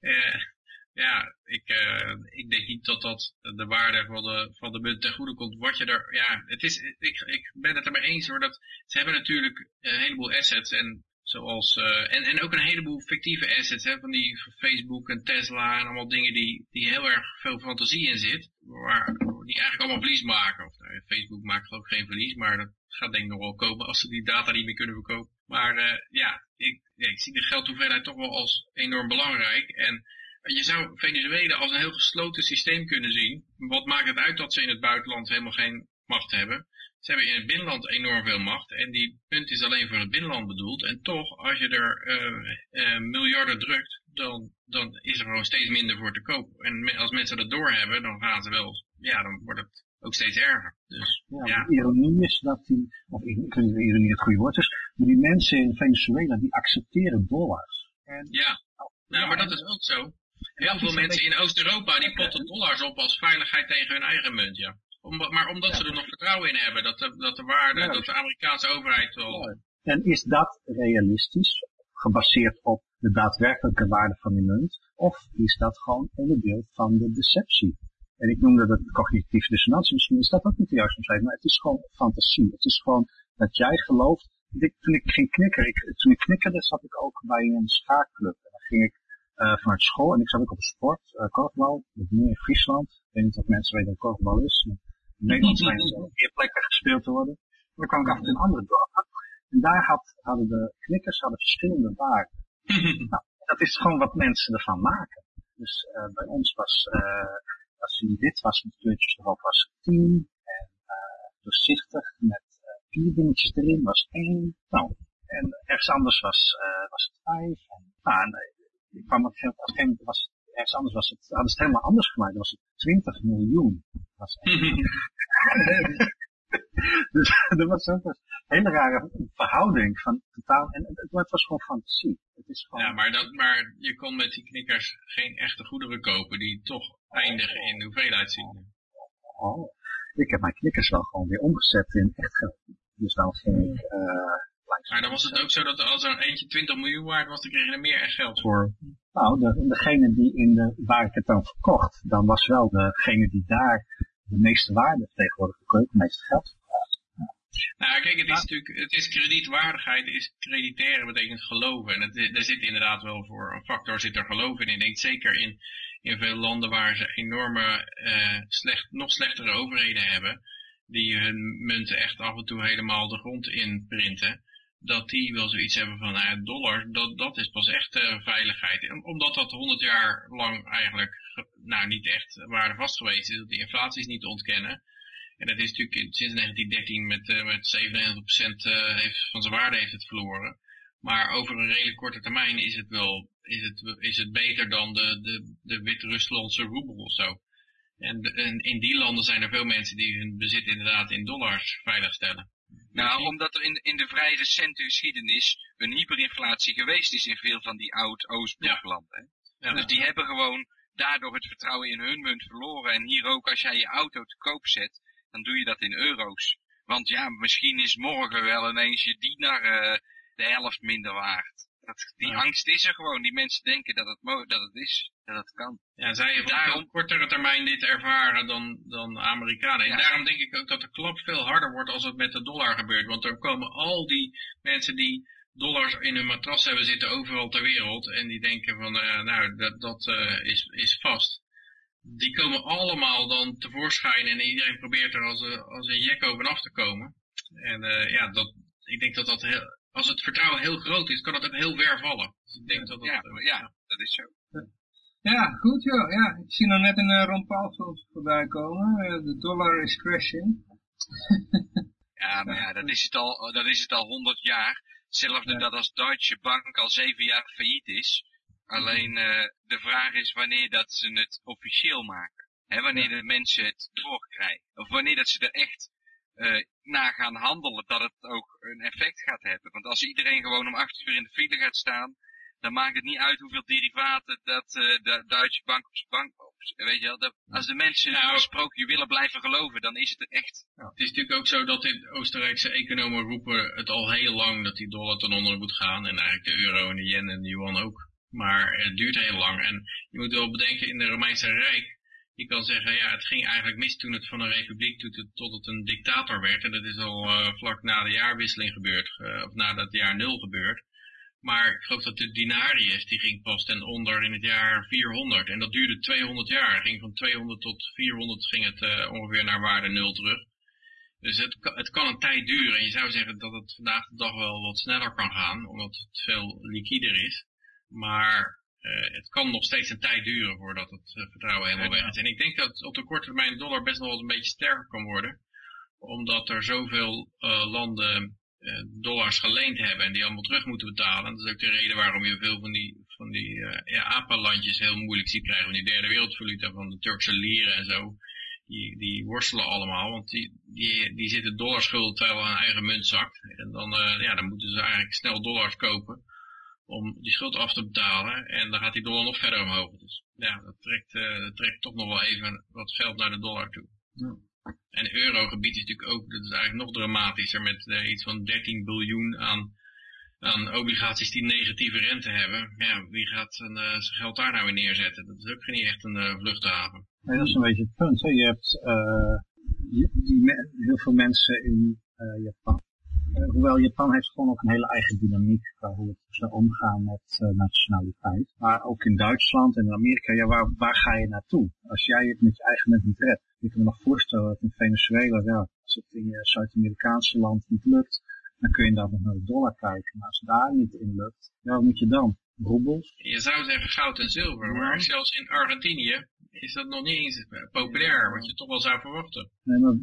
ja, ik, uh, ik denk niet dat dat de waarde van de, van de munt ten goede komt. Wat je er, ja, het is, ik, ik ben het ermee eens hoor, dat ze hebben natuurlijk een heleboel assets en Zoals, uh, en, en ook een heleboel fictieve assets, hè, van die Facebook en Tesla en allemaal dingen die, die heel erg veel fantasie in zit, waar, die eigenlijk allemaal verlies maken. Of, nou, Facebook maakt geloof ik geen verlies, maar dat gaat denk ik nog wel komen als ze die data niet meer kunnen verkopen. Maar uh, ja, ik, ik zie de geldhoeveelheid toch wel als enorm belangrijk. En je zou Venezuela als een heel gesloten systeem kunnen zien. Wat maakt het uit dat ze in het buitenland helemaal geen macht hebben? Ze hebben in het binnenland enorm veel macht en die punt is alleen voor het binnenland bedoeld. En toch, als je er uh, uh, miljarden drukt, dan, dan is er gewoon steeds minder voor te koop. En als mensen dat doorhebben, dan gaan ze wel, ja, dan wordt het ook steeds erger. Dus, ja, ja. De ironie is dat die, of ik weet niet of ironie het goede woord is, maar die mensen in Venezuela, die accepteren dollars. En, ja, nou, maar dat is ook zo. Heel veel mensen in Oost-Europa, die potten dollars op als veiligheid tegen hun eigen munt, ja. Om, maar omdat ze er nog vertrouwen in hebben, dat de, dat de waarde, dat de Amerikaanse overheid wel... En is dat realistisch, gebaseerd op de daadwerkelijke waarde van die munt, of is dat gewoon onderdeel van de deceptie? En ik noemde dat cognitieve dissonantie, misschien is dat ook niet de juiste omschrijving, maar het is gewoon fantasie. Het is gewoon dat jij gelooft, ik, toen ik ging knikken, ik, toen ik knikkerde zat ik ook bij een schaakclub. En dan ging ik vanuit school en ik zat ook op een sport, uh, korfbal, dat nu in Friesland. Ik weet niet of mensen weten wat korfbal is. In Nederland zijn er meer plekken gespeeld te worden. Maar dan kwam ik af en in andere dorpen. En daar had, hadden de knikkers hadden verschillende waarden. nou, dat is gewoon wat mensen ervan maken. Dus uh, bij ons was, uh, als je wit was met kleurtjes erop, was 10. En uh, doorzichtig met vier dingetjes erin was 1. Nou, en ergens anders was, was het 5. En, nou, en, ik kwam op een gegeven moment was ergens anders was het, hadden ze het helemaal anders gemaakt. Dan was het 20 miljoen. Was dus dat was ook een hele rare verhouding van totaal, en het, het was gewoon fantasie. Het is gewoon... Ja, maar, dat, maar je kon met die knikkers geen echte goederen kopen die toch eindigen in hoeveelheid zien. oh, ik heb mijn knikkers wel gewoon weer omgezet in echt geld. Dus dan ging ik uh. Maar dan was het ook zo dat als er eentje 20 miljoen waard was, dan kreeg je er meer echt geld voor. Nou, de, degene die in de, waar ik het dan verkocht, dan was wel degene die daar de meeste waarde tegenwoordig verkoopt, het meeste geld nou kijk, het is natuurlijk, het is kredietwaardigheid, is crediteren betekent geloven. En het, er zit inderdaad wel voor een factor zit er geloof in. Ik denk zeker in, in veel landen waar ze enorme, uh, slecht, nog slechtere overheden hebben, die hun munten echt af en toe helemaal de grond in printen, dat die wel zoiets hebben van, nou, dollar, dat, dat is pas echt uh, veiligheid. Omdat dat 100 jaar lang eigenlijk, nou, niet echt waardevast geweest is, dat die inflatie is niet te ontkennen. En dat is natuurlijk sinds 1913 met, uh, met 97% uh, heeft, van zijn waarde heeft het verloren. Maar over een redelijk korte termijn is het wel is het, is het beter dan de, de, de Wit-Ruslandse roebel of zo. En, en, in die landen zijn er veel mensen die hun bezit inderdaad in dollars veiligstellen. Nou, omdat er in, in de vrij recente geschiedenis een hyperinflatie geweest is in veel van die oud-Oostbloklanden. Ja. Dus die hebben gewoon daardoor het vertrouwen in hun munt verloren. En hier ook, als jij je auto te koop zet, dan doe je dat in euro's. Want ja, misschien is morgen wel ineens je dienaar uh, de helft minder waard. Dat, die angst is er gewoon. Die mensen denken dat het, dat het is, dat het kan. Ja, zij hebben daarom op kortere termijn dit ervaren dan, dan Amerikanen. En daarom denk ik ook dat de klap veel harder wordt als het met de dollar gebeurt. Want dan komen al die mensen die dollars in hun matras hebben zitten overal ter wereld. En die denken van, uh, nou, dat, dat uh, is, is vast die komen allemaal dan tevoorschijn en iedereen probeert er als een, als een jek over af te komen. En uh, ja, dat, ik denk dat dat heel, als het vertrouwen heel groot is, kan het ook heel ver vallen. Dus ik denk dat dat, ja, uh, ja, dat is zo. Ja, goed joh. Ja, ik zie nog net een uh, Ron Paul voorbij komen. De dollar is crashing. ja, maar ja, dat is het al, dat is het al 100 jaar. Hetzelfde ja. dat als Deutsche Bank al zeven jaar failliet is. Alleen uh, de vraag is wanneer dat ze het officieel maken. Hè, wanneer de mensen het doorkrijgen. Of wanneer dat ze er echt uh, na gaan handelen dat het ook een effect gaat hebben. Want als iedereen gewoon om acht uur in de file gaat staan, dan maakt het niet uit hoeveel derivaten dat uh, de Duitse bank op zijn bank Weet je wel, dat, als de mensen nou, het sprookje willen blijven geloven, dan is het echt. Ja. Het is natuurlijk ook zo dat de Oostenrijkse economen roepen het al heel lang dat die dollar ten onder moet gaan. En eigenlijk de euro en de yen en de yuan ook. Maar het duurt heel lang. En je moet wel bedenken, in de Romeinse Rijk, je kan zeggen, ja, het ging eigenlijk mis toen het van een republiek tot het, een dictator werd. En dat is al uh, vlak na de jaarwisseling gebeurd, uh, of na dat jaar nul gebeurd. Maar ik geloof dat de denarius, die ging pas ten onder in het jaar 400. En dat duurde 200 jaar. ging van 200 tot 400 ging het uh, ongeveer naar waarde nul terug. Dus het, het kan een tijd duren. En je zou zeggen dat het vandaag de dag wel wat sneller kan gaan, omdat het veel liquider is. Maar uh, het kan nog steeds een tijd duren voordat het uh, vertrouwen helemaal weg is. En ik denk dat op de korte termijn de dollar best nog wel een beetje sterker kan worden. Omdat er zoveel uh, landen dollars geleend hebben en die allemaal terug moeten betalen. Dat is ook de reden waarom je veel van die, van die ja, APA-landjes heel moeilijk ziet krijgen. Van die derde wereldvaluta van de Turkse lieren en zo. Die, die worstelen allemaal, want die, die, die zitten dollarschulden terwijl hun eigen munt zakt. En dan, ja, dan moeten ze eigenlijk snel dollars kopen om die schuld af te betalen. En dan gaat die dollar nog verder omhoog. Dus ja, dat trekt, uh, dat trekt toch nog wel even wat geld naar de dollar toe. Ja. En het eurogebied is natuurlijk ook, dat is eigenlijk nog dramatischer met uh, iets van 13 biljoen aan, aan obligaties die negatieve rente hebben. Ja, wie gaat zijn, uh, zijn geld daar nou weer neerzetten? Dat is ook niet echt een vluchthaven. Nee, dat is een beetje het punt. Hè. Je hebt die, heel veel mensen in Japan hoewel Japan heeft gewoon ook een hele eigen dynamiek qua hoe ze omgaan met uh, nationaliteit. Maar ook in Duitsland en in Amerika, ja, waar, waar ga je naartoe? Als jij het met je eigen land niet redt. Je kan me nog voorstellen dat in Venezuela, ja, als het in je Zuid-Amerikaanse land niet lukt, dan kun je daar nog naar de dollar kijken. Maar als het daar niet in lukt, ja, wat moet je dan? Roebels? Je zou zeggen goud en zilver, maar zelfs in Argentinië is dat nog niet eens populair, wat je toch wel zou verwachten. Nee, maar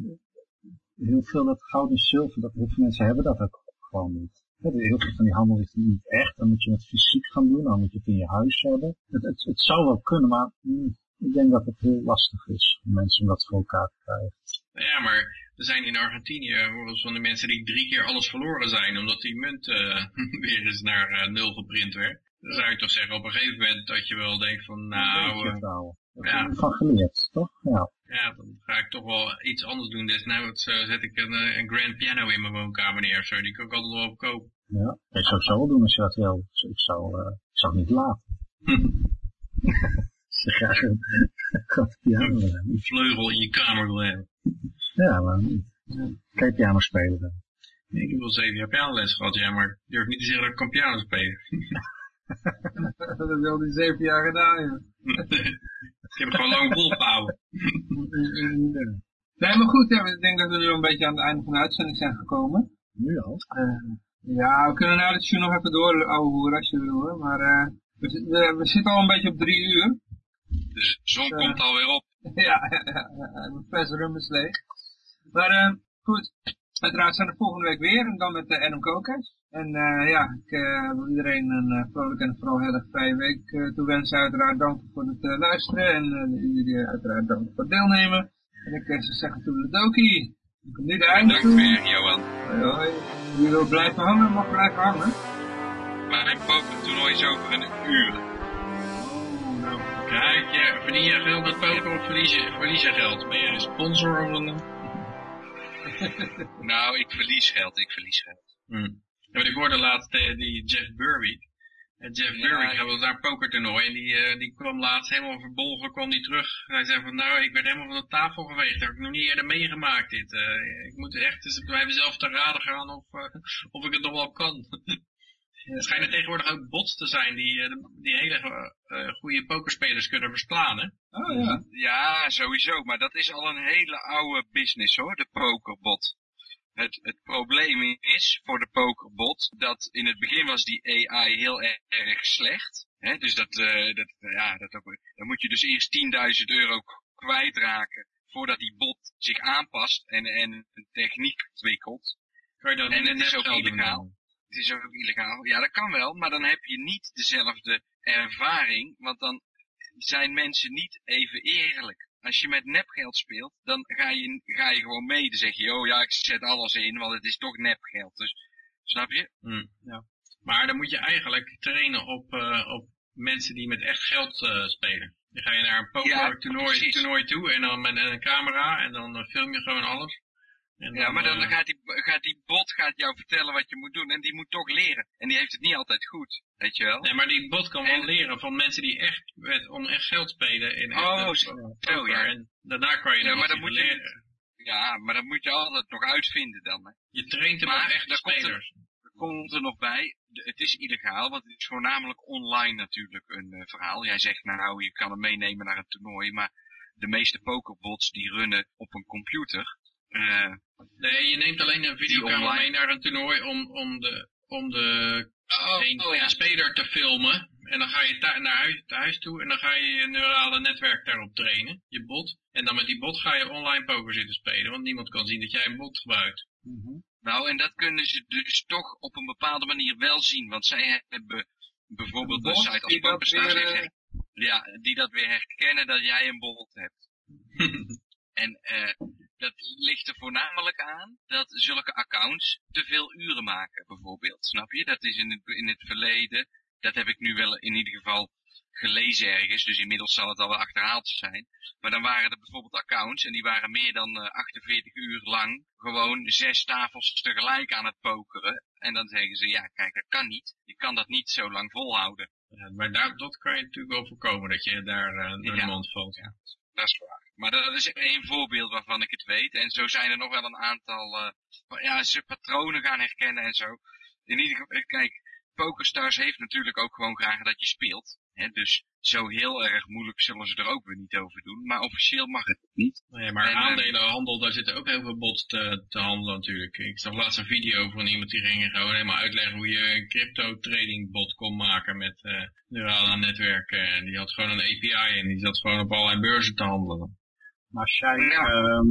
heel veel dat goud en zilver, dat heel veel mensen hebben dat ook gewoon niet. Heel veel van die handel is niet echt, dan moet je het fysiek gaan doen, dan moet je het in je huis hebben. Het, het, het zou wel kunnen, maar mm, ik denk dat het heel lastig is om mensen om dat voor elkaar te krijgen. Ja, maar er zijn in Argentinië van de mensen die drie keer alles verloren zijn, omdat die munt uh, weer eens naar uh, nul geprint werd. Dan zou je toch zeggen op een gegeven moment dat je wel denkt van nou, uh, Daar Ja. van geleerd, toch? Ja. Ja, dan ga ik toch wel iets anders doen. Desnoods eh, zet ik een, eh, een grand piano in mijn woonkamer neer of zo. Die kan ik altijd wel opkopen. ja. Dat zou ik zo wel doen als je dat wil. Dus ik zou, eh, ik zou het niet laten. Je graag een grote piano. Een vleugel in je kamer wil hebben. Ja, maar niet. Kan je piano spelen dan? Ik heb wel zeven jaar pianoles gehad, ja, maar ik durf niet te zeggen dat ik kan piano spelen. dat heb je al die zeven jaar gedaan, ja. ik heb het gewoon lang volgehouden. Nee, maar goed, ja, ik denk dat we nu een beetje aan het einde van de uitzending zijn gekomen. Nu al? Eh, ja, we kunnen na dit uur nog even door ouwe als je wil, hoor. maar eh, we, we, we zitten al een beetje op drie uur. De zon Ja. komt alweer op. ja, ja, ja, ja, mijn fles rum is leeg. Maar goed, uiteraard zijn we volgende week weer en dan met de Adam Kokes. En eh, ja, ik eh, wil iedereen een uh, vrolijke en vooral heel erg vrije week uh, toewensen. Uiteraard dank voor het uh, luisteren en uh, jullie uiteraard dank voor het deelnemen. En ik uh, zou zeggen toedeledokie. Ik kom nu de einde Bedankt toe. weer, Johan. Hoi, hoi. Wie wil blijven hangen, mag blijven hangen. Mijn pokertoernooi is over een uur. Nou. Kijk, ja, verdien je geld met poker of verlies je, verlies je geld? Ben je een sponsor of een... Nou, ik verlies geld, ik verlies geld. Hmm. Ja, maar ik hoorde laatst eh, die Jeff Berwick. En Jeff Ja, Berwick ja. hij was naar een pokertoernooi en die, eh, die kwam laatst helemaal verbolgen, kwam die terug. Hij zei van nou, ik werd helemaal van de tafel geweegd, dat heb ik nog niet eerder meegemaakt dit. Eh, ik moet echt eens bij mezelf te raden gaan of, eh, of ik het nog wel kan. Er schijnen tegenwoordig ook bots te zijn die, die hele eh, goede pokerspelers kunnen verslaan, hè? Oh ja. Ja, sowieso, maar dat is al een hele oude business hoor, de pokerbot. Het, het probleem is voor de pokerbot dat in het begin was die AI heel erg, erg slecht. Hè? Dus dat, eh, dat, ja, dat ook, dan moet je dus eerst 10.000 euro kwijtraken voordat die bot zich aanpast en, en een techniek ontwikkelt. Kan je dat En het is ook doen illegaal. Het is ook illegaal. Ja, dat kan wel, maar dan heb je niet dezelfde ervaring, want dan zijn mensen niet even eerlijk. Als je met nepgeld speelt, dan ga je, ga je gewoon mee. Dan zeg je, oh ja, ik zet alles in, want het is toch nepgeld. Dus, snap je? Hmm, ja. Maar dan moet je eigenlijk trainen op, eh, op mensen die met echt geld eh, spelen. Dan ga je naar een Ja, pokertoernooi precies. toernooi toe en dan met een camera en dan eh, film je gewoon alles. En Ja, maar dan eh, gaat die, gaat die bot gaat jou vertellen wat je moet doen. En die moet toch leren. En die heeft het niet altijd goed, weet je wel? Nee, maar die bot kan wel En- leren van mensen die echt met, om echt geld spelen in echt Oh, zo, poker. ja. En daarna kan je Ja, maar dan moet leren. je- Ja, maar dat moet je altijd nog uitvinden dan. Hè. Je traint hem Maar op echte daar komt er- komt er nog bij, de- het is illegaal, want het is voornamelijk online natuurlijk een eh, verhaal. Jij zegt nou, je kan hem meenemen naar een toernooi, maar de meeste pokerbots die runnen op een computer. Eh, Nee, je neemt alleen een videocamera mee naar een toernooi om, om de, om de oh, een oh ja, speler te filmen. En dan ga je naar huis, naar huis toe en dan ga je je neurale netwerk daarop trainen, je bot. En dan met die bot ga je online poker zitten spelen, want niemand kan zien dat jij een bot gebruikt. nou en dat kunnen ze dus toch op een bepaalde manier wel zien, want zij hebben bijvoorbeeld een Bot site als PokerStars, weer, eh, ja, die dat weer herkennen dat jij een bot hebt. En eh, dat ligt er voornamelijk aan dat zulke accounts te veel uren maken, bijvoorbeeld. Snap je? Dat is in het, in het verleden, dat heb ik nu wel in ieder geval gelezen ergens, dus inmiddels zal het al wel achterhaald zijn. Maar dan waren er bijvoorbeeld accounts en die waren meer dan eh, 48 uur lang gewoon zes tafels tegelijk aan het pokeren. En dan zeggen ze, ja kijk, dat kan niet. Je kan dat niet zo lang volhouden. Ja, maar daar, dat kan je natuurlijk wel voorkomen, dat je daar eh, door de Ja. mand valt. Dat is waar. Maar dat is één voorbeeld waarvan ik het weet. En zo zijn er nog wel een aantal, eh, ja, ze patronen gaan herkennen en zo. In ieder geval, eh, kijk, PokerStars heeft natuurlijk ook gewoon graag dat je speelt. Hè? Dus zo heel erg moeilijk zullen ze er ook weer niet over doen. Maar officieel mag het niet. Nee, maar En, eh, aandelenhandel, daar zitten ook heel veel bots te, te handelen natuurlijk. Ik zag laatst een video van iemand die ging gewoon helemaal uitleggen hoe je een crypto trading bot kon maken met eh neurale netwerken. En die had gewoon een API en die zat gewoon op allerlei beurzen te handelen. Maar als jij Ja. ehm,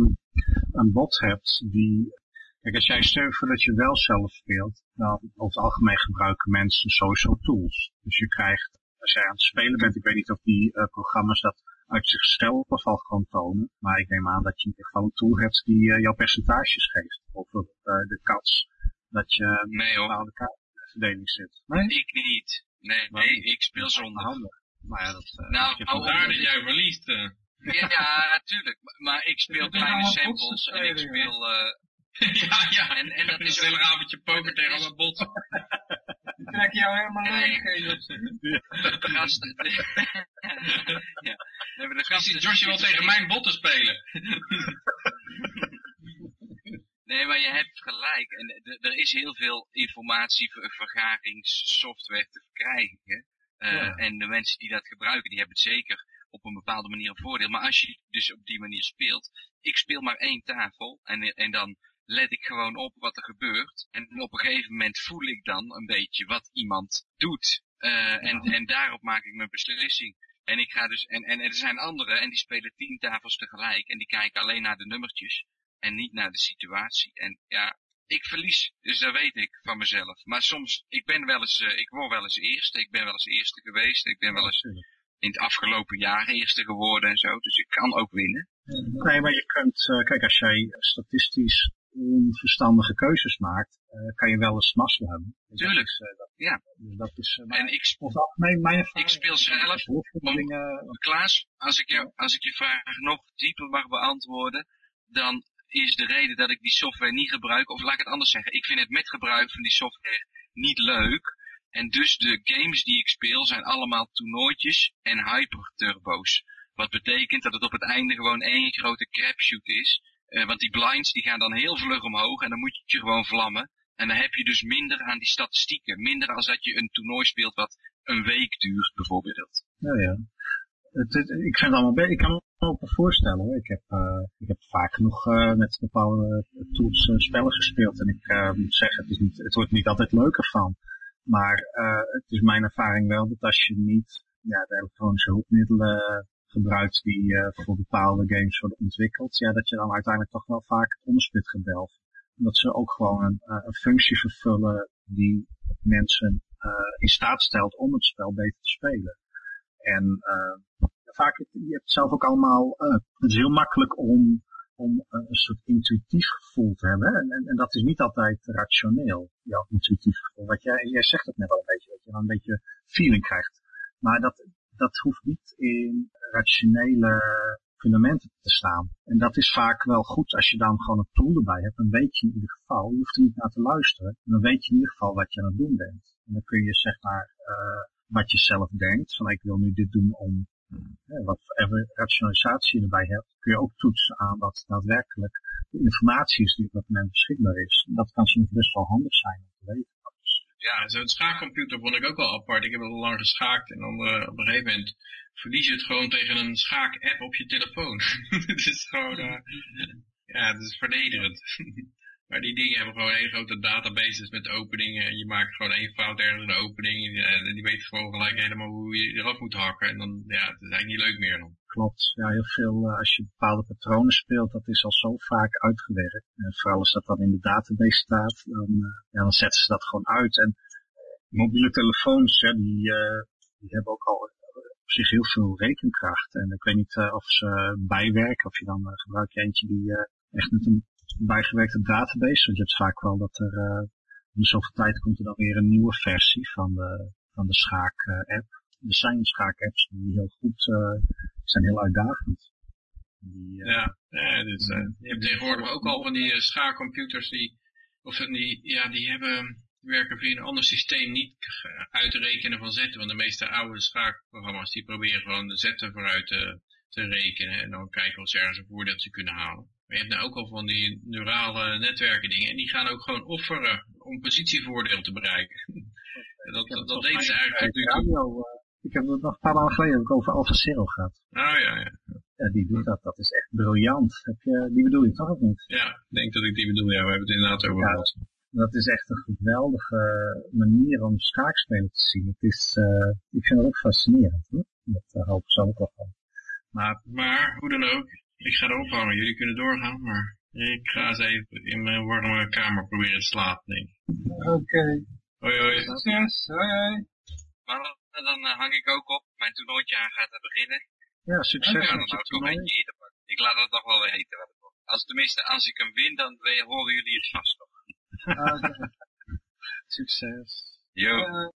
een bot hebt die... Kijk, als jij stelt voor dat je wel zelf speelt, dan over het algemeen gebruiken mensen social tools. Dus je krijgt, als jij aan het spelen bent, ik weet niet of die eh, programma's dat uit zichzelf al gewoon tonen, maar ik neem aan dat je in ieder geval een tool hebt die eh, jouw percentages geeft. Over eh, de kans dat je Nee een bepaalde kaartverdeling zit. Nee? ik niet. Nee, nee ik speel zonder. Handig. Maar ja, dat... Uh, nou, nou vandaar dat jij verliest. Ja, ja, tuurlijk. Maar ik speel kleine samples en ik speel... Uh, ja, ja. En, en dat is een hele avondje poker tegen allemaal botsen. Ik trek jou helemaal leeg. De gasten... ja. We hebben de gasten... Wil tegen mijn botten spelen. Nee, maar je hebt gelijk. En er is heel veel informatievergaringssoftware te verkrijgen. Uh, ja. En de mensen die dat gebruiken, die hebben het zeker op een bepaalde manier een voordeel. Maar als je dus op die manier speelt, ik speel maar één tafel en, en dan let ik gewoon op wat er gebeurt. En op een gegeven moment voel ik dan een beetje wat iemand doet. Uh, en, en daarop maak ik mijn beslissing. En ik ga dus, en, en er zijn anderen en die spelen tien tafels tegelijk en die kijken alleen naar de nummertjes en niet naar de situatie. En ja, ik verlies, dus dat weet ik van mezelf. Maar soms, ik ben wel eens, uh, ik word wel eens eerste, ik ben wel eens eerste geweest, ik ben wel eens in het afgelopen jaar eerste geworden en zo, dus ik kan ook winnen. Nee, maar je kunt, uh, kijk, als jij statistisch onverstandige keuzes maakt, uh, kan je wel eens mazzel hebben. Dus Tuurlijk, is, dat, ja. Dus dat is, en ik, mijn, mijn ik speel zelf, om, Klaas, als ik, jou, als ik je vraag nog dieper mag beantwoorden, dan is de reden dat ik die software niet gebruik, of laat ik het anders zeggen, ik vind het met gebruik van die software niet leuk. En dus de games die ik speel zijn allemaal toernooitjes en hyperturbo's. Wat betekent dat het op het einde gewoon één grote crapshoot is. Uh, want die blinds die gaan dan heel vlug omhoog en dan moet je gewoon vlammen. En dan heb je dus minder aan die statistieken. Minder als dat je een toernooi speelt wat een week duurt bijvoorbeeld. Ja, ja. Het, ik vind het allemaal Ik kan me ook voorstellen hoor. Ik heb, uh, ik heb vaak genoeg uh, met bepaalde tools spellen gespeeld. En ik moet zeggen, het, is niet, het wordt niet altijd leuker van. Maar het is mijn ervaring wel dat als je niet ja, de elektronische hulpmiddelen gebruikt die voor bepaalde games worden ontwikkeld, ja, dat je dan uiteindelijk toch wel vaak het onderspit gaat. Omdat ze ook gewoon een, een functie vervullen die mensen in staat stelt om het spel beter te spelen. En vaak, je hebt zelf ook allemaal, het is heel makkelijk om, om uh, een soort intuïtief gevoel te hebben. En, en, en, dat is niet altijd rationeel, jouw intuïtief gevoel. Wat jij, jij zegt het net al een beetje, dat je dan een beetje feeling krijgt. Maar dat, dat hoeft niet in rationele fundamenten te staan. En dat is vaak wel goed als je dan gewoon een tool erbij hebt. Dan weet je in ieder geval, je hoeft er niet naar te luisteren. Dan weet je in ieder geval wat je aan het doen bent. En dan kun je zeg maar, uh, wat je zelf denkt, van ik wil nu dit doen om wat even rationalisatie erbij hebt, kun je ook toetsen aan wat daadwerkelijk de informatie is die op dat moment beschikbaar is. Dat kan soms best wel handig zijn om te weten. Ja, zo'n schaakcomputer vond ik ook wel apart. Ik heb al lang geschaakt en dan uh, op een gegeven moment verlies je het gewoon tegen een schaak-app op je telefoon. het is gewoon, uh, ja, het is vernederend. Maar die dingen hebben gewoon een grote databases met openingen. Je maakt gewoon één fout ergens in de opening. En die weet gewoon gelijk helemaal hoe je eraf moet hakken. En dan, ja, het is eigenlijk niet leuk meer dan. Klopt. Ja, heel veel, uh, als je bepaalde patronen speelt, dat is al zo vaak uitgewerkt. En vooral als dat dan in de database staat, dan, uh, ja, dan zetten ze dat gewoon uit. En mobiele telefoons, ja, die, uh, die hebben ook al op zich heel veel rekenkracht. En ik weet niet of ze bijwerken, of je dan gebruik je eentje die echt met een bijgewerkte database. Want je hebt vaak wel dat er uh, in zoveel tijd komt er dan weer een nieuwe versie van de, van de schaak-app. er zijn schaak-apps die heel goed uh, zijn, heel uitdagend. Die, uh, ja, ja dus, je hebt tegenwoordig ook al van die schaakcomputers die, of die, ja, die hebben werken via een ander systeem niet uitrekenen van zetten. Want de meeste oude schaakprogramma's die proberen gewoon de zetten vooruit te, te rekenen. En dan kijken of ze ergens een voordeeltje kunnen halen. Maar je hebt nou ook al van die neurale netwerken dingen. En die gaan ook gewoon offeren om positievoordeel te bereiken. dat, dat, dat deden ze eigenlijk nu toe. Ik heb het nog een paar maanden geleden ook over AlphaZero gehad. Oh ja, ja. Ja, die doet dat. Dat is echt briljant. Heb je, die bedoel je toch of niet? Ja, ik denk dat ik die bedoel. Ja, we hebben het inderdaad over gehad. dat is echt een geweldige manier om schaakspelen te zien. Het is, uh, ik vind het ook fascinerend. Hoor. Dat uh, ik ook wel van. Maar, maar, hoe dan ook, ik ga erop hangen. Jullie kunnen doorgaan, maar ik ga eens even in mijn warme kamer proberen te slapen, denk ik. Oké. Okay. Hoi, hoi. Succes. Hoi, hoi. Maar dan uh, hang ik ook op. Mijn toernooitje aan gaat beginnen. Ja, succes okay. met je toernooi. Ik laat het nog wel weten. Wat het als, tenminste, als ik hem win, dan horen jullie het vast nog. Okay. succes. Yo.